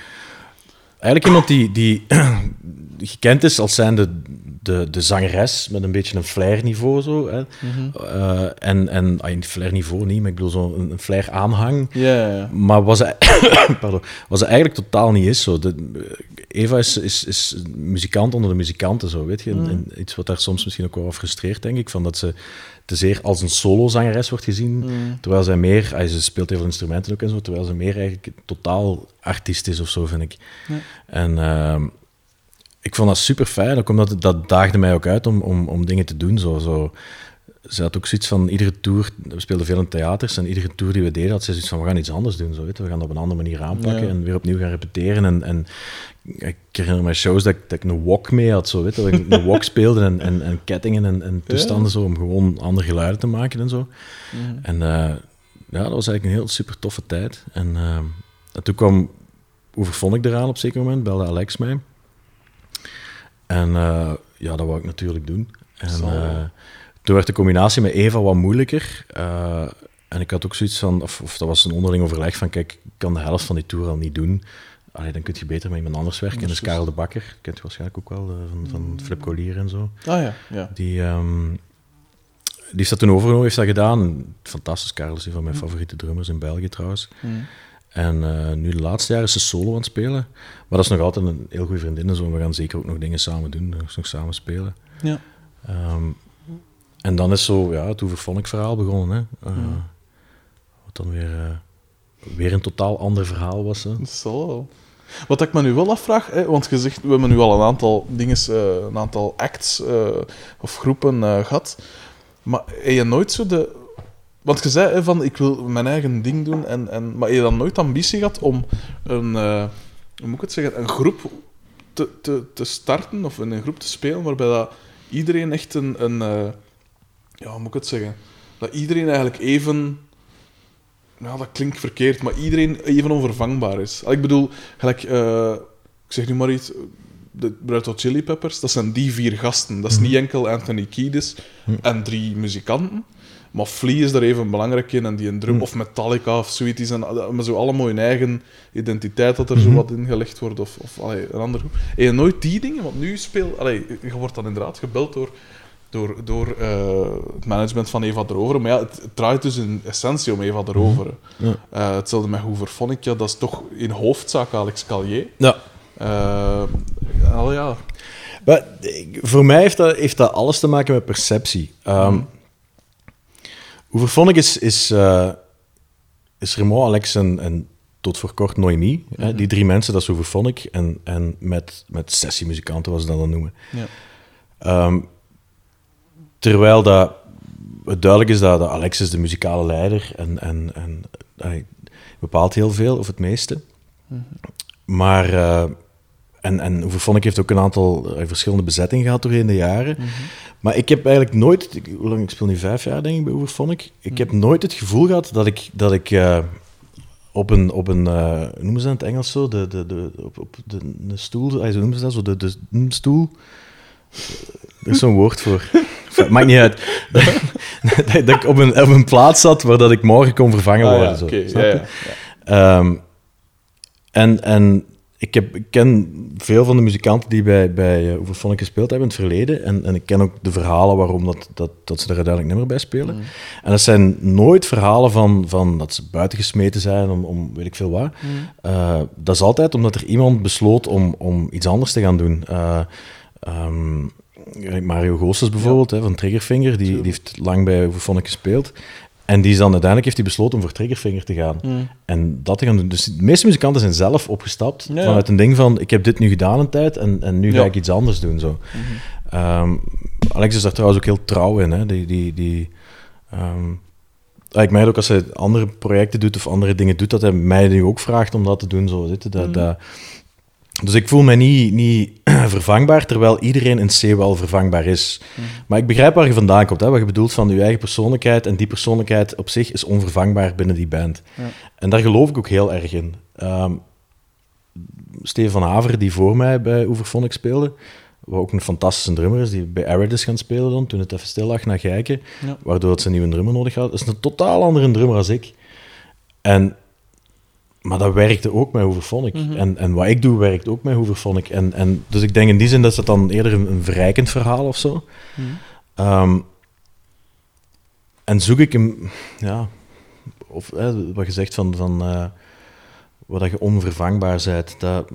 Eigenlijk iemand die, die gekend is als zijnde de, de zangeres met een beetje een flair-niveau. Zo, hè. Eh, en, en ah, een flair-niveau niet, maar ik bedoel zo'n een, flair-aanhang.
Ja, ja, ja.
Maar was hij, pardon, was hij eigenlijk totaal niet is. Zo. De, Eva is, is, is muzikant onder de muzikanten, zo, weet je. En- en iets wat daar soms misschien ook wel wat frustreert, denk ik. Van dat ze te zeer als een solozangeres wordt gezien. Terwijl zij meer... ah, Ze speelt heel veel instrumenten ook en zo. Terwijl ze meer eigenlijk totaal artiest is of zo, vind ik. En ehm, ik vond dat super fijn. Ook omdat het, dat daagde mij ook uit om, om, om dingen te doen. Zo, zo. Ze had ook zoiets van, iedere tour, we speelden veel in theaters, en iedere tour die we deden, had ze zoiets van, we gaan iets anders doen, zo, weet je. we gaan dat op een andere manier aanpakken
Ja.
en weer opnieuw gaan repeteren. En, en ik herinner me shows dat ik, dat ik een wok mee had, zo, weet je, dat ik een wok speelde en, en, en kettingen en, en toestanden, zo, om gewoon andere geluiden te maken en zo. En eh, ja, dat was eigenlijk een heel super toffe tijd. En, eh, en toen kwam, hoe vond ik eraan op een zeker moment, belde Alex mij. En eh, ja, dat wou ik natuurlijk doen. En eh, toen werd de combinatie met Eva wat moeilijker. eh, en ik had ook zoiets van, of, of dat was een onderling overleg van, kijk, ik kan de helft van die tour al niet doen. Allee, dan kun je beter met iemand anders werken. En dat is Karel de Bakker, kent je waarschijnlijk ook wel, van, van Flip Collier en zo.
Ah ja, ja.
Die, ehm, die heeft dat toen overgenomen, heeft dat gedaan. Fantastisch, Carlos, een van mijn favoriete drummers in België trouwens. En eh, nu de laatste jaar is ze solo aan het spelen. Maar dat is nog altijd een heel goede vriendin. en Zo. We gaan zeker ook nog dingen samen doen, nog nog samen spelen.
Ja.
Ehm, en dan is zo ja, het Oeverphonic verhaal begonnen. Hè. Eh, Wat dan weer, eh, weer een totaal ander verhaal was. Hè.
Wel. Wat ik me nu wel afvraag, hè, want je zegt, we hebben nu al een aantal dingen, een aantal acts of groepen eh, gehad. Maar heb je nooit zo de. Want je zei van ik wil mijn eigen ding doen, en, en, maar je dan nooit ambitie gehad om een, eh, hoe moet ik het zeggen, een groep te, te, te starten of in een groep te spelen waarbij dat iedereen echt een, een eh, ja, hoe moet ik het zeggen, dat iedereen eigenlijk even ja, dat klinkt verkeerd, maar iedereen even onvervangbaar is. Ik bedoel, gelijk, eh, ik zeg nu maar iets, de Red Hot Chili Peppers, dat zijn die vier gasten. Dat is niet enkel Anthony Kiedis en drie muzikanten, maar Flea is daar even belangrijk in en die een drum, of Metallica of zoiets, die zijn eh, maar zo allemaal hun eigen identiteit dat er zo wat in gelegd wordt, of, of allee, een ander groep. En je nooit die dingen, want nu speel, allee, je wordt dan inderdaad gebeld door door, door eh, het management van Eva Deroveren. Maar ja, het, het draait dus in essentie om Eva Deroveren.
Ja.
Eh, hetzelfde met Hooverphonic, ja, dat is toch in hoofdzaak Alex Calier.
Ja.
Eh, al ja,
Maar ik- voor mij heeft dat, heeft dat alles te maken met perceptie. Um, is, is, eh, is Raymond, Alex en, en tot voor kort Noemi. hè, die drie mensen, dat is Oeverphonic. En, en met, met sessiemuzikanten, wat ze dat dan noemen.
ja.
Ehm, terwijl dat het duidelijk is dat, dat Alex is de muzikale leider en, en, en hij bepaalt heel veel, of het meeste. Maar, eh, en, en heeft ook een aantal eh, verschillende bezettingen gehad doorheen de jaren. Maar ik heb eigenlijk nooit, ik, hoe lang, ik speel nu vijf jaar denk ik bij Oeverphonic, ik heb nooit het gevoel gehad dat ik, dat ik eh, op een, op een hoe noemen ze dat in het Engels zo, de, de, de, op, op de, de stoel, ah, zo noemen ze dat, zo, de, de, de stoel. Er is zo'n woord voor. Enfin, Maakt niet uit. dat, dat ik op een, op een plaats zat waar dat ik morgen kon vervangen
Ah,
worden.
ja,
zo.
ja, ja,
Ehm, en en ik, heb, ik ken veel van de muzikanten die bij, bij Oeverphonic gespeeld hebben in het verleden. En, en ik ken ook de verhalen waarom dat, dat, dat ze er uiteindelijk niet meer bij spelen. En dat zijn nooit verhalen van, van dat ze buiten gesmeten zijn om, om weet ik veel wat. Eh, dat is altijd omdat er iemand besloot om, om iets anders te gaan doen. Eh, ehm, Mario Goossens bijvoorbeeld, hè, van Triggerfinger, die, die heeft lang bij Oeverphonic gespeeld. En die is dan uiteindelijk heeft hij besloten om voor Triggerfinger te gaan. En dat te gaan doen. Dus de meeste muzikanten zijn zelf opgestapt
Ja.
vanuit een ding van ik heb dit nu gedaan een tijd en, en nu ga
Ja.
ik iets anders doen. Zo. Ehm, Alex is daar trouwens ook heel trouw in. Hè. Die, die, die, ja, ik merk ook als hij andere projecten doet of andere dingen doet, dat hij mij nu ook vraagt om dat te doen. Zo, je, dat, dat, dus ik voel mij niet, niet vervangbaar, terwijl iedereen in C wel vervangbaar is. Maar ik begrijp waar je vandaan komt, hè, wat je bedoelt van je eigen persoonlijkheid. En die persoonlijkheid op zich is onvervangbaar binnen die band. En daar geloof ik ook heel erg in. Ehm Steven van Haver, die voor mij bij Oeverphonic speelde, wat ook een fantastische drummer is, die bij Arid is gaan spelen dan, toen het even stil lag naar Geiken,
Ja.
waardoor het zijn nieuwe drummer nodig had. Dat is een totaal andere drummer als ik. En, maar dat werkte ook met Hooverphonic. en, en wat ik doe, werkt ook met Hooverphonic. En, en, dus ik denk in die zin dat het dan eerder een, een verrijkend verhaal of zo. Ehm, en zoek ik hem, ja, of wat je zegt van, van eh, wat dat je onvervangbaar bent. Dat,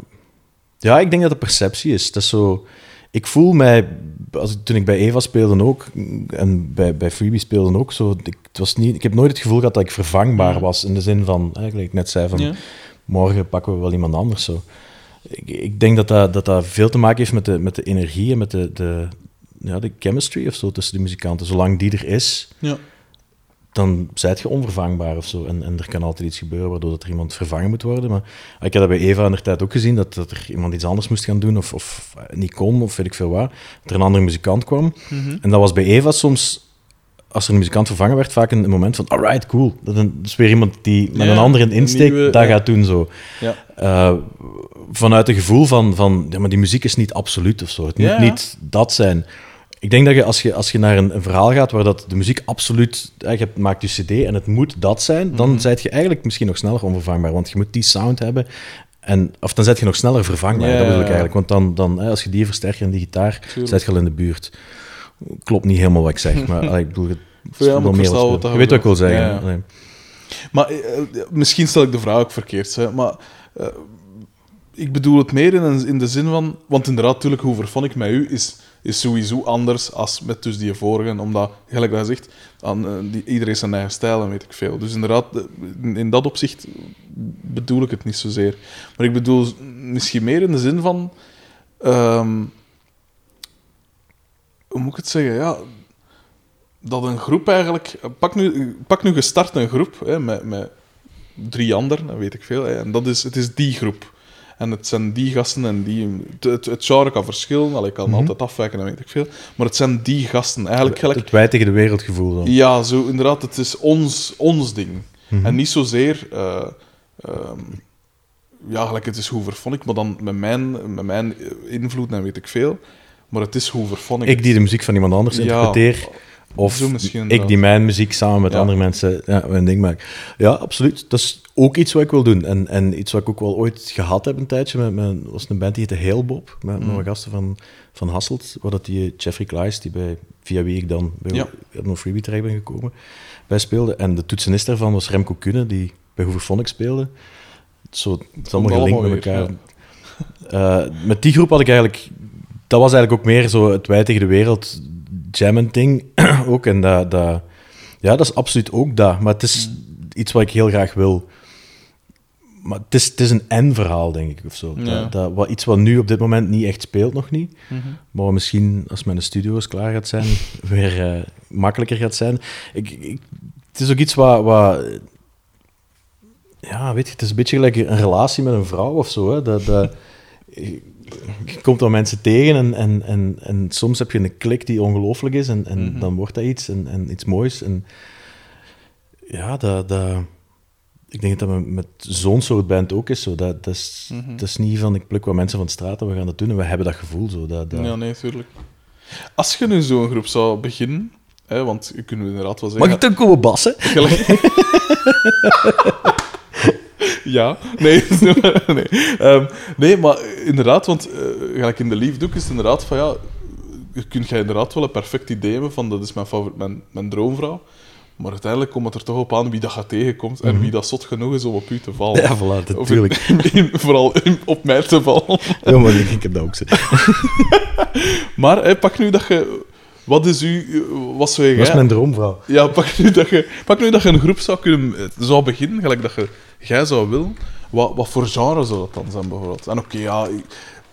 ja, ik denk dat het perceptie is. Dat is zo, ik voel mij, als toen ik bij Eva speelde ook, en bij, bij Freebie speelde ook, zo, ik, het was niet, ik heb nooit het gevoel gehad dat ik vervangbaar was. In de zin van, eigenlijk ik net zei, van
Ja.
morgen pakken we wel iemand anders. Zo. Ik, ik denk dat dat, dat dat veel te maken heeft met de, met de energie en met de, de, ja, de chemistry of zo tussen de muzikanten. Zolang die er is,
Ja.
Dan zijt je onvervangbaar of zo. En, en er kan altijd iets gebeuren waardoor dat er iemand vervangen moet worden. Maar ik heb dat bij Eva in de tijd ook gezien, dat, dat er iemand iets anders moest gaan doen of, of niet kon, of weet ik veel wat. Dat er een andere muzikant kwam. En dat was bij Eva soms, als er een muzikant vervangen werd, vaak een, een moment van, alright, cool. Dat is dus weer iemand die met
Ja,
een andere insteek
nieuwe,
dat
ja.
gaat doen. Zo.
Ja.
Eh, vanuit het gevoel van, van ja, maar die muziek is niet absoluut of zo. Het moet niet dat zijn. Ik denk dat je als je, als je naar een, een verhaal gaat waar dat de muziek absoluut... eh, Je maakt je cd en het moet dat zijn,
Mhm.
dan zijt je eigenlijk misschien nog sneller onvervangbaar. Want je moet die sound hebben. En, of dan zet je nog sneller vervangbaar, dat bedoel ik eigenlijk. Want dan, dan als je die versterker en die gitaar, zet je al in de buurt. Klopt niet helemaal wat ik zeg, maar allee, ik bedoel, het
Ja,
Wel meer wat je weet wat ik wil zeggen.
Ja, ja.
Nee.
Maar eh, eh, misschien stel ik de vraag ook verkeerd, hè, maar eh, ik bedoel het meer in, in de zin van... Want inderdaad, natuurlijk, hoe vervon ik met u is, is sowieso anders als met dus die vorige, omdat, gelijk dat zegt, aan, eh, die, iedereen zijn eigen stijl en weet ik veel. Dus inderdaad, eh, in, in dat opzicht bedoel ik het niet zozeer. Maar ik bedoel misschien meer in de zin van... ehm, hoe moet ik het zeggen? Ja, dat een groep eigenlijk... Pak nu, pak nu gestart een groep hè, met, met drie anderen, dat weet ik veel. Hè, en dat is, het is die groep. En het zijn die gasten en die... Het, het, het genre kan verschillen, allee, ik kan altijd afwijken, dat weet ik veel. Maar het zijn die gasten. Eigenlijk gelijk...
Het wij tegen de wereldgevoel dan.
Ja, zo inderdaad. Het is ons, ons ding. En niet zozeer... eh, ehm, ja, gelijk het is hoe vervon ik, maar dan met mijn, met mijn invloed en weet ik veel. Maar het is hoe vervon ik.
Ik die de muziek van iemand anders
Ja,
interpreteer. Of ik die mijn muziek samen met
Ja.
andere mensen ja, een ding maak. Ja, absoluut. Dat is ook iets wat ik wil doen. En, en iets wat ik ook wel ooit gehad heb een tijdje. Met, met, was een band die heette Heelbob. Met,
Mm.
met wat gasten van, van Hasselt. Waar dat die Jeffrey Klaes, die bij, via wie ik dan bij
Ja.
No Freebie terecht ben gekomen, bij speelde. En de toetsenist daarvan was Remco Kunne, die bij Hooverphonic speelde. Zo, het is allemaal gelinkt met elkaar. Eh, met die groep had ik eigenlijk... Dat was eigenlijk ook meer zo het wij tegen de wereld jammen ding ook. En dat, dat, ja, dat is absoluut ook dat. Maar het is iets wat ik heel graag wil. Maar het is, het is een en-verhaal, denk ik, of zo.
Ja.
Dat, dat, wat, iets wat nu op dit moment niet echt speelt, nog niet.
Mhm.
Maar misschien, als mijn studio eens klaar gaat zijn, weer eh, makkelijker gaat zijn. Ik, ik, het is ook iets wat, wat... Ja, weet je, het is een beetje gelijk een relatie met een vrouw of zo. Hè. Dat, dat, je komt dan mensen tegen en, en, en, en soms heb je een klik die ongelooflijk is en, en
Mhm.
dan wordt dat iets en, en iets moois. En ja, dat, dat, ik denk dat dat met, zo'n soort band ook is. Zo. Dat, dat, is,
Mhm.
dat is niet van ik pluk wat mensen van de straat en we gaan dat doen en we hebben dat gevoel. Zo. Dat, dat...
Ja, nee, tuurlijk. Als je nu zo'n groep zou beginnen, hè, want je kunt inderdaad wel
Mag
zeggen...
ik dan komen bassen?
Ja, nee. nee. Ehm, nee, maar inderdaad, want eh, gelijk in de liefde ook is het inderdaad van ja, je kunt jij inderdaad wel een perfect idee hebben van dat is mijn, favor- mijn, mijn droomvrouw. Maar uiteindelijk komt het er toch op aan wie dat gaat tegenkomt en wie dat zot genoeg is om op u te vallen.
Ja, voilà, natuurlijk.
vooral in- op mij te vallen.
Ja, maar ik, ik heb dat ook zo.
Maar hè, pak nu dat je... Wat is u... Wat zou je...
Dat is mijn droomvrouw.
Ja, pak nu, dat je, pak nu dat je een groep zou kunnen eh, zou beginnen, gelijk dat je jij zou willen. Wat, wat voor genre zou dat dan zijn, bijvoorbeeld? En oké, ja,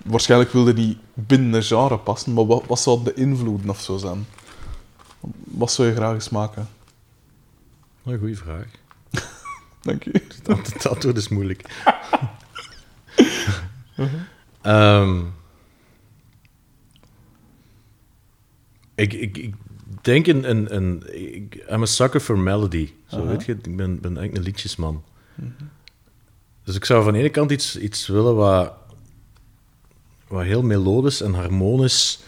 waarschijnlijk wilde die binnen een genre passen, maar wat, wat zou de invloeden of zo zijn? Wat zou je graag eens maken?
Een goede vraag.
Dank u.
Het antwoord- is moeilijk. Ehm, ik, ik, ik denk een... een, een ik, I'm a sucker for melody. Zo, weet je, ik ben, ben eigenlijk een liedjesman. Dus ik zou van de ene kant iets, iets willen wat, wat heel melodisch en harmonisch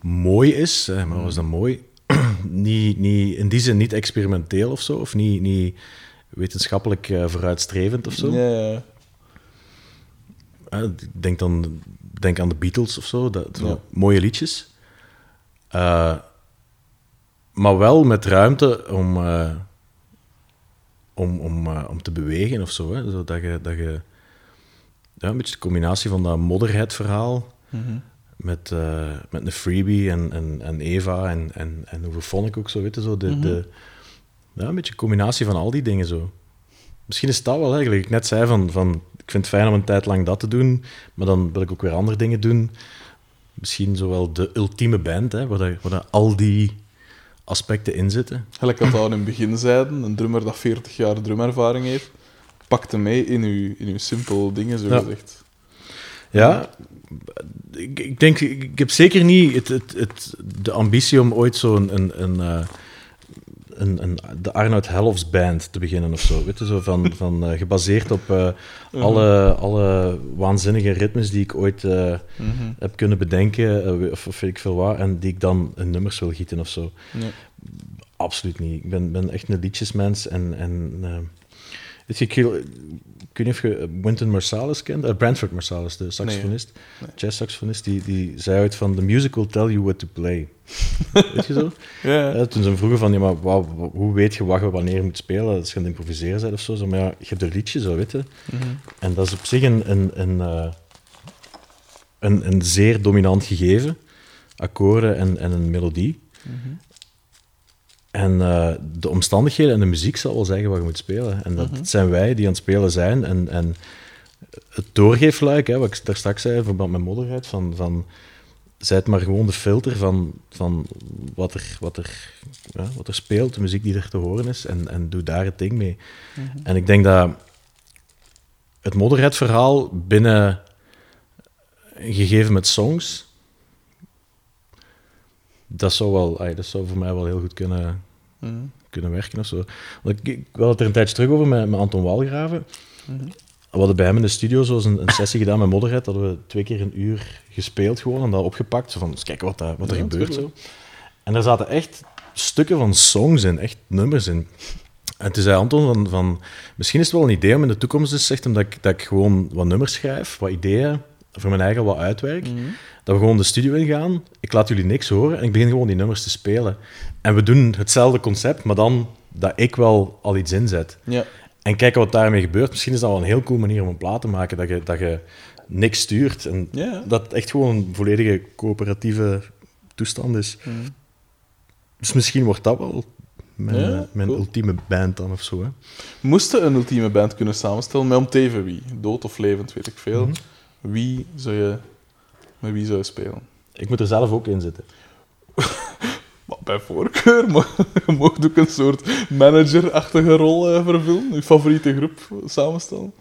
mooi is. Hè, maar was dat mooi? Niet, niet, in die zin niet experimenteel of zo, of niet, niet wetenschappelijk eh, vooruitstrevend of zo.
Ja, ja.
Eh, denk dan denk aan de Beatles of zo, dat, zo
Ja.
mooie liedjes. Eh, maar wel met ruimte om, om, om, om te bewegen of zo. Hè? Zodat je, dat je ja, een beetje de combinatie van dat modderheidverhaal met, eh, met een freebie en, en, en Eva en, en, en hoeveel vond ik ook zo, weet je, zo de, de, ja, een beetje een combinatie van al die dingen zo. Misschien is dat wel eigenlijk. Ik net zei van, van, ik vind het fijn om een tijd lang dat te doen, maar dan wil ik ook weer andere dingen doen. Misschien zowel de ultieme band, hè, waar, waar al die aspecten in zitten.
Gelijk dat we al in het begin zeiden, een drummer dat 40 jaar drumervaring heeft, pakt hem mee in uw, in uw simpel dingen, zo
Ja.
gezegd.
Ja, ik, ik denk, ik heb zeker niet het, het, het, de ambitie om ooit zo'n een, een, eh, een, een, de Arnoud Helfs band te beginnen of zo. Weet je, zo van, van, eh, gebaseerd op eh, alle, alle waanzinnige ritmes die ik ooit
Mhm.
heb kunnen bedenken, of, of weet ik veel wat, en die ik dan in nummers wil gieten of zo.
Ja.
Absoluut niet. Ik ben, ben echt een liedjesmens en, en Weet je, ik, ik weet niet of je Wynton Marsalis kent. Uh, Brentford Marsalis, de saxofonist,
Nee.
jazz-saxofonist, die, die zei uit van... The music will tell you what to play. weet je zo?
Ja,
Ja, toen ze hem vroegen van, ja, maar wa- hoe weet je wat je wanneer je moet spelen? Als je aan het improviseren bent of zo. Zo, Maar ja, je hebt een liedje, zo, weet je.
Mhm.
En dat is op zich een, een, een, eh, een, een zeer dominant gegeven. Akkoorden en, en een melodie. En eh, de omstandigheden en de muziek zal wel zeggen wat je moet spelen. En dat zijn wij die aan het spelen zijn. En, en het doorgeefluik, hè, wat ik daar straks zei, in verband met modderheid, van, van zijt maar gewoon de filter van, van wat, er, wat, er, ja, wat er speelt, de muziek die er te horen is, en, en doe daar het ding mee. En ik denk dat het Motorhead-verhaal binnen een gegeven met songs, dat zou, wel, dat zou voor mij wel heel goed kunnen,
Mhm.
kunnen werken of zo. Want ik, ik had het er een tijdje terug over met, met Anton Walgraven.
Mhm.
We hadden bij hem in de studio zo een, een sessie gedaan met Motorhead. Dat hadden we twee keer een uur gespeeld gewoon en dat opgepakt. Zo van, eens kijken wat, daar- wat er
Ja,
gebeurt. Zo. En daar zaten echt stukken van songs in, echt nummers in. En toen zei Anton van, van misschien is het wel een idee om in de toekomst eens zegt hem dat ik, dat ik gewoon wat nummers schrijf, wat ideeën voor mijn eigen wat uitwerk.
Mhm.
Dat we gewoon de studio ingaan, ik laat jullie niks horen en ik begin gewoon die nummers te spelen. En we doen hetzelfde concept, maar dan dat ik wel al iets inzet.
Ja.
En kijken wat daarmee gebeurt. Misschien is dat wel een heel cool manier om een plaat te maken, dat je, dat je niks stuurt. En
Ja.
dat het echt gewoon een volledige coöperatieve toestand is.
Mhm.
Dus misschien wordt dat wel mijn,
Ja,
eh, mijn
cool.
ultieme band dan of zo. Hè.
Moesten een ultieme band kunnen samenstellen, met om teven wie? Dood of levend, weet ik veel.
Mhm.
Wie zou je... Met wie zou je spelen?
Ik moet er zelf ook in zitten.
Bij voorkeur, maar je mocht ook een soort managerachtige rol eh, vervullen. Je favoriete groep samenstellen.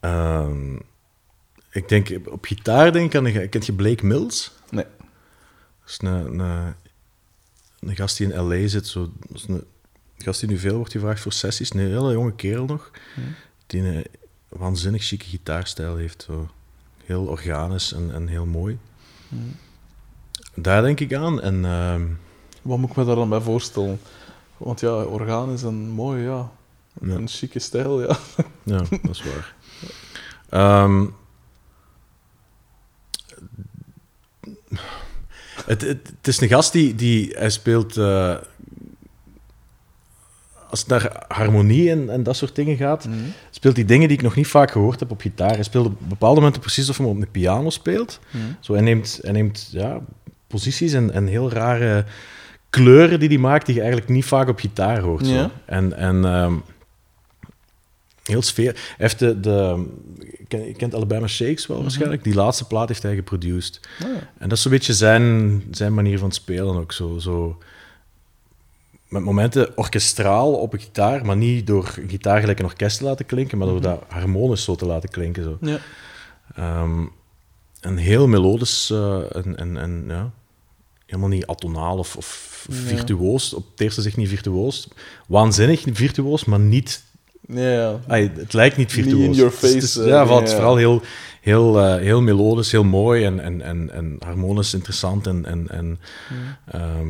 Ehm, ik denk, op gitaar denk ik aan... een- Kent je Blake Mills?
Nee.
Dat is een, een, een gast die in L.A. zit. Zo, dat is een gast die nu veel wordt gevraagd voor sessies. Een hele jonge kerel nog. Die een waanzinnig chique gitaarstijl heeft. Zo. Heel organisch en, en heel mooi. Daar denk ik aan. En ehm,
Wat moet ik me daar dan bij voorstellen? Want ja, orgaan is een mooie, ja.
Ja.
Een chique stijl, ja.
ja, dat is waar. Ehm, het, het, het is een gast die, die hij speelt. eh, als het naar harmonie en, en dat soort dingen gaat, speelt hij dingen die ik nog niet vaak gehoord heb op gitaar. Hij speelt op bepaalde momenten precies alsof hij op een piano speelt. Zo, hij neemt, hij neemt ja, posities en, en heel rare kleuren die hij maakt, die je eigenlijk niet vaak op gitaar hoort. Zo. En, en ehm, heel sfeer. Hij heeft de, de, je kent- Alabama Shakes wel waarschijnlijk. Die laatste plaat heeft hij geproduced.
Ja.
En dat is zo'n beetje zijn, zijn manier van spelen ook. Zo, zo met momenten orkestraal op een gitaar, maar niet door een gitaar gelijk een orkest te laten klinken, maar door dat harmonisch zo te laten klinken. Zo.
Ja.
Ehm, en heel melodisch eh, en, en, en ja, helemaal niet atonaal of, of
Ja.
virtuoos. Op het eerste zicht niet virtuoos. Waanzinnig virtuoos, maar niet...
Ja,
het lijkt niet
Niet
virtuoos.
in your
Het is- het is-
face, eh,
ja, het is
ja.
vooral heel, heel, eh, heel melodisch, heel mooi en, en, en, en harmonisch interessant. En, en, en, ehm,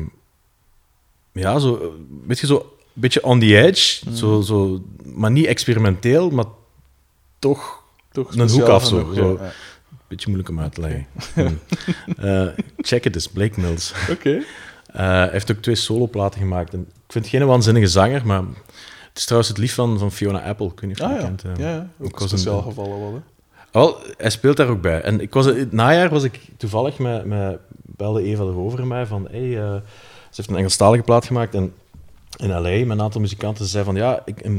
ja, zo, eh, weet je, zo een beetje on the edge, zo, zo, maar niet experimenteel, maar toch
Toch
Een hoek af zo,
genoeg,
zo.
ja.
beetje moeilijk om uit te leggen. Hm. Eh, check het eens, Blake Mills.
Oké.
Eh, hij heeft ook twee soloplaten gemaakt. En ik vind geen waanzinnige zanger, maar het is trouwens het lief van, van Fiona Apple. Ik weet niet of je
Ah ja.
kent.
ja, ja. Ook
een-
speciaal gevallen hè.
Wel, hij speelt daar ook bij. En ik was, in het najaar was ik toevallig met, met belde Eva erover mij van hey, heeft een Engelstalige plaat gemaakt en in LA met een aantal muzikanten. Ze zei van ja, ik,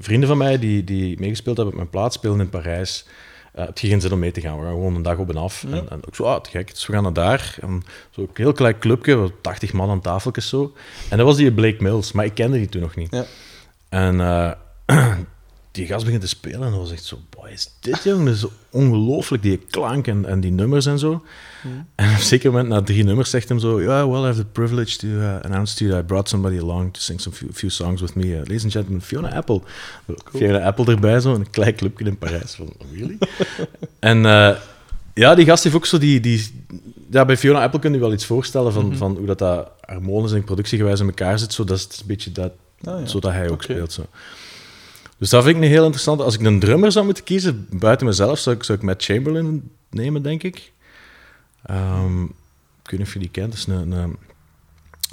vrienden van mij die, die meegespeeld hebben op mijn plaat spelen in Parijs. Eh, heb je geen zin om mee te gaan? We gaan gewoon een dag op en af.
Ja.
En, en ik zo, ah, te gek. Dus we gaan naar daar. En zo een heel klein clubje, wat 80 man aan tafeltjes zo. En dat was die Blake Mills, maar ik kende die toen nog niet.
Ja.
En eh, die gast begint te spelen en dat was echt zo, boy, is dit jong? Dat is zo ongelooflijk, die klank en, en die nummers en zo. En op een zeker moment, na drie nummers, zegt hem zo, yeah, well, I have the privilege to uh, announce to you that I brought somebody along to sing some few, few songs with me. Uh, ladies and gentlemen, Fiona Apple. Fiona Apple erbij, zo, een klein clubje in Parijs. Van, really? en eh, ja, die gast heeft ook zo die... die ja, bij Fiona Apple kun je wel iets voorstellen van, van hoe dat, dat harmonisch en productiegewijs in elkaar zit. Zo, dat is een beetje dat
Ah, ja.
zodat hij ook speelt. Zo. Dus dat vind ik een heel interessant. Als ik een drummer zou moeten kiezen, buiten mezelf, zou ik, zou ik Matt Chamberlain nemen, denk ik. Ehm, ik weet niet of je die kent. Is een, een-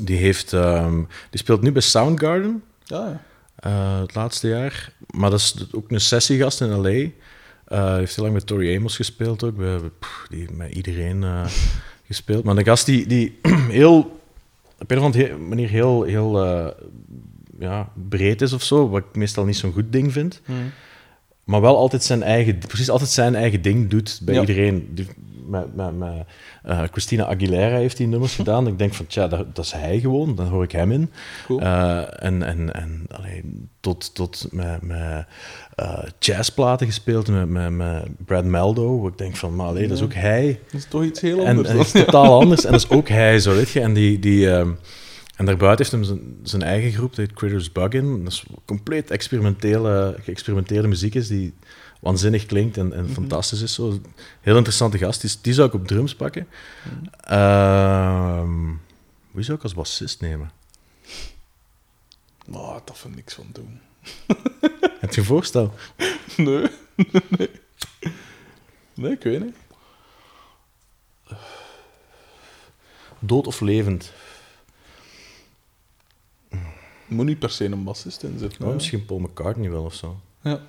die, heeft, ehm, die speelt nu bij Soundgarden.
Ja, ja.
eh, het laatste jaar. Maar dat is ook een sessiegast in L.A. Eh, Hij heeft heel lang met Tori Amos gespeeld ook. We hebben pff, die met iedereen eh, gespeeld. Maar een gast die, die heel, op een of andere manier heel, heel eh, ja, breed is of zo, wat ik meestal niet zo'n goed ding vind. Maar wel altijd zijn eigen, precies altijd zijn eigen ding doet bij
Ja.
iedereen. Die, met, met, met, eh, Christina Aguilera heeft die nummers gedaan. Ik denk van, tja, dat, dat is hij gewoon. Dan hoor ik hem in.
Cool.
Eh, en en, en allee, tot, tot met, met eh, jazzplaten gespeeld met, met, met Brad Meldo. Waar ik denk van, maar allee, dat is ook hij.
Dat is toch iets heel
En,
anders.
en dat is totaal anders. En dat is ook hij, zo weet je. En, die, die, ehm, en daarbuiten heeft hem zijn, zijn eigen groep, dat heet Critters Bug-In. Dat is compleet experimentele, geëxperimenteerde muziek is, die waanzinnig klinkt en, en fantastisch is. Zo. Heel interessante gast. Die, die zou ik op drums pakken. Ehm, wie zou ik als bassist nemen?
Maar dat vind ik niks van doen.
Heb je een voorstel?
Nee. nee. Nee, ik weet niet.
Dood of levend?
Moet niet per se een bassist in zitten.
Oh, misschien Paul McCartney wel of zo.
Ja.
Dat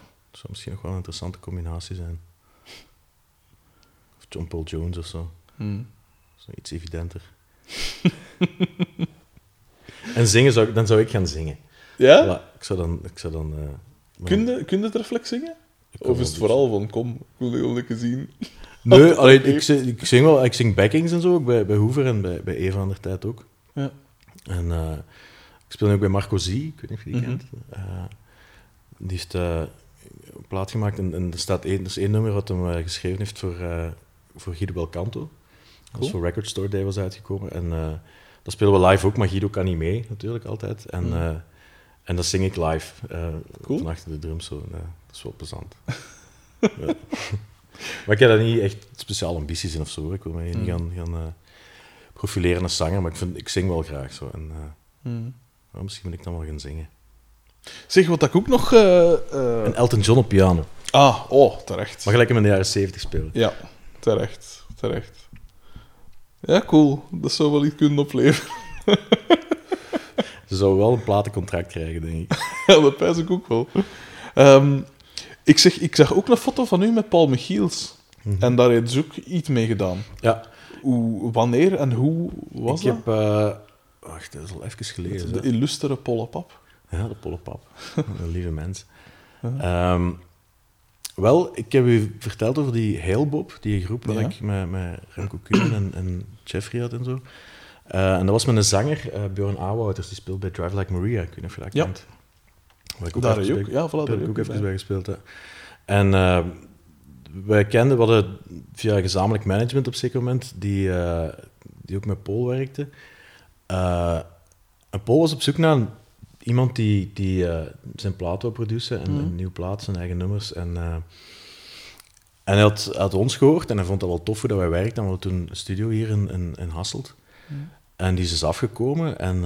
zou misschien nog wel een interessante combinatie zijn. Of John Paul Jones of zo.
Hm.
Zo iets evidenter. en zingen zou ik, dan zou ik gaan zingen.
Ja?
Ik zou dan... Ik zou dan eh, maar-
Kun je, kun je het reflex zingen? Of is het vooral van, kom, ik wil heel lekker zien.
Nee, allee, ik, zing, ik zing wel. Ik zing backings en zo, ook bij, bij Hoover en bij, bij Eva aan de tijd ook.
Ja.
En eh, ik speel nu ook bij Marco Z, ik weet niet of je die
Mhm.
kent. Eh, die heeft eh, een plaat gemaakt en, en er staat één, is één nummer wat hem eh, geschreven heeft voor, voor Guido Belcanto. Dat is
Cool.
voor Record Store Day was uitgekomen. En dat spelen we live ook, maar Guido kan niet mee, natuurlijk, altijd. En,
Mhm.
en dat zing ik live,
Cool.
van achter de drums. Zo. Dat is wel plezant. ja. Maar ik heb daar niet echt speciale ambities in of zo. Ik wil mij niet
Mhm.
gaan, gaan profileren als zanger, maar ik, vind, ik zing wel graag zo. En. Misschien moet ik dan wel gaan zingen.
Zeg, wat ik ook nog... eh, eh,
En Elton John op piano.
Ah, oh, terecht.
Maar gelijk hem in de jaren 70 spelen.
Ja, terecht. Terecht. Ja, cool. Dat zou wel iets kunnen opleveren.
Ze zou wel een platencontract krijgen, denk ik.
ja, dat pijs ik ook wel. Ehm, ik, zeg, ik zag ook een foto van u met Paul Michiels.
Mhm.
En daar heeft ze ook iets mee gedaan.
Ja,
Hoe, wanneer en hoe was
ik
dat?
heb... eh, wacht, dat is al even geleden.
De
hè.
illustere Pollapap.
Ja, de pollepap. Een lieve mens. Ehm, wel, ik heb u verteld over die Hailbob, die groep waar
Ja.
ik met, met Remco Kuhn en, en Jeffrey had en zo. Eh, en dat was met een zanger, eh Björn Auwouters, die speelt bij Drive Like Maria. Ik weet niet of je dat
Ja.
kent. Waar ik ook
Daar
even
ook. Ja, voilà, daar
heb ik
ook
even
bij.
bij gespeeld. Hè. En eh, wij kenden, we hadden via gezamenlijk management op een zeker moment, die, die ook met Paul werkte. Eh, en Paul was op zoek naar iemand die, die eh, zijn plaat wou produceren en
Mhm.
een nieuwe plaat, zijn eigen nummers. En, eh, en hij had, had ons gehoord en hij vond dat wel tof hoe dat wij werkten. En we hadden toen een studio hier in, in, in Hasselt. En die is dus afgekomen en,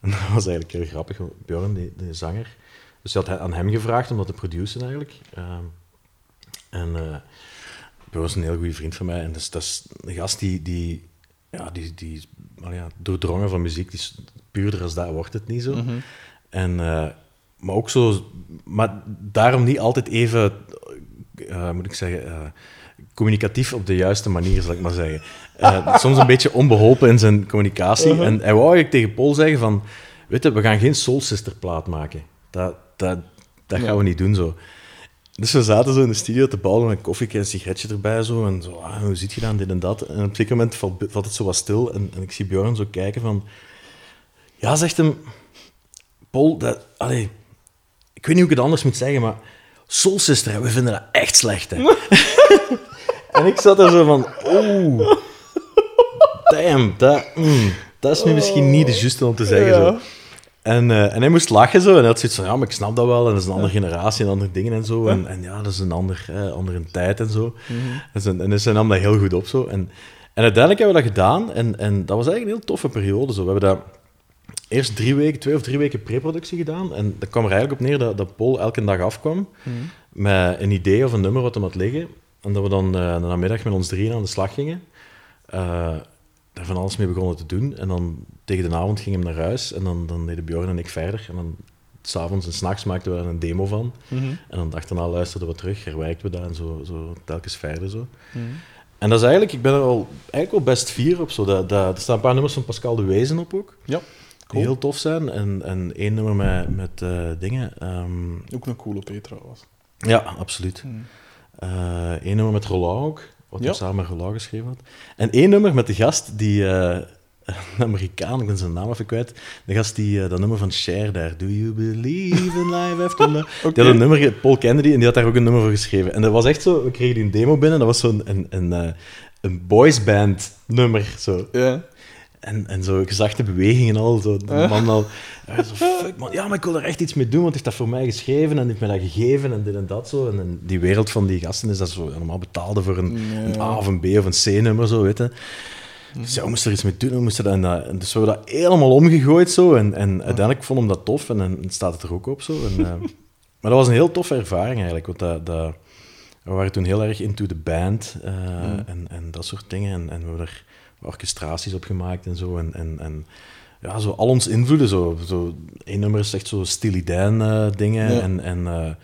en dat was eigenlijk heel grappig. Björn, die, de zanger, dus je had aan hem gevraagd om dat te produceren eigenlijk. En Björn is een heel goede vriend van mij. En dus, dat is een gast die, die, ja, die, die is ja, doordrongen van muziek. Die is, puurder als dat wordt het niet zo.
Mhm.
En, eh, maar ook zo, maar daarom niet altijd even, eh, moet ik zeggen, eh, communicatief op de juiste manier, zal ik maar zeggen. Soms een beetje onbeholpen in zijn communicatie.
Uh-huh.
En hij wou eigenlijk tegen Paul zeggen van, weet je, we gaan geen Soul Sister plaat maken. Dat, dat, dat gaan we niet doen zo. Dus we zaten zo in de studio te bouwen met een koffie en een sigaretje erbij. Zo, en zo, ah, hoe zit je dan, dit en dat. En op een zeker moment valt, valt het zo wat stil. En, en ik zie Björn zo kijken van... Ja, zegt hem... Paul, dat, allee, ik weet niet hoe ik het anders moet zeggen, maar Soul Sister, we vinden dat echt slecht. Hè. en ik zat er zo van, oeh, damn, dat, mm, dat is nu misschien niet de juiste om te zeggen.
Ja.
Zo. En, eh, en hij moest lachen zo, en hij had zoiets van, ja, maar ik snap dat wel, en dat is een andere generatie en andere dingen en zo. En, en ja, dat is een ander, hè, andere tijd en zo. En, ze- en dus hij nam dat heel goed op zo. En, en uiteindelijk hebben we dat gedaan, en, en dat was eigenlijk een heel toffe periode. Zo. We hebben dat eerst drie weken, twee of drie weken preproductie gedaan. En dat kwam er eigenlijk op neer dat, dat Paul elke dag afkwam met een idee of een nummer wat hem had liggen. En dat we dan eh, de namiddag met ons drieën aan de slag gingen. Eh, daar van alles mee begonnen te doen. En dan tegen de avond ging hem naar huis. En dan, dan deden Bjorn en ik verder. En dan s'avonds en s'nachts maakten we er een demo van. En dan daarna luisterden we terug, herwerkten we dat en zo, zo telkens verder. Zo. En dat is eigenlijk, ik ben er al, eigenlijk wel best fier op. Zo. Dat, dat, er staan een paar nummers van Pascal de Wezen op ook.
Ja,
Die
cool.
heel tof zijn. En, en één nummer met, met eh, dingen. ehm,
Ook een coole Petra was.
ja, absoluut. Eh Eén nummer met Roland ook, wat
Ja.
samen Roland geschreven had. En één nummer met de gast die... eh, een Amerikaan, ik ben zijn naam even kwijt. De gast die eh, dat nummer van Cher daar... Do you believe in life after love? Die had een nummer, Paul Kennedy, en die had daar ook een nummer voor geschreven. En dat was echt zo... We kregen die een demo binnen, dat was zo'n een, een, eh, een boysband nummer. Zo.
Ja.
En, en zo gezachte bewegingen al. Zo, de man al. hij zo, fuck man, ja, maar ik wil er echt iets mee doen, want hij heeft dat voor mij geschreven en heeft mij dat gegeven en dit en dat zo. En, die wereld van die gasten is dat zo normaal betaalde voor een, een A of een B of een C-nummer, zo, weet je. Dus ja, we moesten er iets mee doen. We moesten dat, en, dat- en dus we hebben dat helemaal omgegooid zo. En, en uiteindelijk vond hem dat tof en dan staat het er ook op zo. En, eh, maar dat was een heel toffe ervaring eigenlijk. Want dat, dat, we waren toen heel erg into the band eh, en, en dat soort dingen. En, en we hebben er orchestraties op gemaakt en zo. En, en, en ja, zo al ons invloeden. Zo, zo, Eén nummer is echt zo Steely Dan eh, dingen.
Ja.
En, en er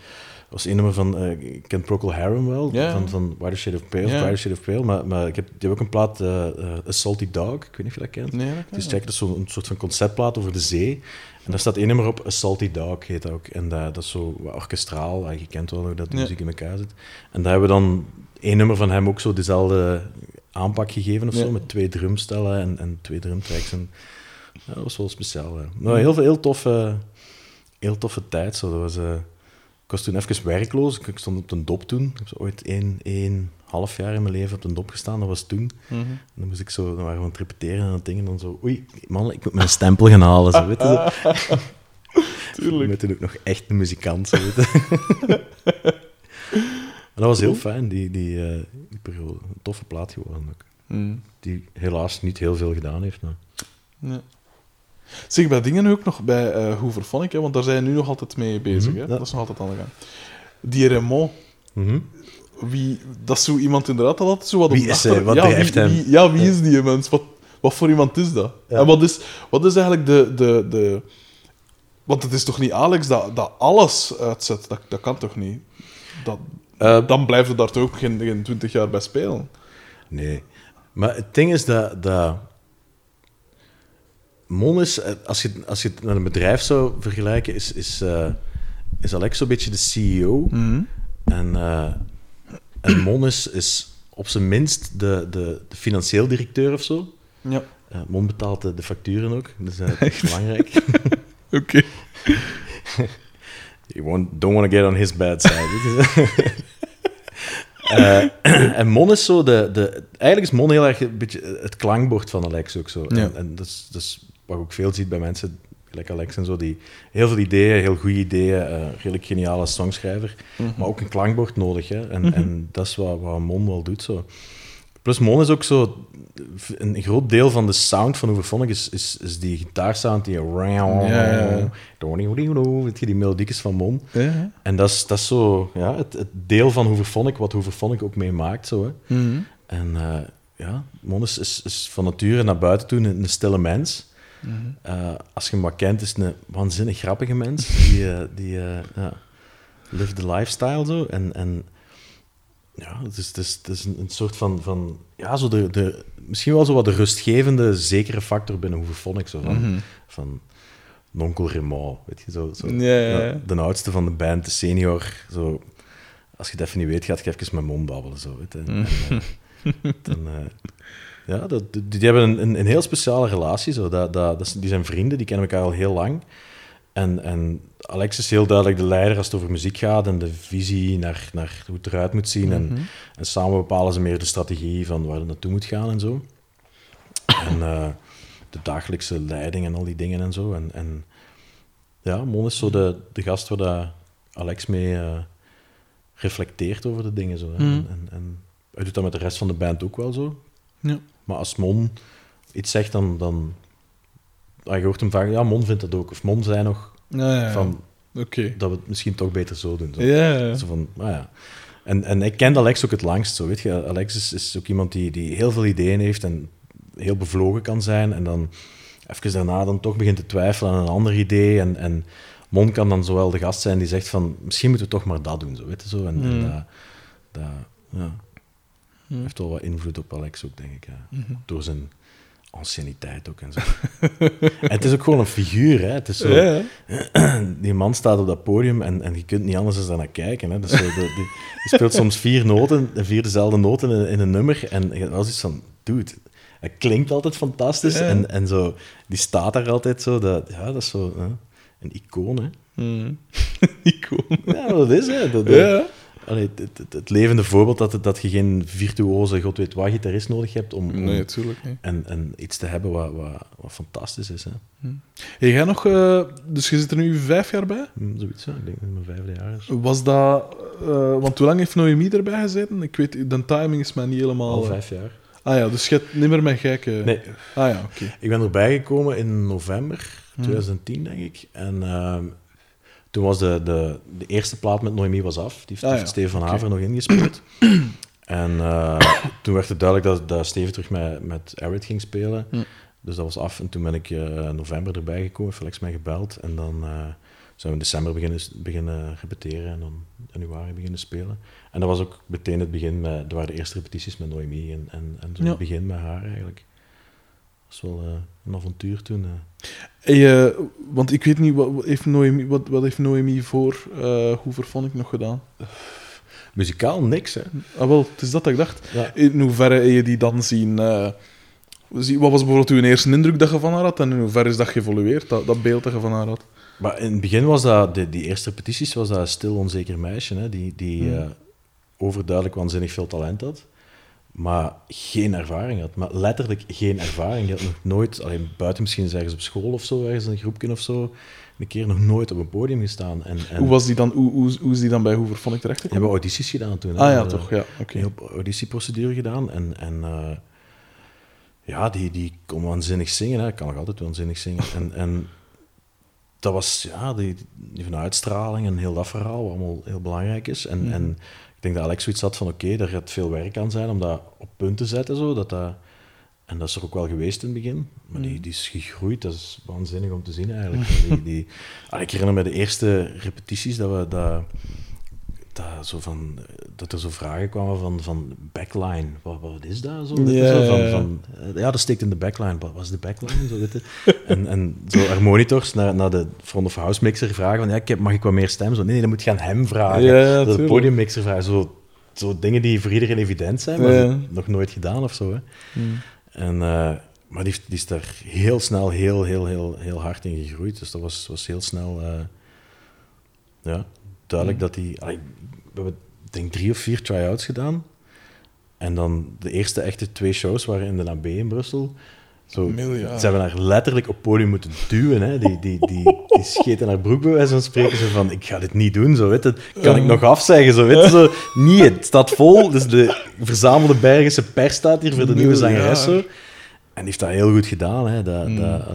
was één nummer van, eh ik ken Procol Harum wel,
Ja.
van, van Shade of Pale,
Ja.
Shade of Pale. Maar, maar ik heb, die hebben ook een plaat, A Salty Dog, ik weet niet of je dat kent.
Nee, dat ken
Het is
ik
check, dat is zo'n soort van conceptplaat over de zee. En daar staat één nummer op, A Salty Dog heet dat ook. En dat, dat is zo wat orkestraal, je kent wel hoe dat de muziek in elkaar zit. En daar hebben we dan één nummer van hem ook zo dezelfde aanpak gegeven of
Ja.
zo, met twee drumstellen en, en twee drumtracks. En, ja, dat was wel speciaal. Nou, heel, heel, toffe, heel toffe tijd. Zo. Dat was, eh, ik was toen even werkloos. Ik stond op de dop toen. Ik heb zo ooit één, één half jaar in mijn leven op de dop gestaan. Dat was toen. En dan moest ik zo, dan waren we aan het repeteren en dat ding. En dan zo, oei, man, ik moet mijn stempel gaan halen. Zo, weet je, zo.
Tuurlijk.
Ik ben toen ook nog echt een muzikant. Zo, weet je. Dat was heel fijn, die, die, eh, die periode. Een toffe plaat geworden ook.
Mm.
Die helaas niet heel veel gedaan heeft. Maar...
Ja. Zeg, bij dingen ook nog, bij eh Hooverphonic, hè, want daar zijn nu nog altijd mee bezig.
Mhm,
hè?
ja.
Dat is nog altijd aan de gang. Die Raymond,
Mhm.
wie, dat is zo iemand inderdaad dat altijd zo wat
Wie is hij? Wat
ja, wie,
hem?
wie- ja, wie is die mens? Wat, wat voor iemand is dat?
Ja.
En wat is, wat is eigenlijk de, de, de... Want het is toch niet Alex dat, dat alles uitzet? Dat, dat kan toch niet? Dat,
Eh,
dan blijft er daar toch ook geen, geen 20 jaar bij spelen?
Nee. Maar het ding is dat... dat Mon is, eh, als je, als je het met een bedrijf zou vergelijken, is, is, eh, is Alex zo'n beetje de CEO. En, eh, en Mon is, is op zijn minst de, de, de financieel directeur of zo.
Ja.
Mon betaalt de, de facturen ook, dus dat is belangrijk.
Oké.
You don't want to get on his bad side. Eh, en Mon is zo de, de... Eigenlijk is Mon heel erg een beetje het klankbord van Alex ook zo.
Ja.
En, en dat, is, dat is wat je ook veel ziet bij mensen, gelijk Alex en zo, die heel veel ideeën, heel goede ideeën, eh redelijk geniale songschrijver, maar ook een klankbord nodig. Hè? En, en dat is wat, wat Mon wel doet. Zo. Plus Mon is ook zo... Een groot deel van de sound van Hooverphonic is, is, is die gitaarsound, die...
ja, ja.
Weet je, die melodiekjes van Mon.
Ja.
En dat is, dat is zo ja, het, het deel van Hooverphonic, wat Hooverphonic ook mee maakt. Zo, hè.
Mhm.
En eh, ja, Mon is, is, is van nature naar buiten toe een, een stille mens. Eh, als je hem wat kent, is het een waanzinnig grappige mens. Die, eh, die ja, live the lifestyle zo. En, en ja, het is, het is, het is een, een soort van, van ja, zo de, de, misschien wel zo wat de rustgevende, zekere factor binnen Hooverphonic. Zo van, van Nonkel Raymond, weet je, zo, zo
Ja, ja, ja.
de oudste van de band, de senior. Zo, als je het even niet weet, gaat je even met mond babbelen. Zo, weet je. En, eh, dan, eh, ja, dat, die, die hebben een, een, een heel speciale relatie. Zo. Dat, dat, dat, die zijn vrienden, die kennen elkaar al heel lang. En, en Alex is heel duidelijk de leider als het over muziek gaat en de visie naar, naar hoe het eruit moet zien. En, en samen bepalen ze meer de strategie van waar het naartoe moet gaan en zo. En eh, de dagelijkse leiding en al die dingen en zo. En, en ja, Mon is zo de, de gast waar dat Alex mee eh, reflecteert over de dingen. Zo.
Mhm.
En, en, en hij doet dat met de rest van de band ook wel zo.
Ja.
Maar als Mon iets zegt, dan, dan ah, je hoort hem vaak, ja, Mon vindt dat ook. Of Mon zei nog
Ja, ja,
van, dat we het misschien toch beter zo doen. Zo.
Ja, ja.
Zo van, ah ja. En, en ik ken Alex ook het langst. Zo, weet je. Alex is, is ook iemand die, die heel veel ideeën heeft en heel bevlogen kan zijn. En dan even daarna dan toch begint te twijfelen aan een ander idee. En, en Mon kan dan zowel de gast zijn die zegt van misschien moeten we toch maar dat doen. Zo, weet je, zo. En, en
Mm.
dat, dat ja,
Mm.
heeft wel wat invloed op Alex ook, denk ik. Ja.
Mhm.
Door zijn anciëniteit ook en zo. en het is ook gewoon een figuur. Hè. Het is zo,
Ja, ja.
die man staat op dat podium en, en je kunt niet anders dan naar kijken. Hè. Dus zo, de, die, die speelt soms vier noten, vier dezelfde noten in, in een nummer. En je was iets van, dude, het klinkt altijd fantastisch.
Ja.
En, en zo, die staat daar altijd zo. Dat, ja, dat is zo hè, een icoon. Hè.
Mm. Icoon.
Ja, dat is hè. Dat, dat-
Ja.
Allee, het, het, het levende voorbeeld dat, dat je geen virtuoze, god weet wat, gitarist nodig hebt om, om
Nee, natuurlijk niet.
en, en iets te hebben wat, wat, wat fantastisch is. Hè.
Hey, jij nog... eh, dus je zit er nu vijf jaar bij?
Hm, Zoiets, ja. ik denk dat het mijn vijfde jaar is.
Was dat... eh, want hoe lang heeft Noemi erbij gezeten? Ik weet, de timing is mij niet helemaal...
Al
eh,
vijf jaar.
Ah ja, dus je hebt niet meer met gekken...
Nee,
Ah ja, oké.
Ik ben erbij gekomen in november 2010, denk ik. En ehm, toen was de, de, de eerste plaat met Noemi was af. Die heeft,
Ah, ja.
Steven van. Haver nog ingespeeld. en eh, toen werd het duidelijk dat, dat Steven terug met, met Arid ging spelen. Dus dat was af. En toen ben ik in november erbij gekomen, Felix mij gebeld. En dan eh, zijn we in december beginnen, beginnen repeteren en dan januari beginnen spelen. En dat was ook meteen het begin met... Er waren de eerste repetities met Noemi en, en, en zo
Ja.
het begin met haar eigenlijk. Dat was wel een avontuur toen. Eh.
Eh, want ik weet niet, wat, wat heeft Noemi, wat, wat heeft Noemi voor uh, Hoever vond ik nog gedaan?
Muzikaal niks, hè.
Ah wel, het is dat dat ik dacht.
Ja.
In hoeverre heb je die dan zien... eh, zie- wat was bijvoorbeeld uw eerste indruk dat je van haar had en in hoeverre is dat geëvolueerd, dat, dat beeld dat je van haar had?
Maar in het begin was dat, de, die eerste repetities, was dat een stil onzeker meisje, hè, die, die
Hmm.
eh, overduidelijk waanzinnig veel talent had, maar geen ervaring had. Maar letterlijk geen ervaring. Die had nog nooit, alleen buiten misschien eens ergens op school of zo, ergens in een groepje of zo, een keer nog nooit op een podium gestaan. En, en
Hoe, was die dan, hoe, hoe, hoe is die dan bij Hoever vond ik terecht
we hebben audities gedaan toen. hè.
Ah ja, toch, ja, oké.
Een heel auditieprocedure gedaan en... en eh, ja, die, die kon waanzinnig zingen. Hè. Ik kan nog altijd waanzinnig zingen. En, en dat was ja, die, die van uitstraling en heel dat verhaal, wat allemaal heel belangrijk is. En,
Mhm.
en ik denk dat Alex zoiets had van, oké, daar gaat veel werk aan zijn om dat op punt te zetten. Zo, dat dat, en dat is er ook wel geweest in het begin. Maar die,
Mhm.
die is gegroeid, dat is waanzinnig om te zien eigenlijk. Die, die, ah, ik herinner me de eerste repetities dat we... Dat, dat, zo van, dat er zo vragen kwamen van, van backline. Wat, wat is dat? Zo,
Ja,
zo van, van, eh, ja, dat steekt in de backline. Wat was de backline? Zo, je. en, en zo haar monitors naar, naar de front of house mixer vragen van, ja, ik heb, mag ik wat meer stem? Zo, nee, nee, dan moet je aan hem vragen.
Ja,
de
tuurlijk.
podiummixer vragen. Zo, zo dingen die voor iedereen evident zijn, maar
Ja.
nog nooit gedaan of zo. Hè.
Hmm.
En, eh, maar die, is daar heel snel heel, heel, heel, heel hard in gegroeid. Dus dat was, was heel snel eh, ja, duidelijk dat die... allee, we hebben denk drie of vier try-outs gedaan. En dan de eerste echte twee shows waren in de AB in Brussel. Zo,
Miljard.
Ze hebben haar letterlijk op het podium moeten duwen. Hè. Die, die, die, die scheet in haar broek bij wijze van spreken. Zo van, ik ga dit niet doen. Zo, weet je. Kan ik nog afzeggen? Zo, weet zo. Niet, het staat vol. Dus de verzamelde Bergense pers staat hier voor de nieuwe zangeres. Zo. En die heeft dat heel goed gedaan. Hè. Dat,
Mm.
dat.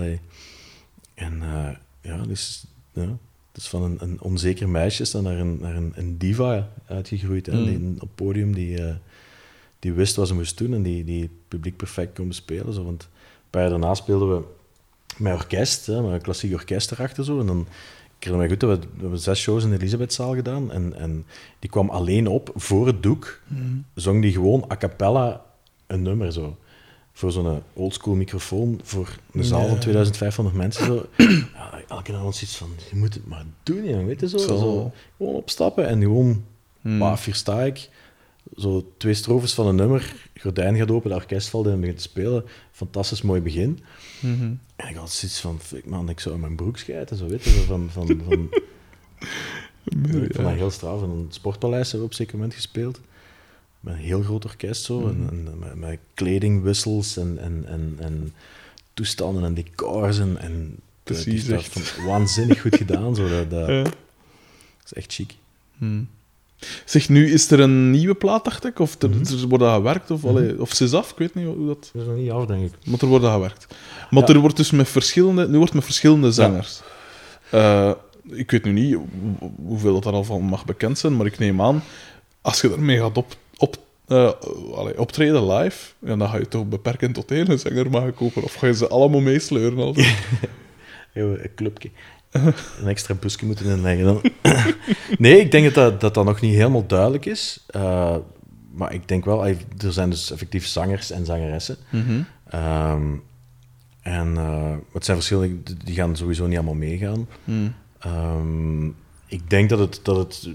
En eh, ja, dus, ja, dus van een, een onzeker meisje is dan naar een, naar een, een diva uitgegroeid. Hè.
Mm.
Die, op het podium die, eh, die wist wat ze moest doen en die, die het publiek perfect kon bespelen. Zo. Want een paar jaar daarna speelden we met orkest, hè, met een klassiek orkest erachter. Zo. En dan, ik herinner me goed dat we, we hebben zes shows in de Elisabethzaal gedaan. En, en die kwam alleen op voor het doek.
Hmm.
Zong die gewoon a cappella een nummer zo. Voor zo'n oldschool microfoon voor een zaal van 2500 mensen. Zo. Ja, elke avond zoiets van, je moet het maar doen, jongen, weet je zo.
Zo.
zo. Gewoon opstappen en gewoon,
Hmm.
mm. hier sta ik. Zo twee strofes van een nummer, gordijn gaat open, de orkest valt in en begint te spelen. Fantastisch mooi begin.
Mhm.
En ik had zoiets van, fuck man, ik zou in mijn broek schijten, zo weet je. Van, van, van, ik vond dat heel straf. In een sportpaleis hebben we op een zeker moment gespeeld. Met een heel groot orkest zo. En, en met, met kledingwissels en, en, en, en toestanden en decors. En, en
Precies,
dat
echt.
waanzinnig goed gedaan. Zo. Dat, dat,
Ja.
dat is echt chic.
Hmm. Zeg, nu is er een nieuwe plaat, dacht ik? Of er,
Mhm.
er wordt aan gewerkt? Of, allee, of ze is af? Ik weet niet hoe dat...
Dat is nog niet af, denk ik.
Maar er wordt aan gewerkt. Maar
Ja.
er wordt dus met verschillende... Nu wordt met verschillende zangers. Eh, ik weet nu niet hoe- hoeveel dat er al van mag bekend zijn, maar ik neem aan, als je ermee gaat op, op, eh, allee, optreden live, ja, dan ga je toch beperken tot één zanger mogen kopen. Of ga je ze allemaal meesleuren?
Heel, een clubje. Een extra busje moeten inleggen dan. nee, ik denk dat dat, dat dat nog niet helemaal duidelijk is. Eh, maar ik denk wel, er zijn dus effectief zangers en zangeressen.
Mhm.
Ehm, en eh, het zijn verschillende, die gaan sowieso niet allemaal meegaan.
Mhm.
Ehm, ik denk dat het, dat het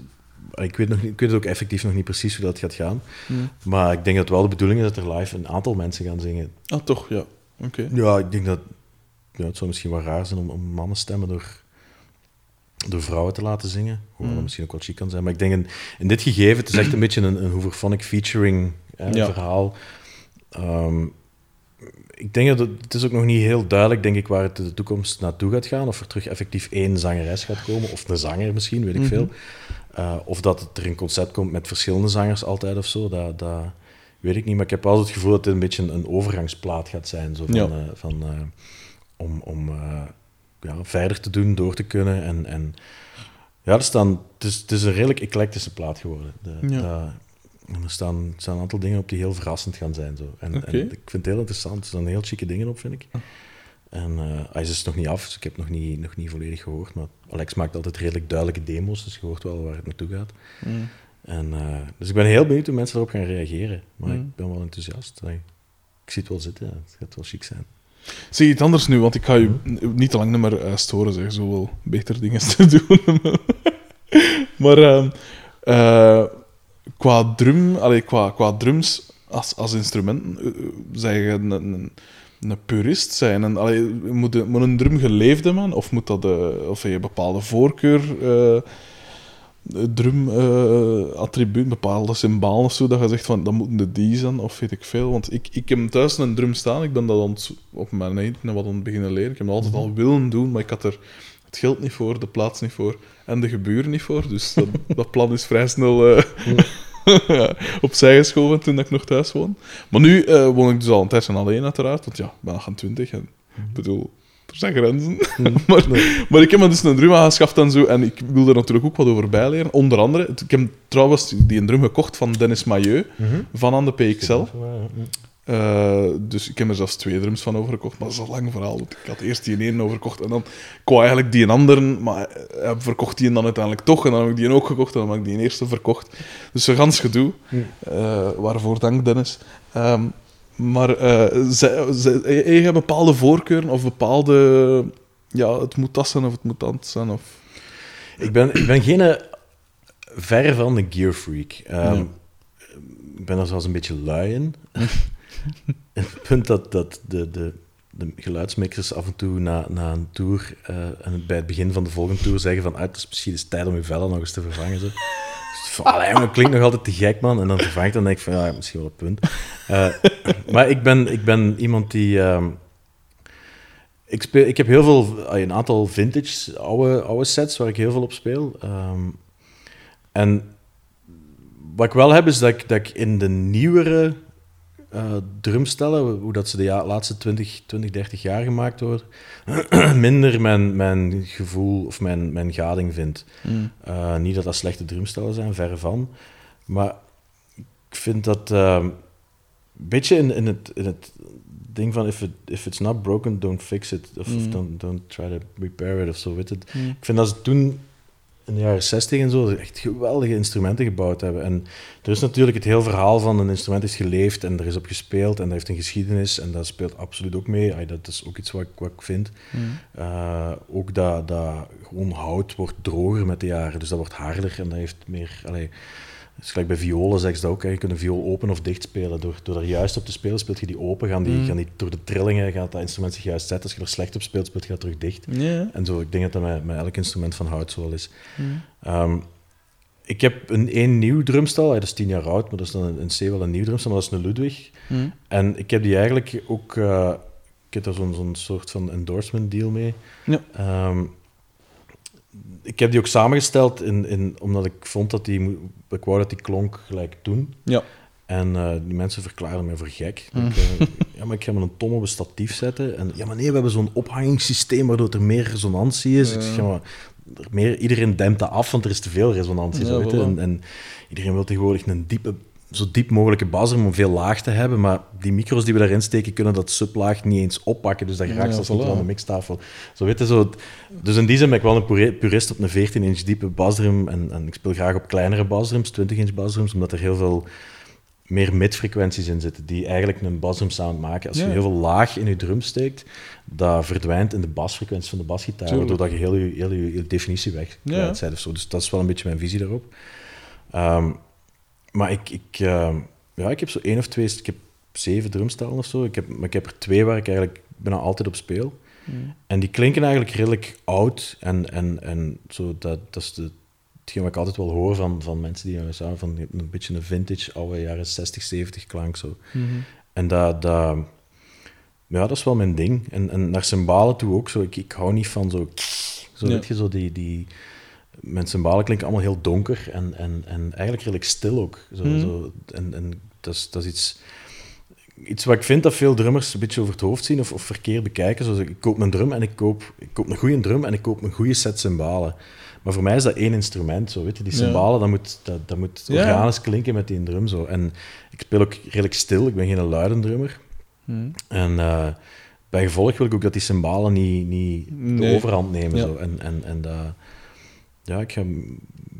ik weet, nog niet, ik weet het ook effectief nog niet precies hoe dat gaat gaan.
Mhm.
Maar ik denk dat wel de bedoeling is dat er live een aantal mensen gaan zingen.
Ah, toch, ja. Oké.
Ja, ik denk dat ja, het zou misschien wel raar zijn om, om mannenstemmen door, door vrouwen te laten zingen. Hoewel dat
Mm.
misschien ook wel chic kan zijn. Maar ik denk in, in dit gegeven, het is echt een beetje een, een Hooverphonic featuring hè,
Ja.
verhaal. Ehm, ik denk dat het, het is ook nog niet heel duidelijk, denk ik, waar het in de toekomst naartoe gaat gaan. Of er terug effectief één zangeres gaat komen, of een zanger misschien, weet ik
Mhm.
veel. Uh, of dat het er een concept komt met verschillende zangers altijd of zo, dat, dat weet ik niet. Maar ik heb wel het gevoel dat het een beetje een, overgangsplaat gaat zijn. Zo van,
Ja.
eh, van, eh, om om eh, ja, verder te doen, door te kunnen. En, en ja, er staan, het, is, het is een redelijk eclectische plaat geworden. De,
Ja.
en er staan, er staan een aantal dingen op die heel verrassend gaan zijn. Zo. En, en ik vind het heel interessant. Er staan heel chique dingen op, vind ik. En eh, hij is dus nog niet af, dus ik heb het nog niet, nog niet volledig gehoord. Maar Alex maakt altijd redelijk duidelijke demo's, dus je hoort wel waar het naartoe gaat. En, eh, dus ik ben heel benieuwd hoe mensen erop gaan reageren. Maar
Mm.
ik ben wel enthousiast. Ik zie het wel zitten, ja. het gaat wel chic zijn.
Zeg iets anders nu, want ik ga je
Mhm.
niet te lang meer eh, storen, zeg. Zo wel beter dingen te doen. maar ehm, eh, qua drum, allee, qua, qua drums als, als instrument, eh, zeg je een, een, een purist zijn? En, allee, moet, een- moet een drum geleefde man? Of moet dat, of heb je een bepaalde voorkeur? Eh drum eh, attribuut, bepaalde symbolen of zo, dat je zegt van, dat moeten de die zijn, of weet ik veel. Want ik, ik heb thuis een drum staan, ik ben dat op mijn eind wat aan het beginnen leren. Ik heb dat altijd al willen doen, maar ik had er het geld niet voor, de plaats niet voor en de geburen niet voor. Dus dat, dat plan is vrij snel eh, opzij geschoven toen ik nog thuis woon. Maar nu eh, woon ik dus al een tijdje alleen, uiteraard, want ja, ik ben 28 en ik bedoel, er zijn grenzen. maar, maar ik heb me dus een drum aangeschaft en zo, en ik wil er natuurlijk ook wat over bijleren. Onder andere, ik heb trouwens die een drum gekocht van Dennis Mailleu, van aan de PXL. Eh, dus ik heb er zelfs twee drums van overgekocht, maar dat is een lang verhaal. Want ik had eerst die ene overgekocht en dan wou eigenlijk die een andere, maar hij verkocht die dan uiteindelijk toch. En dan heb ik die ook gekocht en dan heb ik die eerste verkocht. Dus een gans gedoe. Eh, waarvoor dank, Dennis. Ehm, maar eh zij, zij, je hebt bepaalde voorkeuren of bepaalde... Ja, het moet dat zijn of het moet dat zijn. Of...
Ik ben, ik ben geen eh, ver van de gear freak. Ehm. Ik ben er zelfs een beetje lui in. het punt dat, dat de, de, de geluidsmixers af en toe na, na een tour eh, en bij het begin van de volgende tour zeggen van ah, het is misschien tijd om je vellen nog eens te vervangen. Zo. Van, allee, dat klinkt nog altijd te gek, man. En dan vervang ik dan denk ik van, ja, misschien wel een punt. Eh, maar ik ben, ik ben iemand die... ehm, ik, speel, ik heb heel veel, een aantal vintage oude, oude sets waar ik heel veel op speel. Ehm, en wat ik wel heb, is dat ik, dat ik in de nieuwere eh, drumstellen, hoe dat ze de ja- laatste 20, 20, 30 jaar gemaakt worden, minder mijn, mijn gevoel of mijn, mijn gading vind. Eh, niet dat dat slechte drumstellen zijn, verre van. Maar ik vind dat ehm, een beetje in, in, het, in het ding van if, it, if it's not broken, don't fix it. Of,
Mm.
don't, don't try to repair it of zo. Weet het.
Mm.
Ik vind dat ze toen in de jaren 60 en zo echt geweldige instrumenten gebouwd hebben. En er is natuurlijk het heel verhaal van een instrument is geleefd en er is op gespeeld en dat heeft een geschiedenis en dat speelt absoluut ook mee. Ay, dat is ook iets wat ik, wat ik vind. Eh, ook dat, dat gewoon hout wordt droger met de jaren, dus dat wordt harder en dat heeft meer... Allee, het is gelijk bij violen zeggen ze dat ook. Hè. Je kunt een viool open of dicht spelen. Door, door daar juist op te spelen, speelt je die open. Gaan die,
Mm.
gaan die, door de trillingen gaat dat instrument zich juist zetten. Als je er slecht op speelt, speelt je dat terug dicht. En zo, ik denk dat dat met, met elk instrument van hout zo wel is.
Mm.
Ehm, ik heb een één nieuw drumstel, dat is tien jaar oud, maar dat is dan een, een C wel een nieuw drumstel, maar dat is een Ludwig.
Mm.
En ik heb die eigenlijk ook, eh, ik heb daar zo'n zo'n soort van endorsement deal mee.
Ja.
Ehm, ik heb die ook samengesteld in, in, omdat ik vond dat die, ik wou dat die klonk gelijk toen.
Ja.
En eh, die mensen verklaarden mij voor gek. Ik, eh, ja, maar ik ga met een tom op een statief zetten. En ja, maar nee, we hebben zo'n ophangingssysteem waardoor er meer resonantie is. Ik zeg, ja, maar er meer, iedereen dempt dat af, want er is te veel resonantie.
Ja,
zo, en, en iedereen wil tegenwoordig een diepe, zo diep mogelijke basrum om veel laag te hebben. Maar die micro's die we daarin steken, kunnen dat sublaag niet eens oppakken. Dus dat
Ja,
raakt zelfs niet aan de mixtafel. Zo, weet je, zo, dus in die zin ben ik wel een purist op een 14-inch diepe basdrum. En, en ik speel graag op kleinere basdrums, 20-inch basdrums, omdat er heel veel meer midfrequenties in zitten, die eigenlijk een basdrum sound maken. Als je
Ja.
heel veel laag in je drum steekt, dat verdwijnt in de basfrequentie van de basgitaar, waardoor dat je heel je, heel je, je definitie weg
Ja.
of zo. Dus dat is wel een beetje mijn visie daarop. Ehm, maar ik, ik, ehm, ja, ik heb zo één of twee, ik heb zeven drumstellen of zo. Ik heb, maar ik heb er twee waar ik eigenlijk bijna altijd op speel. En die klinken eigenlijk redelijk oud. En, en, en zo, dat, dat is de, hetgeen wat ik altijd wel hoor van, van mensen die me samen van een beetje een vintage, oude jaren 60, 70 klank. Zo. En dat, dat, ja, dat is wel mijn ding. En, en naar cymbalen toe ook zo. Ik, ik hou niet van zo. Zo
Ja.
weet je, zo die. die mijn cymbalen klinken allemaal heel donker en, en, en eigenlijk redelijk stil ook. Zo,
Mhm.
zo, en en dat, is, dat is iets, iets wat ik vind dat veel drummers een beetje over het hoofd zien of, of verkeerd bekijken. Zoals ik koop mijn drum en ik koop, ik koop een goede drum en ik koop een goede set cymbalen. Maar voor mij is dat één instrument. Zo, weet je, die
Ja.
cymbalen, dat moet, dat, dat moet
Ja.
organisch klinken met die drum. Zo. En ik speel ook redelijk stil, ik ben geen luide drummer. En eh, bij gevolg wil ik ook dat die cymbalen niet, niet de
Nee.
overhand nemen.
Ja.
Zo. En, en, en dat, ja, ik, ga,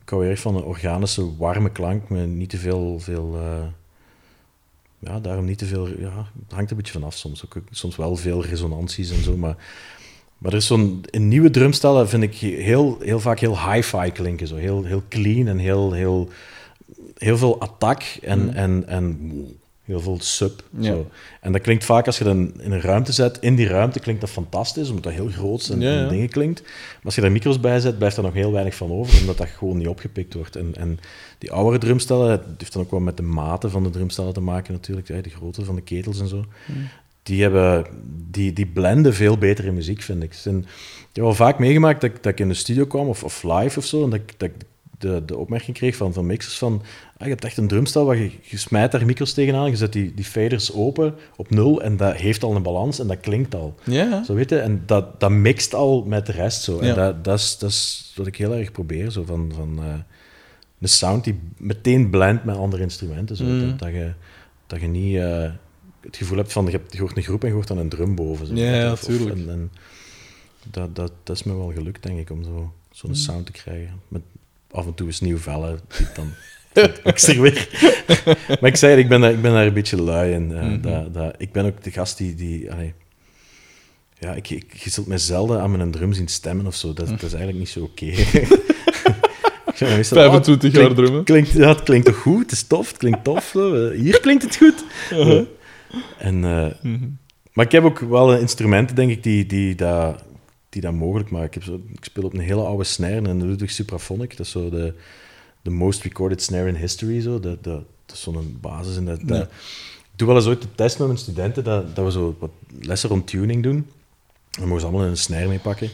ik hou erg van een organische, warme klank met niet te veel. veel eh, ja, daarom niet te veel. Ja, het hangt een beetje vanaf soms. Ook, soms wel veel resonanties en zo. Maar, maar er is zo'n. In nieuwe drumstellen vind ik heel, heel vaak heel hi-fi klinken. Zo. Heel, heel clean en heel, heel, heel veel attack en, en, en heel veel sub.
Ja.
Zo. En dat klinkt vaak als je dat in een ruimte zet. In die ruimte klinkt dat fantastisch, omdat dat heel groot en,
Ja, ja.
en dingen klinkt. Maar als je daar micro's bij zet, blijft er nog heel weinig van over, omdat dat gewoon niet opgepikt wordt. En, en die oudere drumstellen, het heeft dan ook wel met de maten van de drumstellen te maken natuurlijk, de grootte van de ketels en zo. Die, hebben, die, die blenden veel beter in muziek, vind ik. En ik heb wel vaak meegemaakt dat, ik- dat ik in de studio kwam, of, of live of zo, en dat ik, dat ik de, de opmerking kreeg van, van mixers van je hebt echt een drumstel waar je, je smijt daar micro's tegenaan, je zet die, die faders open op nul en dat heeft al een balans en dat klinkt al.
Ja.
Zo weet je, en dat, dat mixt al met de rest zo.
Ja.
En dat, dat, is, dat is wat ik heel erg probeer, zo van, van eh, een sound die meteen blendt met andere instrumenten. Zo.
Mm.
Dat, dat, je, dat je niet eh, het gevoel hebt van je, hebt, je hoort een groep en je hoort dan een drum boven. Zo.
Ja,
en, en dat, dat, dat is me wel gelukt, denk ik, om zo, zo'n
Mm.
sound te krijgen. Met af en toe eens nieuw vellen, die dan... ik zeg weer. maar ik zei, ik ben, daar, ik ben daar een beetje lui in. eh,
Mhm.
dat, dat, ik ben ook de gast die... die allee, ja, ik, ik, je zult mij zelden aan mijn drum zien stemmen of zo. Dat, dat is eigenlijk niet zo oké. Meestal,
25
oh,
jaar drummen.
Klinkt, ja, het klinkt toch goed? Het is tof, het klinkt tof. Hier klinkt het goed. En, eh,
Mhm.
maar ik heb ook wel instrumenten, denk ik, die, die, dat, die dat mogelijk maken. Ik, heb zo, ik speel op een hele oude snare, een Ludwig Supraphonic. Dat is zo de, de most recorded snare in history. Zo. Dat, dat, dat is zo'n basis. En dat. Ik doe wel eens ooit de test met mijn studenten, dat, dat we zo wat lessen rond tuning doen. Dan mogen ze allemaal een snare mee pakken.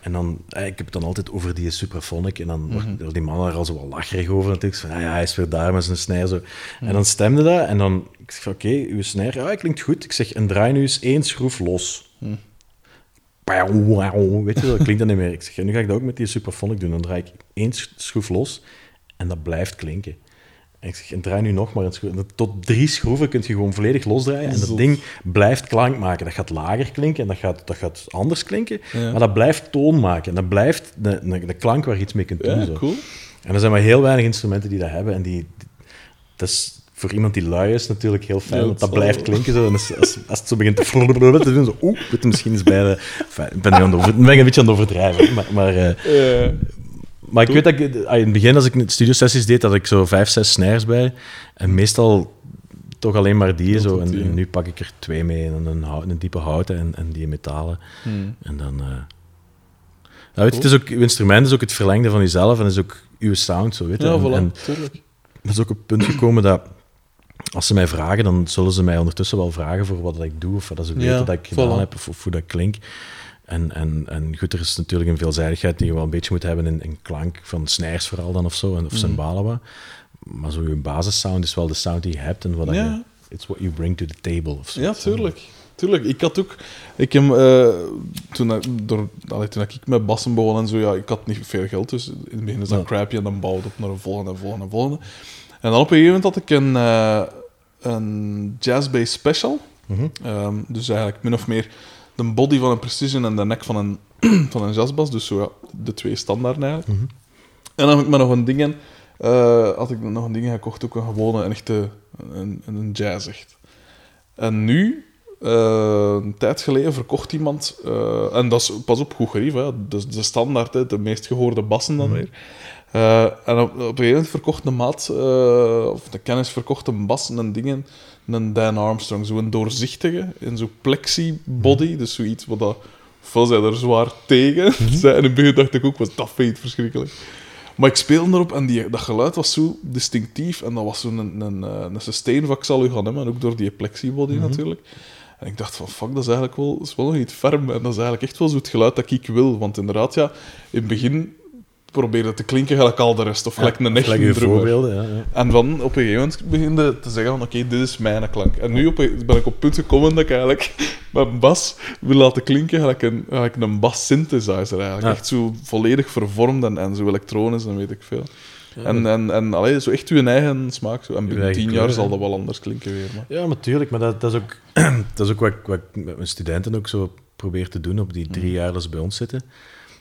En dan, eh, ik heb het dan altijd over die Supraphonic. En dan
Mhm.
wordt die man er al zo wel lacherig over natuurlijk. Van, ah ja, hij is weer daar met zijn snare. Zo. En dan stemde dat. En dan, ik zeg oké, uw snare, ja, klinkt goed. Ik zeg, en draai nu eens één schroef los. Pauw, Weet je, dat klinkt dan niet meer. Ik zeg, nu ga ik dat ook met die Supraphonic doen. Dan draai ik één sch- schroef los en dat blijft klinken. En ik zeg, en draai nu nog maar een schroef. En Tot drie schroeven kun je gewoon volledig losdraaien. En dat ding blijft klank maken. Dat gaat lager klinken en dat gaat, dat gaat anders klinken.
Ja.
Maar dat blijft toon maken. En dat blijft de, de, de klank waar je iets mee kunt doen.
Ja,
zo.
cool.
En er zijn maar heel weinig instrumenten die dat hebben. En die, dat is voor iemand die lui is natuurlijk heel fijn,
Ja,
want dat
zal
blijft klinken. Zo. En als, als, als het zo begint te doen, zo, oeh, misschien eens bij de... Enfin, ik ben, aan het over, ben ik een beetje aan het overdrijven. Maar, maar, Eh, maar ik weet dat ik ah, in het begin, als ik studiosessies deed, had ik zo vijf, zes snares bij. En meestal toch alleen maar die. Zo. En,
die,
en
ja.
nu pak ik er twee mee. En een, diepe houten en, en die metalen.
hmm.
En dan... eh nou, weet je, het is ook, uw instrument is ook het verlengde van jezelf en is ook uw sound, zo weet je.
Ja,
En-
voilà,
en, is ook op het punt gekomen dat als ze mij vragen, dan zullen ze mij ondertussen wel vragen voor wat ik doe of wat ze
Ja,
weten dat ik gedaan
voilà.
heb of, of hoe dat klinkt. En, en, en goed, er is natuurlijk een veelzijdigheid die je wel een beetje moet hebben in, in klank, van snijers vooral dan of zo, en, of cymbalen wat. Maar zo je basissound is wel de sound die je hebt en wat
Ja.
je... It's what you bring to the table of zo.
Ja, tuurlijk. Tuurlijk. Ik had ook... Ik heb, eh, toen, ik, door, allee, toen ik met bassen begon en zo, ja, ik had niet veel geld, dus in het begin is dat
Ja.
crappy en dan bouwde het op naar een volgende, volgende, volgende. En dan op een gegeven moment had ik een, eh een jazz-bass special.
Mhm.
Ehm, dus eigenlijk min of meer de body van een precision en de nek van een, van een jazzbas. Dus zo, ja, de twee standaarden eigenlijk.
Mhm.
En dan heb ik me nog een dingen, eh, had ik nog een dingen gekocht, ook een gewone, een echte, een, een jazz echt. En nu, eh, een tijd geleden, verkocht iemand, eh, en dat is pas op goed gerief, hè, dus de standaard, hè, de meest gehoorde bassen dan weer. Eh, en op, op een gegeven moment verkocht een maat, of de kennis verkocht een bas en dingen, een Dan Armstrong, zo'n doorzichtige, in zo'n plexi-body, dus zoiets wat dat, ofwel zij er zwaar tegen, zei, en in het begin dacht ik ook, was dat feit verschrikkelijk. Maar ik speelde erop en die, dat geluid was zo distinctief. En dat was zo'n een, een, eh, een sustain u gaan hebben. Ook door die plexibody natuurlijk. En ik dacht van, fuck, dat is eigenlijk wel, dat is wel nog niet ferm. En dat is eigenlijk echt wel zo het geluid dat ik wil. Want inderdaad, ja, in het begin probeerde te klinken gelijk al de rest. Of gelijk een echte drummer.
voorbeelden, ja. ja.
En dan op een gegeven moment begin je te zeggen van, oké, dit is mijn klank. En nu op, ben ik op het punt gekomen dat ik eigenlijk mijn bas wil laten klinken gelijk een, gelijk een bas synthesizer eigenlijk.
Ja.
Echt zo volledig vervormd en, en zo elektronisch en weet ik veel. En, en, en allee, zo echt uw eigen smaak. Zo. En binnen tien jaar zal dat wel anders klinken weer. Maar.
Ja, natuurlijk. Maar dat, dat is ook, dat is ook wat, wat ik met mijn studenten ook zo probeer te doen op die drie jaar dat ze bij ons zitten.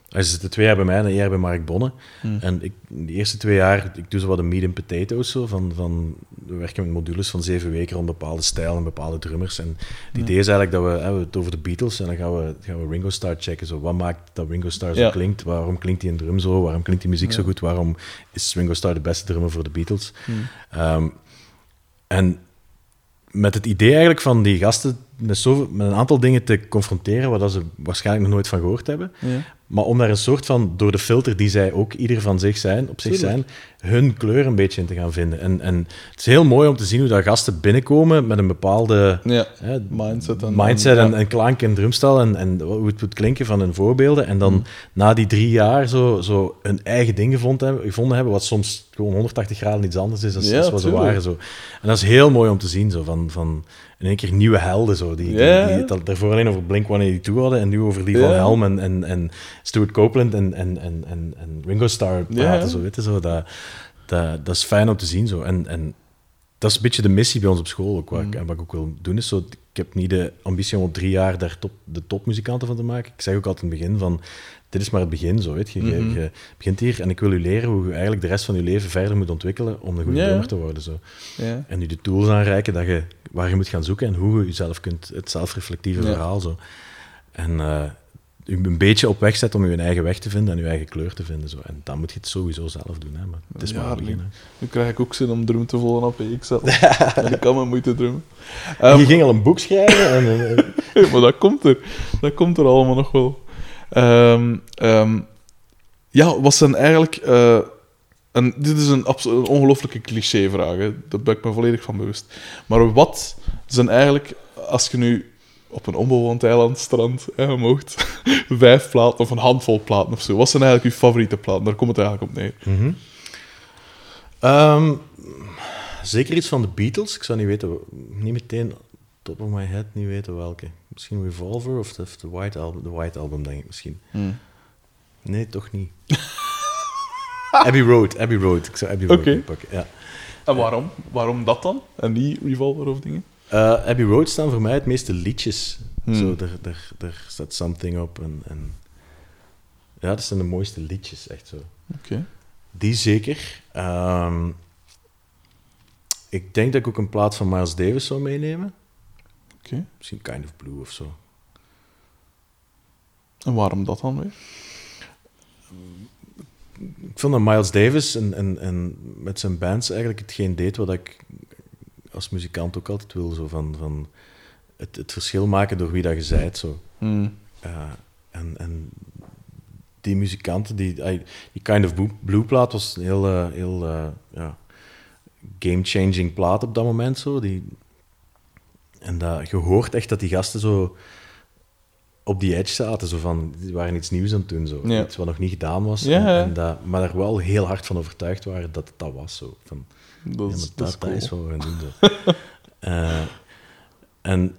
Ze zitten twee jaar bij mij en een jaar bij Mark Bonne. En ik, de eerste twee jaar, ik doe zo wat een meat and potatoes. Zo, van, van, we werken met modules van zeven weken rond bepaalde stijl en bepaalde drummers. En het idee is eigenlijk dat we, hè, we het over de Beatles en dan gaan we, gaan we Ringo Starr checken. Zo, wat maakt dat Ringo Starr zo
Ja.
klinkt? Waarom klinkt die in drum zo? Waarom klinkt die muziek zo goed? Waarom is Ringo Starr de beste drummer voor de Beatles? Ehm, en met het idee eigenlijk van die gasten met, zoveel, met een aantal dingen te confronteren waar dat ze waarschijnlijk nog nooit van gehoord hebben.
Ja.
Maar om daar een soort van, door de filter die zij ook ieder van zich zijn, op zich zijn, hun kleur een beetje in te gaan vinden. En, en het is heel mooi om te zien hoe dat gasten binnenkomen met een bepaalde
Ja. Mindset en-
mindset en,
ja.
en klank en drumstel en, en hoe het moet klinken van hun voorbeelden. En
Mm.
dan na die drie jaar zo, zo een eigen ding gevonden hebben, gevonden hebben, wat soms gewoon 180 graden iets anders is dan
Ja,
wat ze waren. Zo. En dat is heel mooi om te zien, zo, van, van in één keer nieuwe helden. Zo, die, die, die daarvoor alleen over Blink-182 hadden en nu over die van. Helm en, en, en Stuart Copeland en, en, en, en, en Ringo Starr praten. Zo, weet je, zo, dat, dat, dat is fijn om te zien. Zo. En, en dat is een beetje de missie bij ons op school. Ook, wat, ik, en wat ik ook wil doen is, zo, ik heb niet de ambitie om op drie jaar daar top, de topmuzikanten van te maken. Ik zeg ook altijd in het begin van, dit is maar het begin. Zo, weet je.
Mhm.
je begint hier en ik wil u leren hoe je eigenlijk de rest van je leven verder moet ontwikkelen om een goede drummer te worden. Zo. En u de tools aanreiken dat je, waar je moet gaan zoeken en hoe je jezelf kunt, het zelfreflectieve verhaal. Zo. En eh, u een beetje op weg zetten om je eigen weg te vinden en je eigen kleur te vinden. Zo. En dan moet je het sowieso zelf doen. Hè. Maar het is
Ja,
maar het begin.
nu- krijg ik ook zin om drum te volgen op zelf. en ik kan me moeite drummen.
En
Ehm,
je ging al een boek schrijven en... eh,
maar dat komt er. Dat komt er allemaal nog wel. Ehm, ehm, ja, wat zijn eigenlijk... eh, en dit is een, een ongelooflijke cliché-vraag, daar ben ik me volledig van bewust. Maar wat zijn eigenlijk, als je nu op een onbewoond eiland strand mocht, vijf platen of een handvol platen of zo, wat zijn eigenlijk je favoriete platen? Daar komt het eigenlijk op neer.
Mhm. Ehm, zeker iets van de Beatles. Ik zou niet weten, niet meteen top of my head niet weten welke. Misschien Revolver of de, de White Album, de White Album denk ik misschien. Nee, toch niet. Abbey Road, Abbey Road. Ik zou Abbey Road
Oké.
pakken. Ja.
En waarom? Waarom dat dan? En niet Revolver of dingen?
Eh, Abbey Road staan voor mij het meeste liedjes.
Hmm.
Zo, daar, daar, daar staat Something op. En, en... Ja, dat zijn de mooiste liedjes, echt zo.
Oké.
Die zeker. Ehm, ik denk dat ik ook een plaat van Miles Davis zou meenemen. Misschien Kind of Blue of zo.
En waarom dat dan weer?
Ik vond dat Miles Davis en, en, en met zijn bands eigenlijk hetgeen deed wat ik als muzikant ook altijd wil. Zo van, van het, het verschil maken door wie dat je zijt. Zo.
Hmm.
Uh, en, en die muzikanten, die, die Kind of Blue, plaat was een heel, uh, heel uh, ja, game-changing plaat op dat moment. Zo. Die, en dat, je hoort echt dat die gasten zo op die edge zaten. Zo van, die waren iets nieuws aan het doen. Zo.
Ja.
Iets wat nog niet gedaan was.
Ja,
en, dat, maar er wel heel hard van overtuigd waren dat het dat was. Zo. Van,
Dat is,
dat,
dat is
dat is
cool.
wat we gaan doen. Zo. Eh, en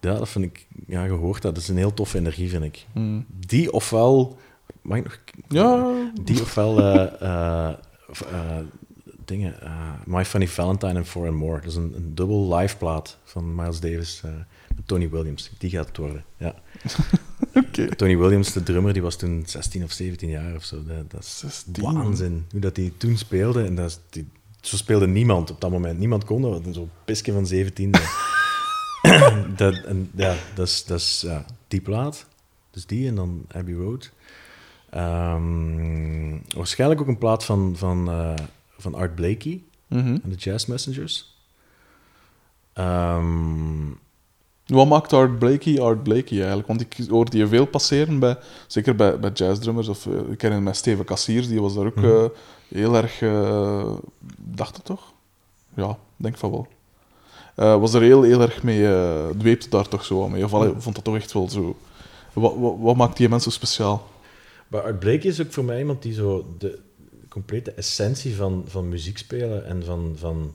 ja, dat vind ik... Ja, gehoord dat. Dat is een heel toffe energie, vind ik.
Mm.
Die ofwel... Mag ik nog...
Ja,
Die ofwel... of, eh, dingen... eh, My Funny Valentine en Four and More. Dat is een, een dubbel live plaat van Miles Davis eh, met Tony Williams. Die gaat het worden, ja.
oké.
Tony Williams, de drummer, die was toen 16 of 17 jaar of zo. Dat, dat is
16.
waanzin. Hoe dat hij toen speelde. En dat is, die, zo speelde niemand op dat moment. Niemand kon dat. Zo'n pisje van 17. dat, dat, en, ja, dat is, dat is ja, die plaat. Dus die en dan Abbey Road. Ehm, waarschijnlijk ook een plaat van, van, eh, van Art Blakey
Mhm.
en de Jazz Messengers. Ehm,
Wat maakt Art Blakey Art Blakey eigenlijk? Want ik hoorde je veel passeren, bij, zeker bij, bij jazzdrummers. Of, eh, ik ken met Steven Cassiers, die was daar ook
Mhm.
eh, heel erg... eh dacht het toch? Ja, denk van wel. Was er heel, heel erg mee... dweepte daar toch zo mee? Of vond dat toch echt wel zo... Wat, wat, wat maakt die mensen speciaal?
Maar Art Blakey is ook voor mij iemand die zo de complete essentie van, van muziek spelen en van, van,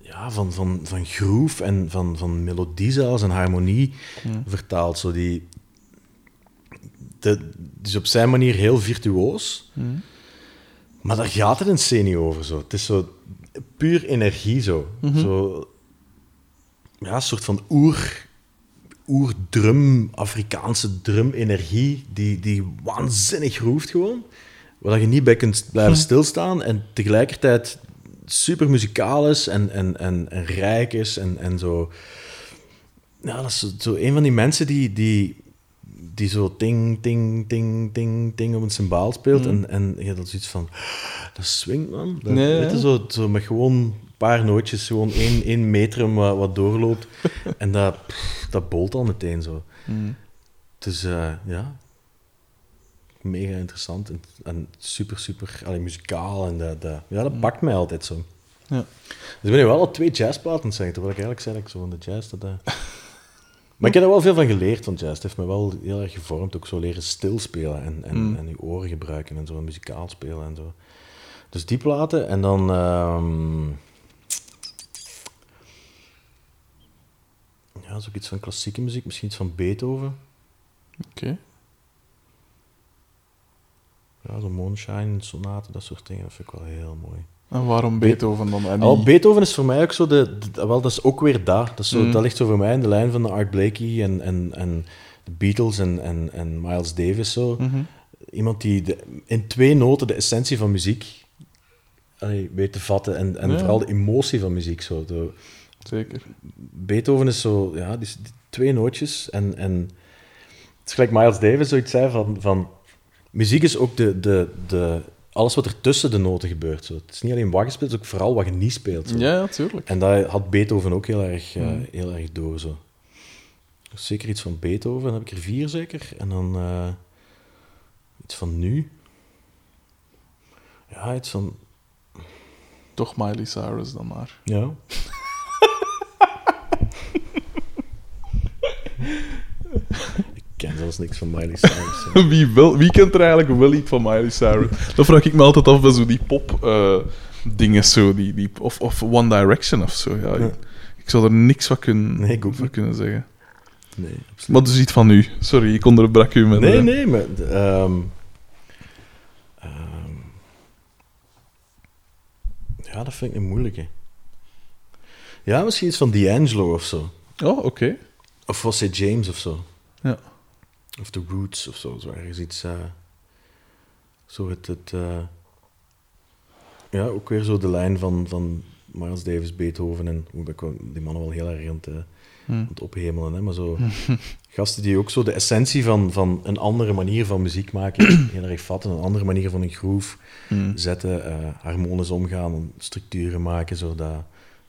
ja, van, van, van groove en van, van melodie zelfs en harmonie vertaalt. Zo die, de, is op zijn manier heel virtuoos, maar daar gaat het in C niet over. Zo. Het is zo puur energie zo. zo ja, een soort van oer oerdrum, Afrikaanse drum-energie, die, die waanzinnig groeft gewoon. Waar je niet bij kunt blijven stilstaan en tegelijkertijd super muzikaal is en, en, en, en rijk is en, en zo. Ja, dat is zo, een van die mensen die, die, die zo ting, ting, ting, ting, ting op een cymbaal speelt. En, en je hebt dan zoiets van, dat swingt man. Dat,
Nee,
weet je,
hè?
zo, zo met gewoon een paar nootjes, gewoon één, één metrum wat, wat doorloopt. en dat, pff, dat bolt al meteen zo. Dus eh, ja, mega interessant en, en super, super allee, muzikaal. En dat, dat, ja, dat pakt mij altijd zo.
Ja.
Dus ik ben nu wel al twee jazzplaten zeggen, terwijl ik eigenlijk zei dat ik zo van de jazz... Dat, eh. Maar ik heb er wel veel van geleerd van jazz. Het heeft me wel heel erg gevormd, ook zo leren stilspelen en, en, en je oren gebruiken en zo, en muzikaal spelen en zo. Dus die platen en dan... ehm, ja, dat is ook iets van klassieke muziek, misschien iets van Beethoven.
Oké.
Ja, zo'n Moonshine, sonaten, dat soort dingen, dat vind ik wel heel mooi.
En waarom Beethoven dan? En
Beethoven is voor mij ook zo de, de- wel, dat is ook weer daar. Dat, is zo,
Mm.
dat ligt zo voor mij in de lijn van de Art Blakey en, en, en de Beatles en, en, en Miles Davis. Zo.
Mhm.
Iemand die de, in twee noten de essentie van muziek allee, weet te vatten en, en
Ja.
vooral de emotie van muziek. Zo. De,
Zeker.
Beethoven is zo, ja, die twee nootjes en, en het is gelijk Miles Davis zoiets zei van, van muziek is ook de, de, de, alles wat er tussen de noten gebeurt. Zo. Het is niet alleen wat je speelt, het is ook vooral wat je niet speelt. Zo.
Ja, ja, tuurlijk.
En dat had Beethoven ook heel erg,
Mm.
heel erg door. Zo. Zeker iets van Beethoven, dan heb ik er vier zeker. En dan eh, iets van nu. Ja, iets van.
Toch Miley Cyrus dan maar.
Ja. ken zelfs niks van Miley Cyrus. hè.
Wie, wel, wie kent er eigenlijk wel iets van Miley Cyrus? Dat vraag ik me altijd af bij zo die pop eh, dingen zo, die, die, of, of One Direction of zo. Ja. Ik, ik zou er niks van kunnen,
Nee, ik ook
van
niet.
kunnen zeggen.
Nee, absoluut.
Maar dus iets van u. Sorry, ik onderbrak u met...
Nee,
eh,
nee, maar. ehm, ehm, ja, dat vind ik een moeilijke. Ja, misschien iets van D'Angelo of zo.
Oh, oké.
Of Fosse James of zo.
Ja.
Of The Roots of zo. Zo ergens iets. eh, zo het. het eh, ja, ook weer zo de lijn van, van Miles Davis, Beethoven en. ben ik die mannen wel heel erg aan het, eh,
Hm.
aan het ophemelen. Hè, maar zo. gasten die ook zo de essentie van, van een andere manier van muziek maken. heel erg vatten. Een andere manier van een groove
Hm.
zetten. eh, harmonisch omgaan. Structuren maken. Zodat,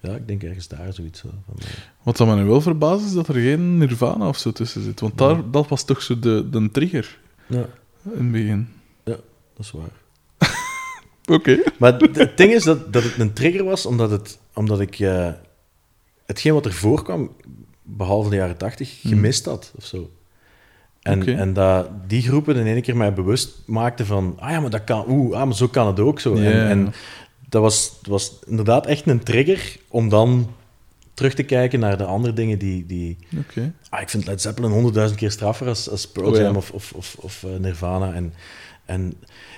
ja, ik denk ergens daar zoiets zo van. eh,
Wat dat me nu wel verbaast is dat er geen Nirvana of zo tussen zit. Want daar, dat was toch zo de, de trigger
ja,
in het begin.
ja, dat is waar.
Oké.
Maar het ding is dat, dat het een trigger was, omdat, het, omdat ik... eh, hetgeen wat er voorkwam, behalve de jaren tachtig, gemist had of zo. En, en dat die groepen in één keer mij bewust maakten van, ah ja, maar dat kan, oeh, ah, maar zo kan het ook zo. En, en dat was, was inderdaad echt een trigger om dan terug te kijken naar de andere dingen die... die ah, ik vind Led Zeppelin honderdduizend keer straffer als, als Pearl
Oh ja.
Jam of, of, of, of eh, Nirvana. En, en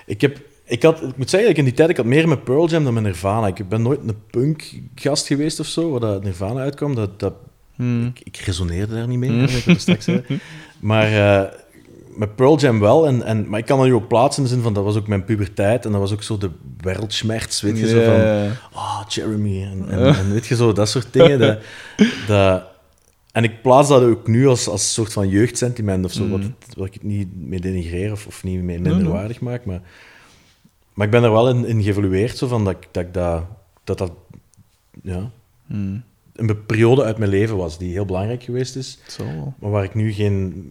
ik heb... Ik, had, ik moet zeggen, ik in die tijd ik had meer met Pearl Jam dan met Nirvana. Ik ben nooit een punk-gast geweest of zo, waar dat Nirvana uitkwam. Dat, dat,
Hmm.
ik, ik resoneerde daar niet mee, zoals ik straks zei. Maar eh, met Pearl Jam wel. En, en, maar ik kan dat nu ook plaatsen in de zin van, dat was ook mijn puberteit. En dat was ook zo de wereldschmerz, weet je, zo van... Ah, Jeremy. En, en, en weet je zo, dat soort dingen. Dat, dat, en ik plaats dat ook nu als, als soort van jeugdsentiment of zo, wat, het- wat ik het niet mee denigreer of, of niet mee minderwaardig maak. Maar, maar ik ben er wel in, in geëvolueerd, zo van dat, dat ik dat, dat, dat ja,
Hmm.
een periode uit mijn leven was die heel belangrijk geweest is,
wel.
maar waar ik nu geen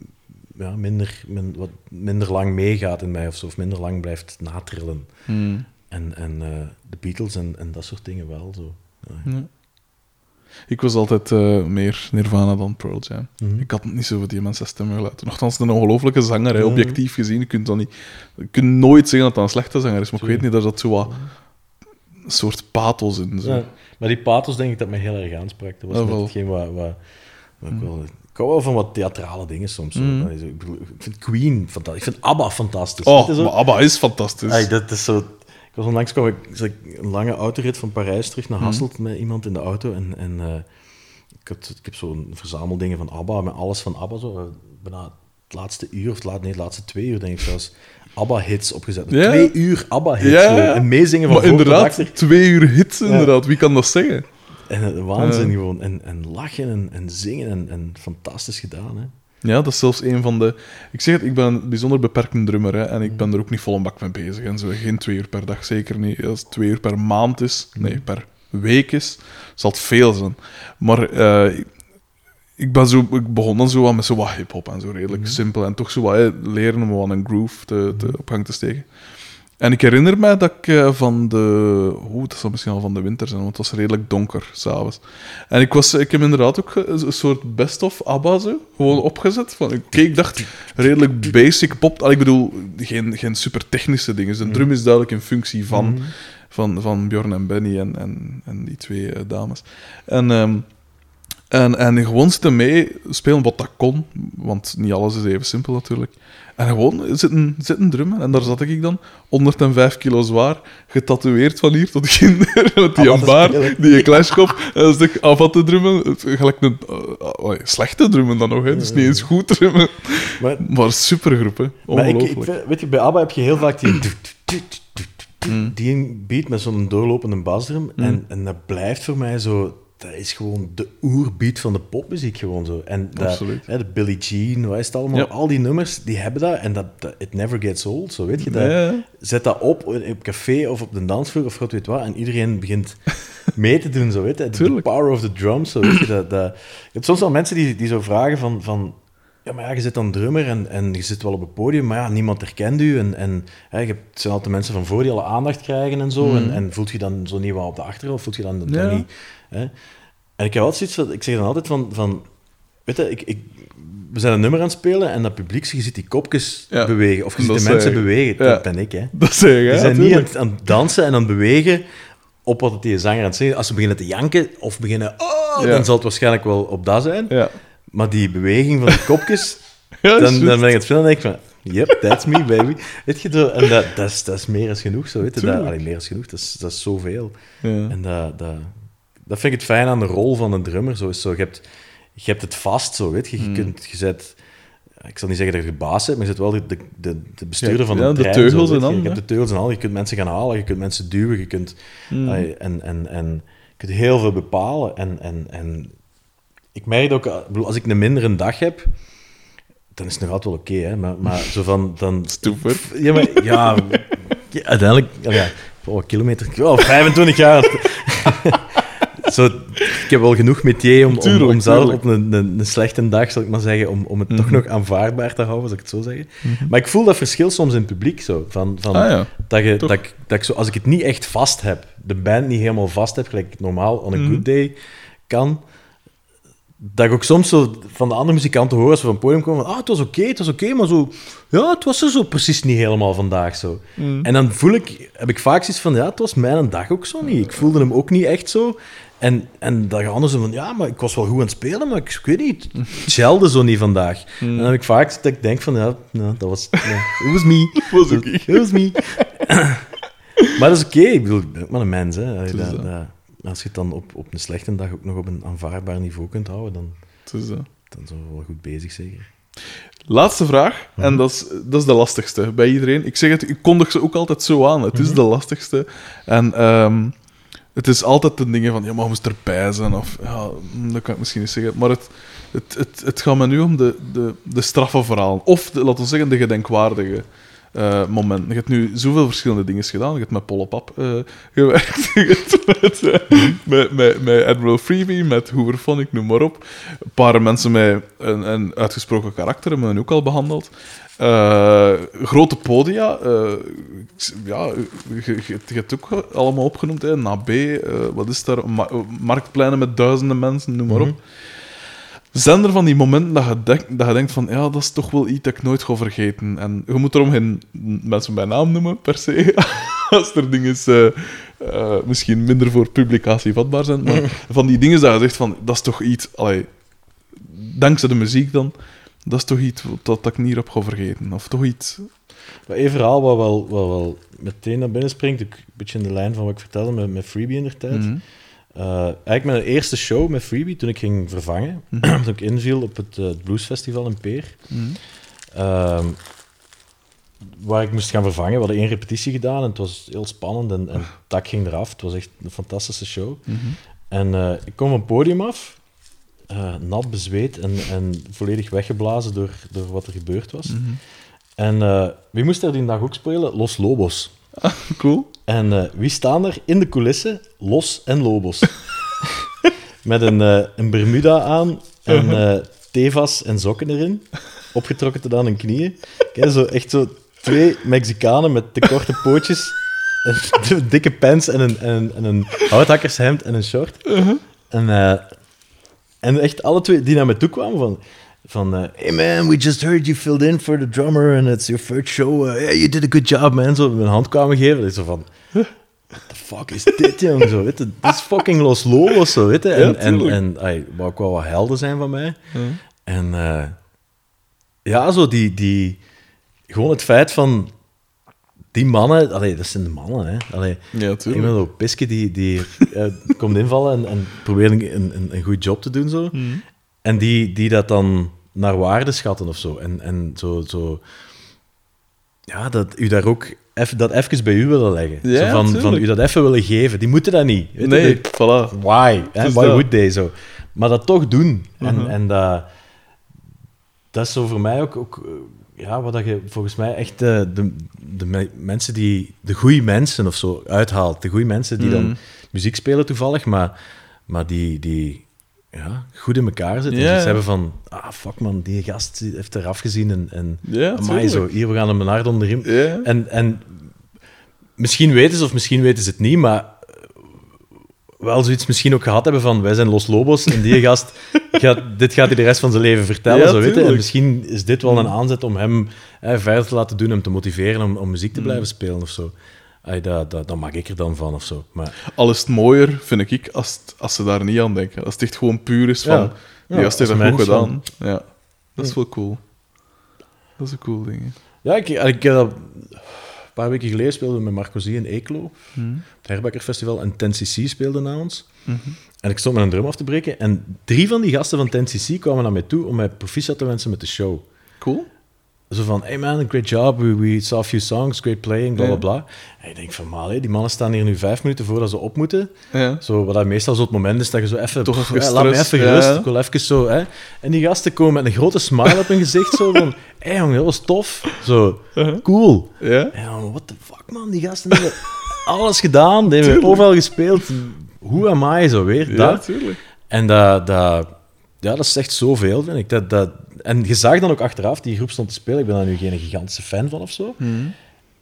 ja, minder, min- wat minder lang meegaat in mij of zo, of minder lang blijft natrillen.
Hmm.
En, en eh, de Beatles en, en dat soort dingen wel zo. Ja.
Ja. Ik was altijd eh, meer Nirvana dan Pearl Jam.
Mhm.
Ik had niet zo van die mensen stemgeluid. Nochtans, een ongelofelijke zanger,
Ja.
objectief gezien. Je kunt, dat niet, je kunt nooit zeggen dat dat een slechte zanger is, maar ik weet niet, daar zat zo wat een soort pathos in. Zo.
Ja, maar die pathos denk ik dat mij heel erg aansprak. Dat was
wel.
hetgeen wat, wat, wat ik wel... Ik hou wel van wat theatrale dingen soms.
Mm.
Is- Ik, bedoel, ik vind Queen fantastisch. Ik vind ABBA fantastisch.
Oh, maar ABBA is fantastisch.
Ay, dat is zo... Ik was onlangs kwam ik, ik een lange autorit van Parijs terug
Mhm.
naar Hasselt met iemand in de auto. En, en eh, ik, had, ik heb zo'n verzameldingen van ABBA, met alles van ABBA. Zo, eh, bijna het laatste uur, of laat, nee, het laatste twee uur, denk ik zelfs. ABBA-hits opgezet.
Ja.
Twee uur ABBA-hits.
Ja.
En meezingen van
maar inderdaad, twee uur hits, inderdaad. Wie kan dat zeggen?
En het waanzin
Ja.
gewoon. En, en lachen en, en zingen en, en fantastisch gedaan. Hè.
Ja, dat is zelfs een van de... Ik zeg het, ik ben een bijzonder beperkte drummer, hè, en ik ben er ook niet vol een bak mee bezig. En zo. Geen twee uur per dag, zeker niet. Als het twee uur per maand is, nee, per week is, zal het veel zijn. Maar eh, ik, ben zo, ik begon dan zo wat met zo wat hip-hop en zo redelijk simpel. En toch zo wat hè, leren om wat een groove te, te, op gang te steken. En ik herinner mij dat ik eh, van de... Oeh, dat zal misschien al van de winter zijn, want het was redelijk donker s'avonds. En ik, was, ik heb inderdaad ook een soort best-of ABBA zo, gewoon opgezet. Van, oké, ik dacht redelijk basic pop. Al, ik bedoel, geen, geen super technische dingen. De drum is duidelijk in functie van, van, van Bjorn en Benny en, en, en die twee eh, dames. En... ehm, en, en gewoon zitten mee spelen wat dat kon, want niet alles is even simpel natuurlijk. En gewoon zitten, zitten drummen. En daar zat ik dan, 105 kilo zwaar, getatoeëerd van hier tot kinder, met die
Ah,
baard,
spelen.
die clashkop. En ik af wat te drummen, gelijk een uh, uh, slechte drummen dan nog, hè. dus niet eens goed drummen.
Maar,
Maar supergroep, hè.
maar ik,
ongelooflijk.
ik, vind- weet je, bij ABBA heb je heel vaak die...
Mm.
Die beat met zo'n doorlopende basdrum. En, en dat blijft voor mij zo... Dat is gewoon de oerbeat van de popmuziek gewoon zo. En dat,
Absoluut.
hè, de Billie Jean, wat is het allemaal?
Ja.
Al die nummers, die hebben dat. En dat, dat it never gets old, zo weet je. Dat. Zet dat op op café of op de dansvloer of god weet wat. En iedereen begint mee te doen, zo weet je. The power of the drums, zo weet je. Dat, dat, je hebt soms wel mensen die, die zo vragen van... van ja, maar ja, je zit dan drummer en, en je zit wel op het podium, maar ja, niemand herkent u. En, en hè, je hebt, het zijn altijd mensen van voor die alle aandacht krijgen en zo. En, en voelt je dan zo niet wat op de achtergrond, voelt je dan, dan
Mhm.
Niet... Hè? En ik heb altijd zoiets van, ik zeg dan altijd van, van weet je, ik, ik, we zijn een nummer aan het spelen en dat publiek, je ziet die kopjes
Ja,
bewegen, of je ziet
dat
de
is
mensen bewegen.
ja.
Dat ben ik, hè.
Dat zeg je,
Die zijn niet aan, het- aan het dansen en aan het bewegen op wat die zanger aan het zeggen is. Als ze beginnen te janken of beginnen, oh,
Ja.
dan zal het waarschijnlijk wel op dat zijn.
Ja.
Maar die beweging van die kopjes,
is
dan, dan ben ik aan het spelen en denk ik van, yep, that's me, baby. Weet je, zo, en dat, dat, is, dat is meer dan genoeg, zo, weet je. Dat, allee, meer dan genoeg, dat is, dat is zoveel.
Ja.
En dat, dat, dat vind ik het fijn aan de rol van een drummer. Zo, is zo, je, hebt, je hebt het vast, zo, weet je. Je,
Hmm.
kunt, je zet, ik zal niet zeggen dat je baas bent, maar je zit wel de, de, de, de bestuurder
Ja,
van
ja,
een
de
trein.
teugels
zo,
en al,
Je hebt de teugels en al. Je kunt mensen gaan halen, je kunt mensen duwen, je kunt...
Hmm.
en, en, en je kunt heel veel bepalen. En, en, en ik merk ook, als ik een mindere dag heb, dan is het nog altijd wel oké, hè. Maar, maar zo van... Dan, ja, maar ja, uiteindelijk, ja, oh, kilometer, oh, 25 jaar. Zo, ik heb wel genoeg metier om, om, om zelf op een, een, een slechte dag, zal ik maar zeggen, om, om het toch
Mhm.
nog aanvaardbaar te houden, zal ik het zo zeggen. Maar ik voel dat verschil soms in het publiek zo. Van, van
Ah, ja.
dat, je, dat, ik, dat ik zo, als ik het niet echt vast heb, de band niet helemaal vast heb, gelijk normaal on a
Mhm.
good day kan, dat ik ook soms zo van de andere muzikanten hoor als we van het podium komen van, ah, het was oké, het was oké, maar zo, ja, het was er zo precies niet helemaal vandaag zo. En dan voel ik, heb ik vaak zoiets van, ja, het was mijn dag ook zo niet. Ik voelde hem ook niet echt zo. En, en dan gaan zo van, ja, maar ik was wel goed aan het spelen, maar ik, ik weet niet, het gelde zo niet vandaag. En dan heb ik vaak dat ik denk van, ja, nou, dat was, ja, it was me.
Was ook ik.
It was me. maar dat is oké, ik bedoel, ik ben ook maar een mens, hè. Als je,
is
dat-
dat.
dat- als je het dan op, op een slechte dag ook nog op een aanvaardbaar niveau kunt houden, dan, dan zijn we wel goed bezig, zeker.
Laatste vraag, en dat is, dat is de lastigste bij iedereen. Ik zeg het, ik kondig ze ook altijd zo aan. Het is de lastigste. En ehm, het is altijd de dingen van, ja, maar we moesten erbij zijn. Of, ja, dat kan ik misschien niet zeggen. Maar het, het, het, het gaat me nu om de, de, de straffe verhalen. Of, laten we zeggen, de gedenkwaardige momenten. Je hebt nu zoveel verschillende dingen gedaan. Je hebt met Pollopap eh gewerkt. Je hebt met, eh, met, met, met Admiral Freebie, met Hooverphonic, noem maar op. Een paar mensen met een, een uitgesproken karakter hebben we ook al behandeld. Eh, grote podia. ja, je, hebt ook allemaal opgenoemd. Hè. NAB, eh, wat is daar? Ma- marktpleinen met duizenden mensen, noem maar op. Zijn er van die momenten dat je, denk- dat je denkt van, ja, dat is toch wel iets dat ik nooit ga vergeten. En je moet erom geen mensen bij naam noemen, per se. Als er dingen eh, eh, misschien minder voor publicatie vatbaar zijn. Maar van die dingen dat je zegt van, dat is toch iets... Allee, dankzij de muziek dan, dat is toch iets dat, dat ik niet op ga vergeten. Of toch iets...
Maar één verhaal wat wel, wat wel meteen naar binnen springt, een beetje in de lijn van wat ik vertelde met, met Freebie in de tijd.
Mhm.
Eh, eigenlijk mijn eerste show met Freebie, toen ik ging vervangen, toen ik inviel op het eh, Bluesfestival in Peer,
Mhm.
ehm, waar ik moest gaan vervangen. We hadden één repetitie gedaan en het was heel spannend en, en het dak ging eraf. Het was echt een fantastische show.
Mhm.
En eh, ik kom van het podium af, nat bezweet en, en volledig weggeblazen door, door wat er gebeurd was.
Mhm.
En wie moest er die dag ook spelen? Los Lobos.
Cool.
En eh, wie staan er in de coulissen? Los en Lobos. Met een, eh, een Bermuda aan en eh, tevas en sokken erin. Opgetrokken tot aan hun knieën. Kijk, zo, echt zo twee Mexicanen met te korte pootjes. Een dikke pants en een, en, een- en een houthakkershemd en een short. En, eh, en echt alle twee die naar me toe kwamen van... Van, eh, hey man, we just heard you filled in for the drummer and it's your first show. Uh, yeah, you did a good job, man. Zo mijn hand kwamen geven. Dat is zo van, what the fuck is dit, jong? Zo, weet je, dit is fucking Los Lobos, zo, weet je. En,
Ja,
en, en ay, wou ook wel wat helden zijn van mij. En eh, ja, zo die, die... Gewoon het feit van... Die mannen... Allee, dat zijn de mannen, hè. Allee,
Ja, tuurlijk.
ben zo Piske die, die eh, komt invallen en, en probeert een, een, een goed job te doen. Zo.
Mhm.
En die, die dat dan naar waarde schatten of zo. En, en zo, zo... Ja, dat u daar ook even, dat even bij u willen leggen.
Ja,
zo van, van u dat even willen geven. Die moeten dat niet. Weet
Nee, voilà.
Why? Hè? Why
dat.
would they zo? Maar dat toch doen. En,
Mhm.
en dat, dat is zo voor mij ook, ook eh, ja, wat dat je volgens mij echt eh, de, de me- mensen die, de goede mensen of zo uithaalt. De goede mensen die
Mhm.
dan muziek spelen toevallig, maar, maar die, die ja, goed in elkaar zitten. En ze hebben van, ah fuck man, die gast heeft eraf gezien en, en amai, zo, hier, we gaan hem een hart onder riem.
Ja.
En, en misschien weten ze of misschien weten ze het niet, maar eh, wel zoiets misschien ook gehad hebben van wij zijn Los Lobos en die gast, gaat, dit gaat hij de rest van zijn leven vertellen.
Ja,
zo, weet je? En misschien is dit wel een aanzet om hem hè, verder te laten doen, hem te motiveren om, om muziek te blijven spelen of zo. Ay, dat, dat, dat maak ik er dan van of zo. Maar
Al is het mooier, vind ik, als, het- als ze daar niet aan denken. Als het echt gewoon puur is van,
Ja.
die
Ja,
gast heeft
als
dat goed gedaan. Ja, dat is wel cool. Dat is een cool ding. hè.
ja, ik, ik heb dat een paar weken geleden speelde met Marcosie in Eeklo,
Mhm.
het Herbakkerfestival, en 10cc speelde na ons. En ik stond met een drum af te breken. En drie van die gasten van 10cc kwamen naar mij toe om mij proficiat te wensen met de show.
Cool.
Zo van, hey man, great job, we, we saw a few songs, great playing, bla bla
Ja.
bla. En ik denk van, maar hé, die mannen staan hier nu vijf minuten voordat ze op moeten.
Ja.
Zo, wat dat meestal zo het moment is dat je zo even...
Toch
ja, laat me even gerust, ik wil even zo... Hè. En die gasten komen met een grote smile op hun gezicht, zo van... Hé hey, jongen, dat was tof. Zo,
Uh-huh.
cool.
Ja?
En dan, what the fuck man, die gasten hebben alles gedaan, die hebben overal gespeeld. Hoe am I zo weer?
Ja,
Dat.
tuurlijk.
En dat, dat, ja, dat zegt zoveel, vind ik. Dat, dat, en je zag dan ook achteraf, die groep stond te spelen. Ik ben daar nu geen gigantische fan van of zo.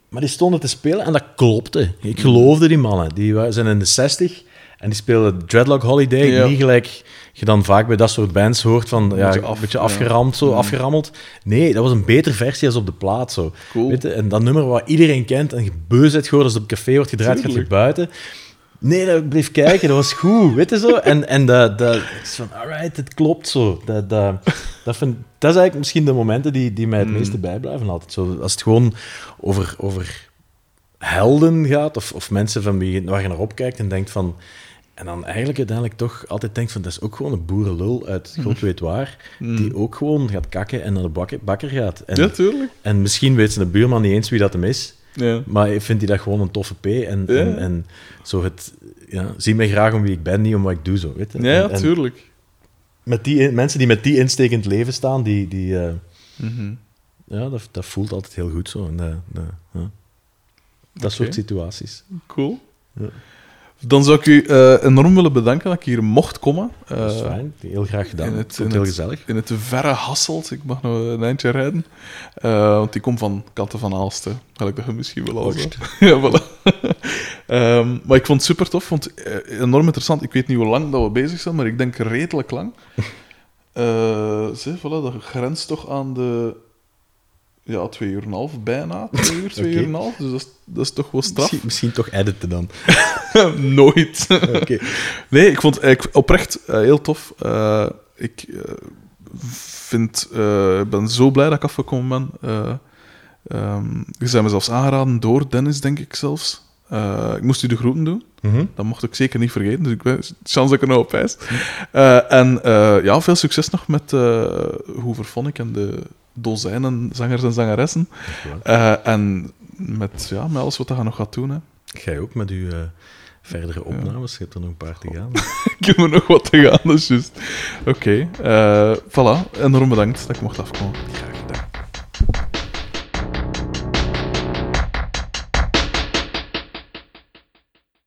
Maar die stonden te spelen en dat klopte. Ik geloofde die mannen. Die zijn in de 60 En die spelen Dreadlock Holiday.
Ja.
Niet gelijk je dan vaak bij dat soort bands hoort van ja, een
af-
beetje
ja.
afgeramd, zo,
Mm.
afgerammeld. Nee, dat was een betere versie als op de plaat. Zo.
Cool.
Weet je? En dat nummer wat iedereen kent en je geworden als het op café wordt gedraaid, gaat je buiten. Nee, dat bleef kijken, dat was goed, weet je zo? En, en dat, dat, is van, alright, het klopt zo. Dat, dat, dat, vind, dat is eigenlijk misschien de momenten die, die mij het
Mm.
meeste bijblijven altijd. Zo, als het gewoon over, over helden gaat, of, of mensen van wie, je- waar je naar opkijkt en denkt van... En dan eigenlijk uiteindelijk toch altijd denkt van, dat is ook gewoon een boerenlul uit god weet waar, die ook gewoon gaat kakken en naar de bakker, bakker gaat. En,
Ja, tuurlijk.
en misschien weet zijn buurman niet eens wie dat hem is,
Ja.
maar vindt hij dat gewoon een toffe P. En,
Ja.
en, en zo het... Ja, zie mij graag om wie ik ben, niet om wat ik doe, zo, weet je.
Ja, ja,
En- en
tuurlijk.
met die, mensen die met die insteek in het leven staan, die... die eh,
Mhm.
ja, dat, dat voelt altijd heel goed zo. En, dat- soort situaties.
Cool.
Ja.
Dan zou ik u eh, enorm willen bedanken dat ik hier mocht komen. Eh,
Dat is fijn. Heel graag gedaan.
in
Ik
het- in
heel
het-
gezellig.
In het verre Hasselt. Ik mag nog een eindje rijden. Eh, want die komt van Katten van Aalst. hè. Gelijk dat je misschien wel al ja, voilà. Ehm, maar ik vond het super tof. vond het eh, enorm interessant. Ik weet niet hoe lang dat we bezig zijn, maar ik denk redelijk lang. Eh zie, voilà, dat grenst toch aan de... Ja, twee uur en een half, bijna. Twee uur, twee uur en een half. Dus dat is, dat is toch wel straf.
Misschien, misschien toch editen dan.
Nooit. Nee, ik vond het oprecht eh, heel tof. Eh, ik eh, vind, ik ben zo blij dat ik afgekomen ben. Eh ehm, je zei me zelfs aangeraden door Dennis, denk ik zelfs. Ik moest u de groeten doen.
Mhm.
Dat mocht ik zeker niet vergeten. Dus ik ben chance dat ik er nog op wijs. En ja, veel succes nog met uh, Hoover Phonic en de dozijnen zangers en zangeressen. Eh, en met, ja, met alles wat je nog gaat doen. Hè.
Jij ook met uw eh, verdere opnames. Je hebt er nog een paar te gaan.
ik heb er nog wat te gaan, dus juist. Oké, eh, voilà. Enorm bedankt dat ik mocht afkomen.